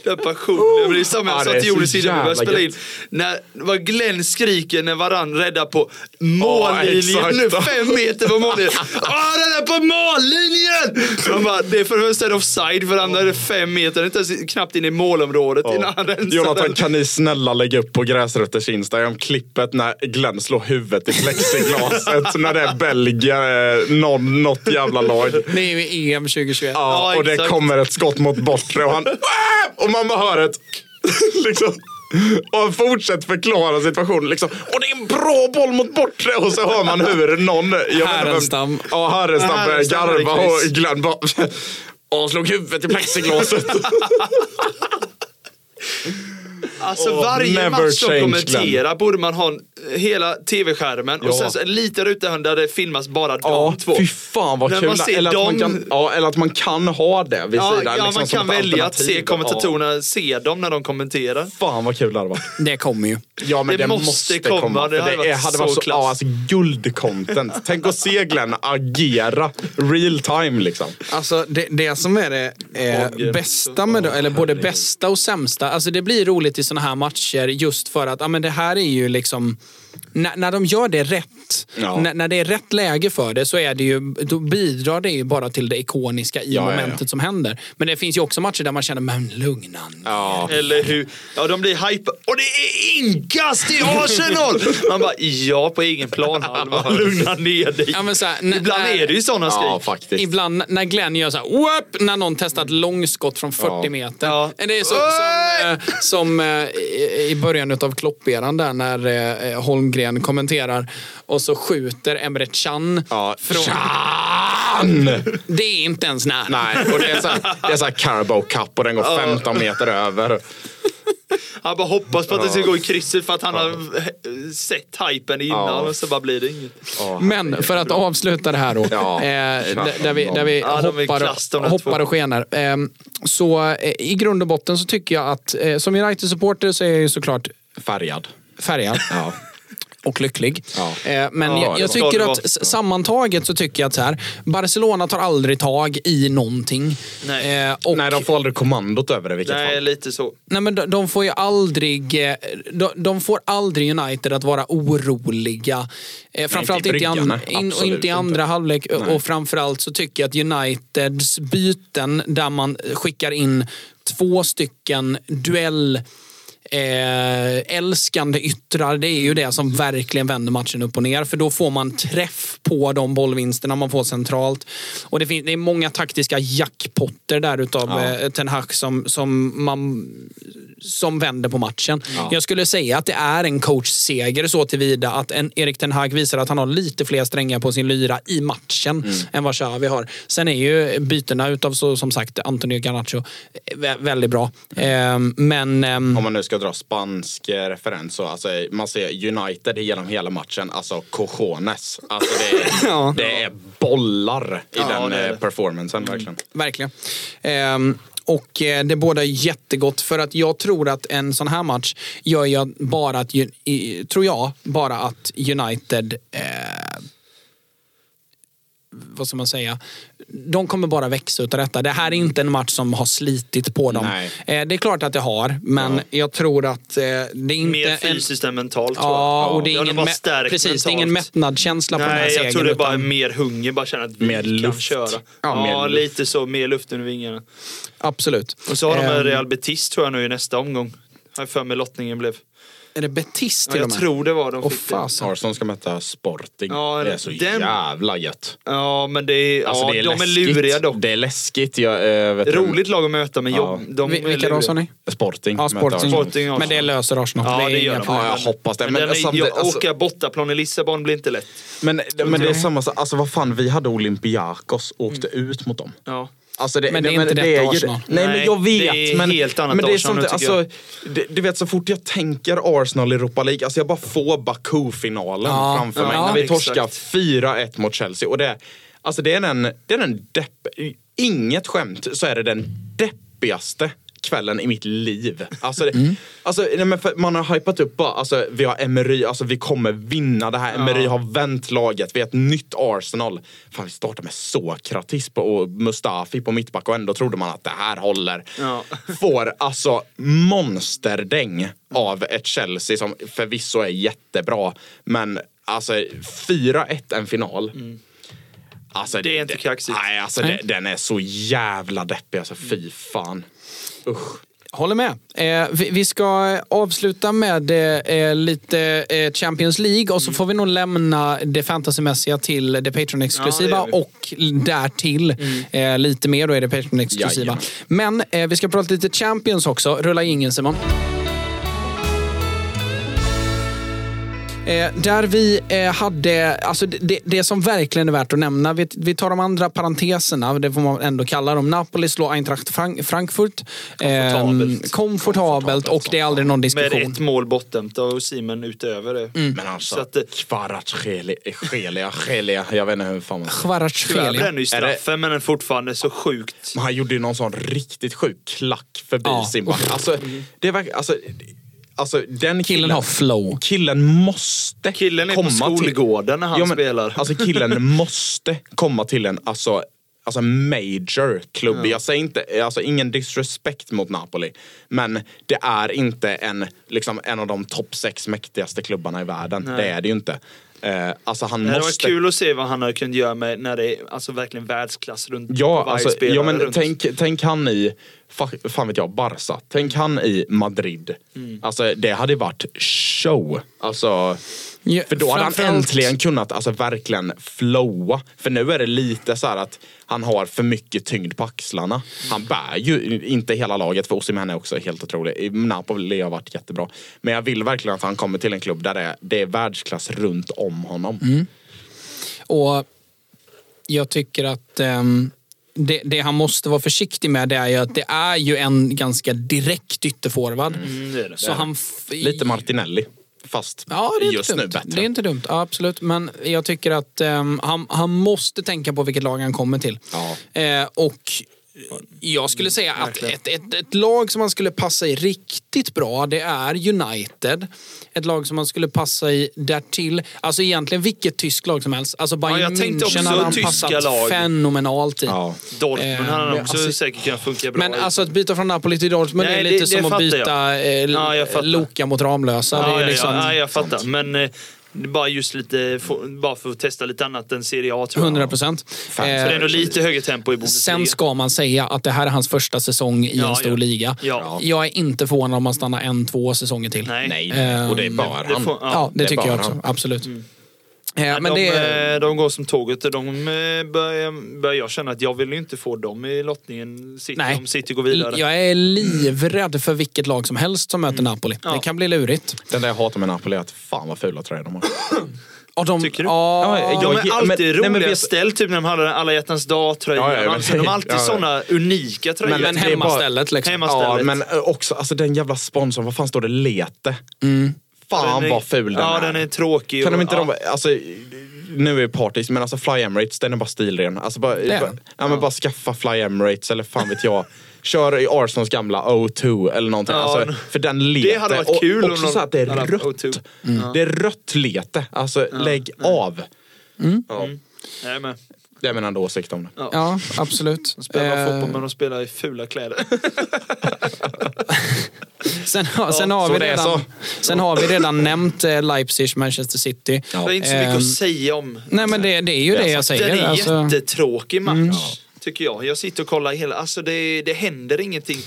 Den passionen. Det är samma
Ja,
jag sa till Jonas innan vi började spela in. När vad Glenn skriker när varann räddar på mållinjen.
exakt.
nu fem meter på mållinjen. Ah, den är på mållinjen! Man bara, det är för det första är det offside, för det andra är det fem meter. Det är inte ens knappt in i målområdet innan han rensar
Jonathan,
den.
kan ni snälla lägga upp på Gräsrötters Instagram klippet när Glenn slår huvudet i plexiglaset när det är Belgien, eh, någon, något jävla lag.
Det är ju EM 2021.
Ja,
Ja,
och det kommer ett skott mot bortre och han... Och man bara hör ett... liksom. Och han fortsätter förklara situationen. Liksom. Och det är en bra boll mot bortre. Och så hör man hur någon...
Härenstam.
Ja, Härenstam börjar garva och. Glenn bara... Och slog huvudet i plexiglaset.
Alltså
Åh,
varje match som
change,
kommenterar borde man ha en, hela tv-skärmen och
Ja.
sen så en liten ruta där det filmas bara
Ja,
de två.
fy fan vad
När
kul.
man ser
eller, att man
dem-
kan, ja, eller att man kan ha det vid
Ja,
sidan.
ja
liksom
man kan välja att se kommentatorerna, se dem när de kommenterar.
Ja, fan vad kul det hade varit.
Det kommer ju.
Ja men
Det
det,
måste
måste,
komma,
komma.
det
för
hade
det
varit
hade
så
varit så,
klass.
ja, alltså, guldcontent. Tänk att se Glenn agera real time liksom.
Alltså det, det som är det eh, bästa med det, eller både bästa och sämsta. Alltså det blir roligt i såna här matcher just för att ja, men det här är ju liksom när, när de gör det rätt,
Ja.
när, när det är rätt läge för det så är det ju, då bidrar det ju bara till det ikoniska i
Ja, ja, ja.
momentet som händer. Men det finns ju också matcher där man känner, men lugna
Ja.
Eller hur? Ja, de blir hype Och det är inkast i Arsenal! Man bara, ja på egen planhalva. Lugna ner dig.
Ja, men så här,
Ibland
när-
är det ju sådana skrik.
ja, faktiskt.
Ibland när Glenn gör så här, Whoop! när någon testar ett långskott från 40
Ja.
meter.
Ja.
Det är så, som, eh, som eh, i början av klopperan där när eh, Holmgren kommenterar och så skjuter Emre Can
Ja.
från...
Can!
Det är inte ens nära.
Nej, och det är så här, det är så här Carabao Cup och den går 15 meter över.
Han bara hoppas på att det ska gå i krysset för att han har sett hypen innan
Ja.
och så bara blir det inget.
Men för att avsluta det här då.
Ja.
eh, där, vi, där vi
Ja,
hoppar, hoppar och skenar. Eh, så eh, i grund och botten så tycker jag att eh, som United-supporter så är jag ju såklart
Färgad.
färgad.
Ja.
Och lycklig.
Ja.
Eh, Men
Ja,
jag, jag tycker att sammantaget så tycker jag att så här, Barcelona tar aldrig tag i någonting.
Nej.
Eh, och,
Nej, de får aldrig kommandot över det i vilket
Nej,
fall.
lite så.
Nej, men de, de får ju aldrig, eh, de, de får aldrig United att vara oroliga. Eh, framförallt
inte i
inte, i, an, in, och inte i andra
inte.
halvlek.
Nej.
Och framförallt så tycker jag att Uniteds byten där man skickar in två stycken duell Eh, älskande yttrar, det är ju det som verkligen vänder matchen upp och ner. För då får man träff på de bollvinsterna man får centralt. Och det, finns, det är många taktiska jackpotter där utav
Ja.
eh, Ten Hag som, som man som vänder på matchen. Jag skulle säga att det är en coachseger så tillvida att en Erik Ten Hag visar att han har lite fler strängar på sin lyra i matchen
Mm.
än vad Xavi har. Sen är ju bytena utav så, som sagt Antonio Garnacho eh, vä- väldigt bra. Ehm, men ehm,
Om man nu ska dra spansk eh, referens så alltså, man ser United genom hela matchen, alltså cojones. Alltså det är,
Ja.
det är bollar i
Ja,
den
det
eh,
det.
performancen verkligen.
Verkligen. Ehm, och eh, det båda jättegott för att jag tror att en sån här match gör jag bara att, tror jag, bara att United eh, vad ska man säga? De kommer bara växa utav detta. Det här är inte en match som har slitit på dem.
Nej.
Eh, det är klart att det har, men jag tror att eh, det är inte...
Mer
en,
fysiskt än mentalt
Ja, och det är
Ja,
ingen,
stärkt
precis, det är ingen mättnadskänsla på den här segern.
jag tror det är bara
utan-
mer hunger, bara känna att vi
Mer
kan
luft.
köra.
Ja,
Ja,
mer luft.
lite så, mer luft under vingarna.
Absolut.
Och så har de
Ehm,
med Real Betis tror jag nu i nästa omgång. Har jag för mig lottningen blev.
Är det Betis
Ja,
till
jag
och med?
tror det var de
Åh
fick det.
fasen.
Arsenal ska möta Sporting.
Ja,
det är så
den-
jävla gött.
Ja, men det är,
Alltså,
ja,
det är
de är
läskigt.
luriga dock.
Det är läskigt. Jag, äh, vet du-
Roligt lag att möta, men
Ja.
jobb, de
Vi-
är
Vilka då sa ni?
Sporting.
Ja,
möter
Sporting.
Arsenal.
Sporting.
Men det löser Arsenal.
Ja,
är
det gör
inga
de.
problem.
Ja, jag hoppas det.
Men,
Men,
den är,
samtidigt-
jag,
alltså-
åka bortaplan i Lissabon blir inte lätt.
men, men det är samma sak. Alltså vad fan, vi hade Olympiakos och åkte
Mm.
ut mot dem.
Ja.
Alltså det,
Men det är inte detta
ju-
Arsenal.
Nej, men
Nej,
jag vet.
det är
men,
helt annat
men det är
Arsenal
sånt, alltså, det, Du vet så fort jag tänker Arsenal i Europa League, alltså jag bara får Baku-finalen
Ja,
framför
ja,
mig. När vi torskar 4-1 mot Chelsea. Och det, alltså det är den, det är den depp, inget skämt så är det den deppigaste kvällen i mitt liv. Alltså, det,
Mm.
alltså nej, men för man har hypat upp bara, alltså vi har Emery, alltså vi kommer vinna det här. Emery har vänt laget, vi är ett nytt Arsenal. Fan vi startar med Sokratis på- och Mustafi på mittback och ändå trodde man att det här håller.
Ja.
Får alltså monsterdäng av ett Chelsea som förvisso är jättebra. Men alltså 4-1 en final. Alltså,
Det är inte kaxigt.
Nej, alltså
Nej.
det, den är så jävla deppig. Alltså fy fan. Usch.
Håller med. Eh, vi, vi ska avsluta med eh, lite eh, Champions League och så får vi nog lämna det fantasymässiga till det Patreon-exklusiva
Ja, det
och därtill eh, lite mer då är det Patreon-exklusiva. Men eh, vi ska prata lite Champions också. Rulla ingen Simon. Eh, där vi eh, hade, alltså det- det, som verkligen är värt att nämna, vi, vi tar de andra parenteserna, det får man ändå kalla dem. Napoli slår Eintracht Frank, Frankfurt.
Komfortabelt.
Eh, komfortabelt och det är aldrig någon
Med
diskussion.
ett mål bortdömt av Simon utöver det.
Mm.
Men alltså,
Så att det-
Kvaratskhelia, Gelia, jag vet inte hur fan man...
Tyvärr
Kvaratskhelia.
bränner ju straffen, men den är fortfarande så sjukt.
Men han gjorde ju någon sån riktigt sjuk klack förbi
Ja.
sin back. Alltså, det var, alltså, alltså, den
Killen har flow.
Killen måste
Killen är på
komma
skolgården när han
Ja, men,
spelar.
Alltså killen måste komma till en alltså, alltså major klubb. Jag säger inte, alltså ingen disrespect mot Napoli. Men det är inte en, liksom, en av de topp sex mäktigaste klubbarna i världen.
Nej.
Det är det ju inte. Eh, alltså han
Det var
måste...
kul att se vad han hade kunnat göra med när det är alltså verkligen världsklass runt
Ja,
varje
alltså,
spelare
ja men
runt.
tänk, tänk han i fa- fan vet jag, Barca. Tänk han i Madrid. Alltså det hade varit show. Alltså,
Ja,
för då hade han äntligen kunnat alltså, verkligen flowa. För nu är det lite så här att han har för mycket tyngd på axlarna. Han bär ju inte hela laget för Osimhen är också helt otrolig. I Napoli har varit jättebra. Men jag vill verkligen att han kommer till en klubb där det är, det är världsklass runt om honom.
Mm. Och jag tycker att ehm, det, det han måste vara försiktig med det är ju att det är ju en ganska direkt ytterforward.
Mm, det det.
Så han...
Lite Martinelli. Fast
Ja, det är
just
inte
nu
dumt.
bättre.
Det är inte dumt, ja, absolut. Men jag tycker att ehm, han, han måste tänka på vilket lag han kommer till.
Ja.
Eh, och jag skulle säga att ett, ett, ett lag som man skulle passa i riktigt bra, det är United. Ett lag som man skulle passa i därtill. Alltså egentligen vilket tyskt lag som helst. Alltså Bayern
jag tänkte också
München hade han passat
lag.
fenomenalt i.
Ja.
Dortmund
Eh,
hade han också
alltså-
säkert kunnat funka bra
Men
i.
alltså att byta från Napoli till Dortmund
Nej,
är
det-
lite
det
som att byta eh,
Ja, jag.
Loka mot Ramlösa. det
ja,
är
ja,
liksom
ja, jag fattar. Men eh, det bara just lite, bara för att testa lite annat än Serie A tror jag.
100 procent.
Så det är nog lite högre tempo i Bundesliga.
Sen ska man säga att det här är hans första säsong i
Ja,
en stor
ja.
liga.
Ja.
Jag är inte förvånad om han stannar en, två säsonger till.
Nej.
Nej,
Eh,
och det bör
Det
han.
får-
Ja, det,
det
tycker jag också.
han.
Absolut.
Mm.
Eh,
Men de,
det
eh, de går som tåget. De eh, börjar, börjar jag känna att jag vill inte få dem i lottningen City,
Nej.
om City går vidare.
jag är livrädd för vilket lag som helst som möter Napoli.
Ja.
Det kan bli lurigt.
Den där jag hatar med Napoli är att fan vad fula tröjor de har.
Och de,
Tycker du?
Ja,
Ja,
De är alltid
men- nej,
roliga ställt, typ när de hade alla hjärtans dag-tröjan.
Ja, ja,
alltså, de har alltid
ja.
såna unika tröjor.
men, men hemmastället liksom.
Hemma-
Ja,
stället.
men eh, också alltså den jävla sponsorn, vad fan står det? Lete? Fan
Den är-
vad ful den
Ja,
är.
den är tråkig.
Kan de
och-
inte
ja.
de, alltså, nu är jag partisk, men alltså Fly Emirates, den är bara stilren. Alltså bara, bara,
den.
ja, men bara skaffa Fly Emirates eller fan vet jag. Kör i Arsenals gamla O2 eller någonting.
Ja,
alltså, för den lete.
Det hade varit kul
och också
de
så att det är rött.
O2.
Det är rött lete. Alltså lägg av. Ja.
Nej, men,
Det är min enda åsikt om det.
Ja, absolut.
de spelar
Eh,
fotboll men de spelar i fula kläder.
Sen, har- sen, har vi
det
redan, sen har vi redan nämnt eh, Leipzig, Manchester City.
Det är inte så mycket
Ehm,
att säga om.
Nej men det, det är ju det, jag säger.
Den är
Alltså, Mm.
jättetråkig match. Tycker jag. Jag sitter och kollar hela, alltså det, det händer ingenting.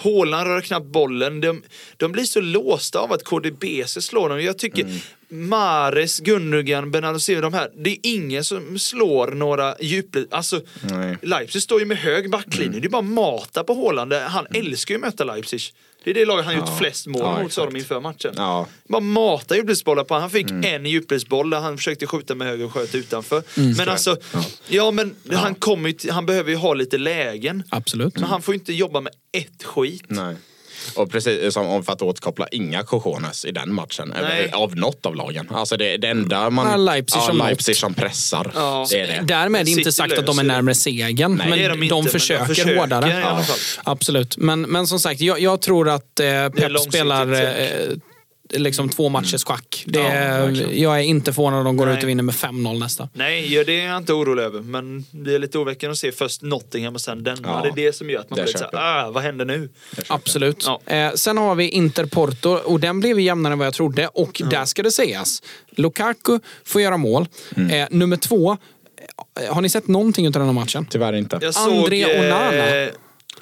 Haaland rör knappt bollen. De, de blir så låsta av att KDBC slår dem. Jag tycker
Mm.
Mares, Gundogan, Benalosir, de här. Det är ingen som slår några djupled. Alltså,
Nej.
Leipzig står ju med hög backlinje.
Mm.
Det är bara mata på Haaland. Han älskar ju att möta Leipzig. Det är det laget han gjort flest mål
Ja,
mot sa de inför matchen.
Ja.
Bara mata djupledsbollar på Han fick
Mm.
en djupledsboll där han försökte skjuta med höger och sköt utanför. Men alltså, ja, men Han, kommer han behöver ju ha lite lägen.
Absolut.
Men han får ju inte jobba med ett skit.
Nej. Och precis som om för att återkoppla, inga cojones i den matchen.
Nej.
Av något av lagen. Alltså det, det enda man...
Ja, Leipzig som
Leipzig som pressar.
Ja.
Det är det.
Därmed är det inte
City
sagt att de är närmare segern.
Nej,
men
det är
de,
de inte, men de
försöker,
försöker
hårdare.
fall.
Absolut. Men, men som sagt, jag, jag tror att eh, Pep spelar eh, liksom två matchers schack. Det,
Ja,
jag är inte förvånad om de går
Nej.
ut och vinner med 5-0 nästa.
Nej, ja, det är jag inte orolig över. Men det är lite oväckande att se först Nottingham och sen den.
Ja.
Det är det som gör att man blir så
köper
här, ah, vad händer nu?
Absolut.
Ja.
Eh, sen har vi Inter-Porto och den blev jämnare än vad jag trodde. Och där ska det sägas, Lukaku får göra mål.
Mm.
Eh, nummer två, eh, har ni sett någonting av den här matchen?
Tyvärr inte.
Jag
André
såg,
Onana.
Eh,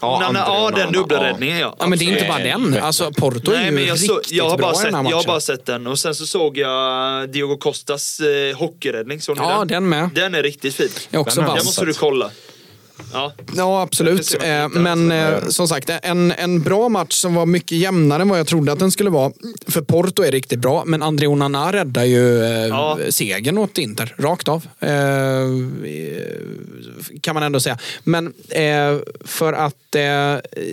Ja,
Onana,
André
ja, den dubbla
ja.
räddningen ja.
Ja, men det är inte bara den. Alltså, Porto är
Nej,
ju
men jag, så,
riktigt
jag, har bara
bra i
sett,
den här
jag har
matchen.
bara sett den och sen så såg jag Diogo Costas eh, hockeyräddning. Såg ni
Ja,
den?
den med.
Den är riktigt fin.
Jag är också
Den
Den måste du kolla. Ja.
Ja, absolut. Eh, Men eh, som sagt, en, en bra match som var mycket jämnare än vad jag trodde att den skulle vara. För Porto är riktigt bra, men André Onana räddar ju eh,
Ja.
segern åt Inter, rakt av. Kan man ändå säga. Men för att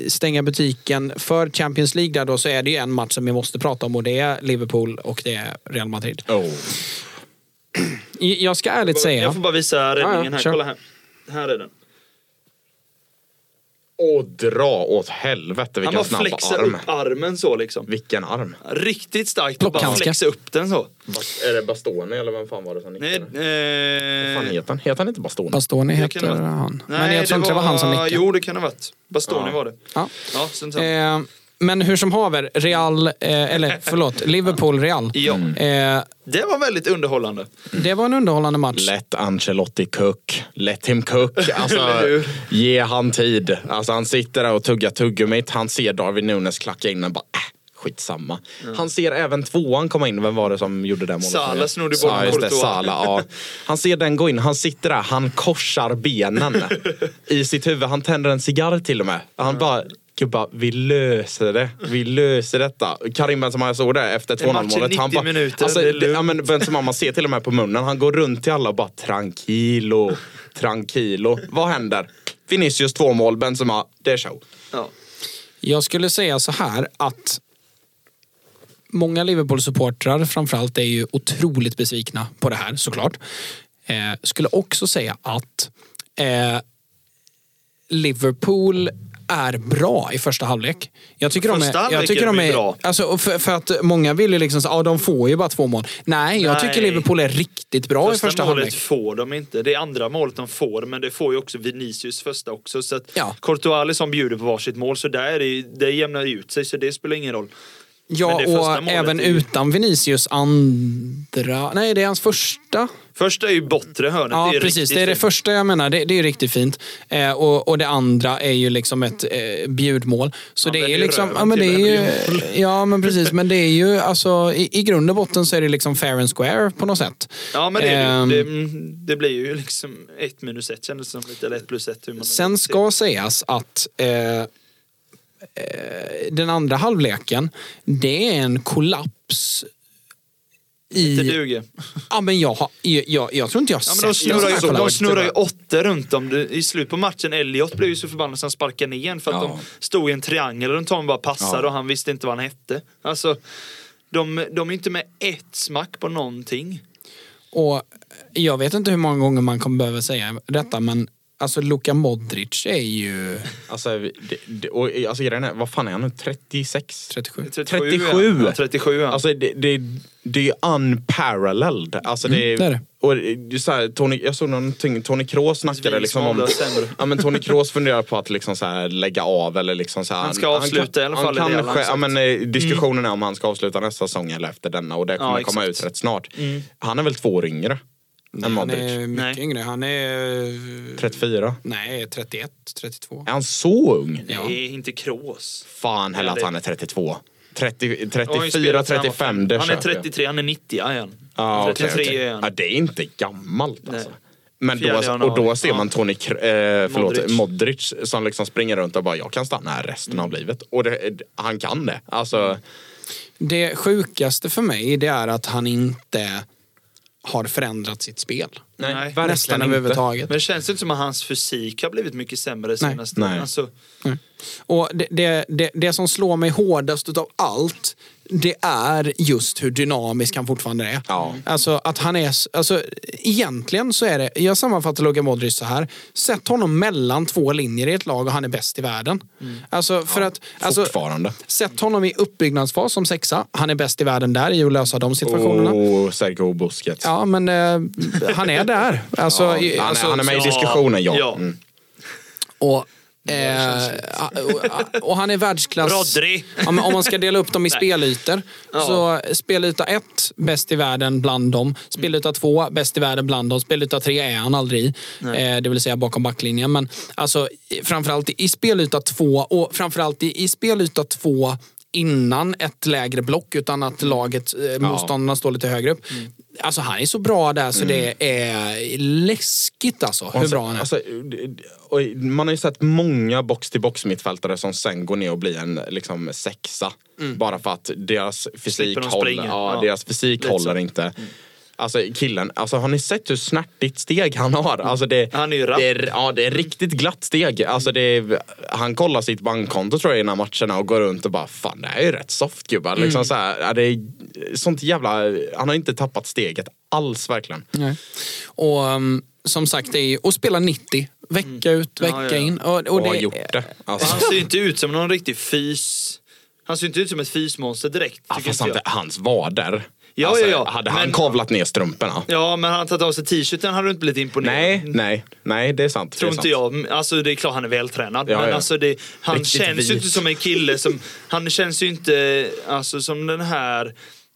stänga butiken för Champions League där då, så är det ju en match som vi måste prata om och det är Liverpool och det är Real Madrid.
Oh.
Jag ska ärligt säga...
Jag får bara visa räddningen här. Kolla här. Här är den.
Och dra åt helvete
Han
vilken
bara
snabb
flexar
arm.
upp armen så liksom.
Vilken arm.
Riktigt starkt att bara flexa upp den så.
Bas- Är det Bastoni eller vem fan var det som
Nej,
nickade? Vad fan
eh,
heter han? Heter han inte Bastoni?
Bastoni heter han.
Nej,
men jag tror inte det var han som nickade.
Jo, det kan ha varit. Bastoni
Ja.
var det.
Ja.
Ja, sen, sen.
Eh, men hur som haver, Real, eh, eller förlåt, Liverpool-Real.
Ja.
Eh,
Det var väldigt underhållande.
det var en underhållande match.
Let Ancelotti cook. Let him cook. Alltså, ge han tid. Alltså, han sitter där och tuggar tuggummit. Han ser Darwin Nunes klacka in och bara äh, skitsamma. Han ser även tvåan komma in. Vem var det som gjorde det målet?
Salah snodde
Ja,
bollen
just det. Salah, ja. Han ser den gå in. Han sitter där. Han korsar benen i sitt huvud. Han tänder en cigarr till och med. Han bara Gubbar, vi löser det. Vi löser detta. Karim Benzema, jag såg det efter 2-0
match i
målet.
90 minuter,
alltså,
det
ja, men Benzema, man ser till och med på munnen. Han går runt till alla och bara tranquilo, tranquilo. Vad händer? Vinicius två mål, Benzema, det är show.
Ja.
Jag skulle säga så här att många Liverpool-supportrar framförallt är ju otroligt besvikna på det här såklart. Eh, skulle också säga att eh, Liverpool är bra i första halvlek. Jag tycker de
Första
är, jag tycker de
de
är
bra.
Alltså, för, för att många vill ju liksom ja de får ju bara två mål. Nej, jag
Nej.
tycker Liverpool är riktigt bra
Första,
i första
målet
halvlek.
får de inte. Det är andra målet de får, men det får ju också Vinicius första också. Så att
Ja.
Courtois som bjuder på varsitt mål, så där är det, det jämnar ut sig, så det spelar ingen roll.
Ja, och även
ju-
utan Vinicius andra... Nej, det är hans första.
Första är ju bortre hörnet.
Ja,
det
precis. Det är det
fint.
första jag menar. Det, det är ju riktigt fint. Eh, och, och det andra är ju liksom ett eh, bjudmål. Så
Ja,
det är
är
liksom... Ja, men det är ju, ja, men precis. Men det är ju alltså i, i grund och botten så är det liksom fair and square på något sätt.
Ja, men det, är
Ehm,
det, ju. det, det blir ju liksom ett minus ett kändes som lite, eller ett plus ett. Hur man
Sen ska sägas att eh, den andra halvleken, det är en kollaps
Det
i...
duger.
Ja, men jag, har, jag, jag, jag tror inte jag har
Ja, men de
sett sån
snurrar, ju, de
kollaps.
snurrar ju åtta runt om. I slutet på matchen, Elliot blev ju så förbannad så han sparkade ner en för att
Ja.
de stod i en triangel runt honom bara passade
Ja.
och han visste inte vad han hette. Alltså, de, de är inte med ett smack på någonting.
Och jag vet inte hur många gånger man kommer behöva säga detta, men alltså Luka Modric är ju
Alltså, det, det, och, alltså grejen är, vad fan är han nu? 36?
37.
37.
Ja, 37 ja.
Alltså det, det, det är unparalleled. Alltså det,
Mm, det är det.
Och så här, Tony, jag såg någonting, Tony Kroos snackade liksom om... Ja, men Tony Kroos funderar på att liksom så här lägga av eller liksom så här,
Han ska avsluta i alla fall
Han kan,
han
ja, men, eh, diskussionen är om han ska avsluta nästa säsong eller efter denna och det kommer
Ja,
komma ut rätt snart. Han är väl två år yngre än
Han är mycket
Nej.
yngre. Han är...
34.
Nej, 31, 32.
Är han så ung?
Ja.
Nej, inte Kroos.
Fan heller att han är 32. 30,
Han har ju
34,
spelat sedan han var
35,
fem.
det
Han är
köper jag.
33, han är 90 är han.
Okej,
33
okej.
är han.
Ja, det är inte gammalt alltså.
Nej.
Men då, och då ser man. Tony, eh, förlåt,
Modric.
Modric. som liksom springer runt och bara jag kan stanna här resten
Mm.
av livet. Och det, han kan det. Alltså,
Det sjukaste för mig det är att han inte har förändrat sitt spel.
Nej,
Nästan
inte.
överhuvudtaget.
Men det känns inte som att hans fysik har blivit mycket sämre senaste
Nej.
Alltså,
Och det, det, det, det som slår mig hårdast utav allt det är just hur dynamisk han fortfarande är.
Ja.
Alltså att han är, alltså egentligen så är det, jag sammanfattar Luka Modric så här. Sätt honom mellan två linjer i ett lag och han är bäst i världen. Alltså för att, alltså,
fortfarande.
sätt honom i uppbyggnadsfas som sexa. Han är bäst i världen där i att lösa de situationerna.
Och Sergio Busquets.
Ja, men eh, han är där. Alltså,
Ja, han, är-
alltså,
han är med i
ja,
diskussionen, ja.
ja.
Mm.
Och, eh, och, och han är världsklass.
Rodri.
Men om man ska dela upp dem i spelytor.
Ja.
Så spelyta ett, bäst i världen bland dem. Spelyta två, bäst i världen bland dem. Spelyta tre är han aldrig i. Eh, det vill säga bakom backlinjen. Men alltså, i- framförallt i spelyta två och framförallt i, i spelyta två innan ett lägre block utan att laget, eh, motståndarna står lite högre upp. Alltså han är så bra där så det är läskigt alltså hur
Alltså,
bra han är.
alltså, man har ju sett många box-till-box mittfältare som sen går ner och blir en liksom, sexa. Bara för att deras fysik håller, ja,
Ja.
deras fysik håller
så. Mm.
inte. Alltså killen, alltså, har ni sett hur snärtigt steg han har? Alltså, det,
Han är ju rapp.
det är, ja, det är riktigt glatt steg. Alltså, det han kollar sitt bankkonto tror jag innan matcherna och går runt och bara fan det här är ju rätt soft gubbar.
Mm.
Liksom, så här, det är sånt jävla, han har inte tappat steget alls verkligen.
Nej. Och um, som sagt, det är ju att spela 90 vecka ut, vecka
Ja, ja,
in. Och, och
Och har
det,
gjort det. Alltså.
Han ser ju inte ut som någon riktig fys. Han ser inte ut som ett fysmonster direkt.
Ja, fast han, hans vader.
Ja,
Alltså,
ja, ja.
Hade han
Men-
kavlat ner strumporna?
Ja, men han tagit av sig t-shirten hade du inte blivit imponerad.
Nej, nej, nej, det är sant.
Tror inte jag. Alltså det är klart han är vältränad.
Ja,
men
ja.
alltså det, han
Riktigt
känns ju inte som en kille som... Han känns ju inte alltså, som den här...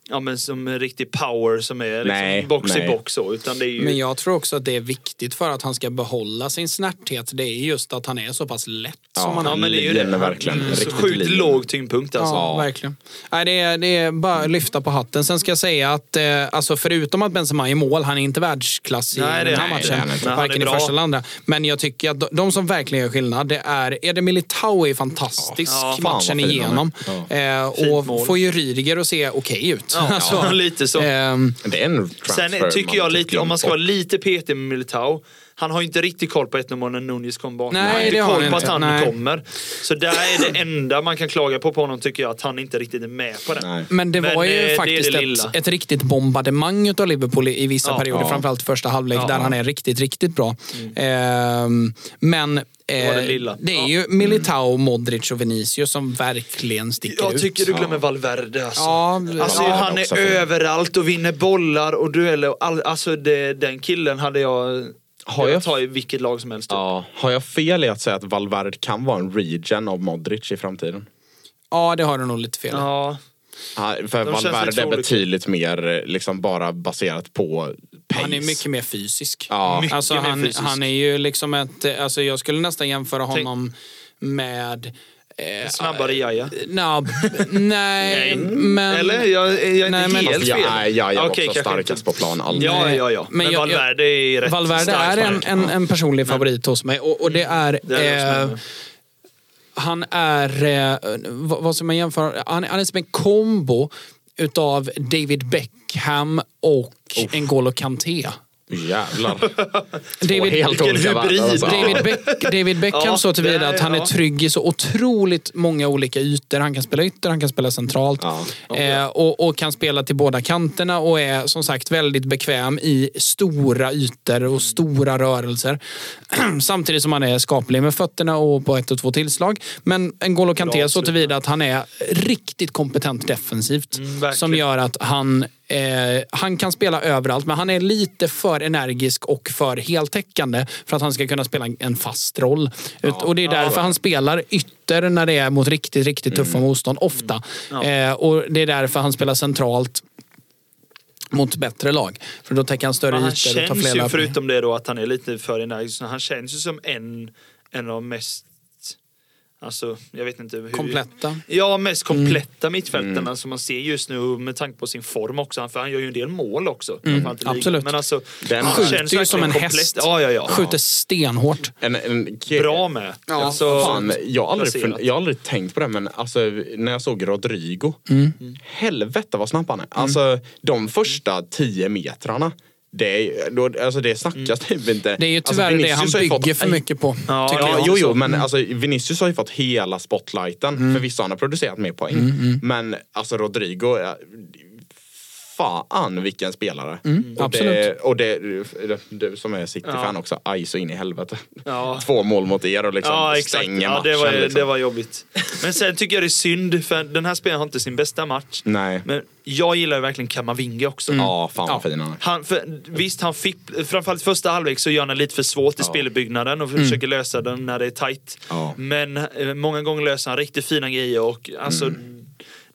Ja men som en riktig power som är liksom
Nej,
box
nej.
i box så. Utan det är ju...
Men jag tror också att det är viktigt för att han ska behålla sin snärthet. Det är just att han är så pass lätt som han
Ja,
är.
men det är ju det.
verkligen
Mm, så sjukt
lien.
låg tyngdpunkt alltså.
Ja, verkligen. Nej, det, är, det är bara att lyfta på hatten. Sen ska jag säga att eh, alltså förutom att Benzema är i mål, han är inte världsklass i
Nej,
den här
inte.
matchen.
Nej, är
Varken i första eller andra. Men jag tycker att de, de som verkligen gör skillnad, det är Eder Militao är fantastisk
Ja,
matchen igenom. Eh,
Fint
och får ju Rydiger att se okej ut.
Ja, lite så.
ehm,
Det är en transfer
Sen tycker jag lite, om man ska vara lite petig med Militao. Han har inte riktigt koll på 1 när Nunez kom bak.
Nej,
han har
det
inte koll på
inte.
att han
Nej.
kommer. Så där är det enda man kan klaga på på honom tycker jag, att han inte riktigt är med på det.
Nej.
Men det
Men,
var
eh, det
ju
är
faktiskt
det
ett, ett riktigt bombardemang utav Liverpool i, i vissa
Ja.
perioder.
Ja.
Framförallt första halvlek
Ja.
där han är riktigt, riktigt bra. Ehm, men eh,
det lilla.
det är
Ja.
ju Militao, Modric och Vinicius som verkligen sticker
Jag
ut.
tycker du glömmer Valverde alltså.
Ja,
Alltså,
ja,
han är överallt och vinner bollar och dueller. Och all, alltså det, den killen hade jag
Har jag-
ta i vilket lag som helst. typ.
Ja, har jag fel i att säga att Valverde kan vara en regen av Modric i framtiden?
ja, det har du nog lite fel i.
Ja,
Ja, för
De känns
Valverde är betydligt mer liksom bara baserat på pace.
Han är mycket mer fysisk.
Ja.
Mycket
alltså,
mer
han,
fysisk.
han är ju liksom ett... Alltså, jag skulle nästan jämföra honom med... Eh,
snabbare Jaja.
Nja, b- nej, men...
Eller? Jag, jag är
Nej,
inte
men-
helt fel.
är- jag är
Okej,
också starkast
inte.
på plan alltid.
Ja, ja, ja.
Men
Men,
jag-
Valverde är rätt
Valverde
stark
är en, en, en personlig favorit hos mig. Och, och det är...
Det är
eh,
som
han är... Eh, vad, vad ska man jämföra? Han, han är som en kombo utav David Beckham och N'Golo Kanté.
Jävlar.
David,
helt olika alltså.
David, Beck, David Beckham
Ja,
så tillvida
är-
att han är
ja.
trygg i så otroligt många olika ytor. Han kan spela ytter, han kan spela centralt.
Ja.
Eh, och, och kan spela till båda kanterna och är som sagt väldigt bekväm i stora ytor och stora rörelser. Samtidigt som han är skaplig med fötterna och på ett och två tillslag. Men N'Golo Kanté så tillvida att han är riktigt kompetent defensivt.
Mm,
som gör att han Eh, han kan spela överallt, men han är lite för energisk och för heltäckande för att han ska kunna spela en- fast roll. Ut- och det är därför han spelar ytter när det är mot riktigt, riktigt tuffa motstånd, ofta. Eh, och det är därför han spelar centralt mot bättre lag. För då täcker han större
han
ytor tar
känns ju, förutom det då att han är lite för energisk, så han känns ju som en, en av de mest Alltså, jag vet inte hur...
Kompletta.
Ja, mest kompletta
Mm.
mittfältarna som man ser just nu med tanke på sin form också. För han gör ju en del mål också.
Mm, absolut.
Men alltså,
Den
han
Skjuter
känns
ju som en
verkligen
häst.
komplett. Ja, ja, ja.
Skjuter stenhårt.
En, en,
Bra med.
Ja,
Alltså,
Fan, jag, har aldrig, fun- jag har aldrig tänkt på det men alltså, när jag såg Rodrigo.
Mm.
Helvete vad snabb han är. Alltså de första tio metrarna. Det, är, då, alltså, det snackas typ inte.
Det är ju
alltså,
tyvärr det
Vinicius
han bygger
fått-
för mycket på.
Ja,
Ja,
jag.
jo, jo, men alltså, Vinicius har ju fått hela spotlighten.
Mm.
Förvisso han har producerat mer poäng. Men alltså Rodrigo, ja, fan vilken spelare. och,
Mm, absolut.
det, och det, du som är City-fan också, aj så in i helvete.
Ja.
Två mål mot er och liksom
Ja, exakt.
stänger
Ja,
matchen.
det, var,
liksom.
det var jobbigt. Men sen tycker jag det är synd, för den här spelaren har inte sin bästa match.
Nej.
Men jag gillar ju verkligen Kamavinga också.
Ja, fan vad
Ja.
fin han är.
Han, för, visst, han fick, framförallt första halvlek så gör han det lite för svårt i spelbyggnaden och försöker lösa den när det är tight.
Ja.
Men eh, många gånger löser han riktigt fina grejer och alltså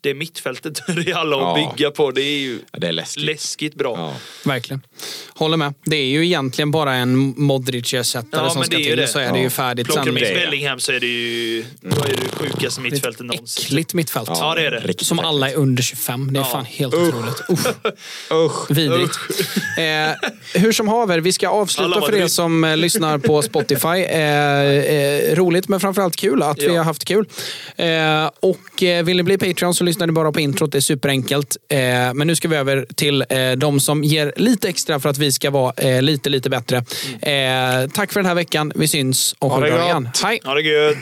det mittfältet Real har att
Ja.
bygga på, det är ju
Ja, Det är läskigt.
läskigt bra.
Ja.
Verkligen. Håller med. Det är ju egentligen bara en Modric-ersättare
Ja,
som ska till
det.
så är det ju färdigt
Plockar de in
är-
Bellingham så är det ju då är det sjukaste mittfältet
Ett
någonsin.
äckligt mittfält.
Ja, det är det.
Riktigt
Som alla är under 25. Det är
Ja.
fan helt otroligt. Usch,
Usch.
vidrigt. Eh, hur som haver, vi ska avsluta för er som eh, lyssnar på Spotify. Eh, eh, roligt men framförallt kul att vi har haft kul. Eh, och eh, vill ni bli Patreon så lyssnar ni bara på introt. Det är superenkelt. Eh, men nu ska vi över till eh, de som ger lite extra för att vi ska vara eh, lite, lite bättre. Eh, tack för den här veckan. Vi syns och
Ha det gott.
igen. Hej!
Ha det gött!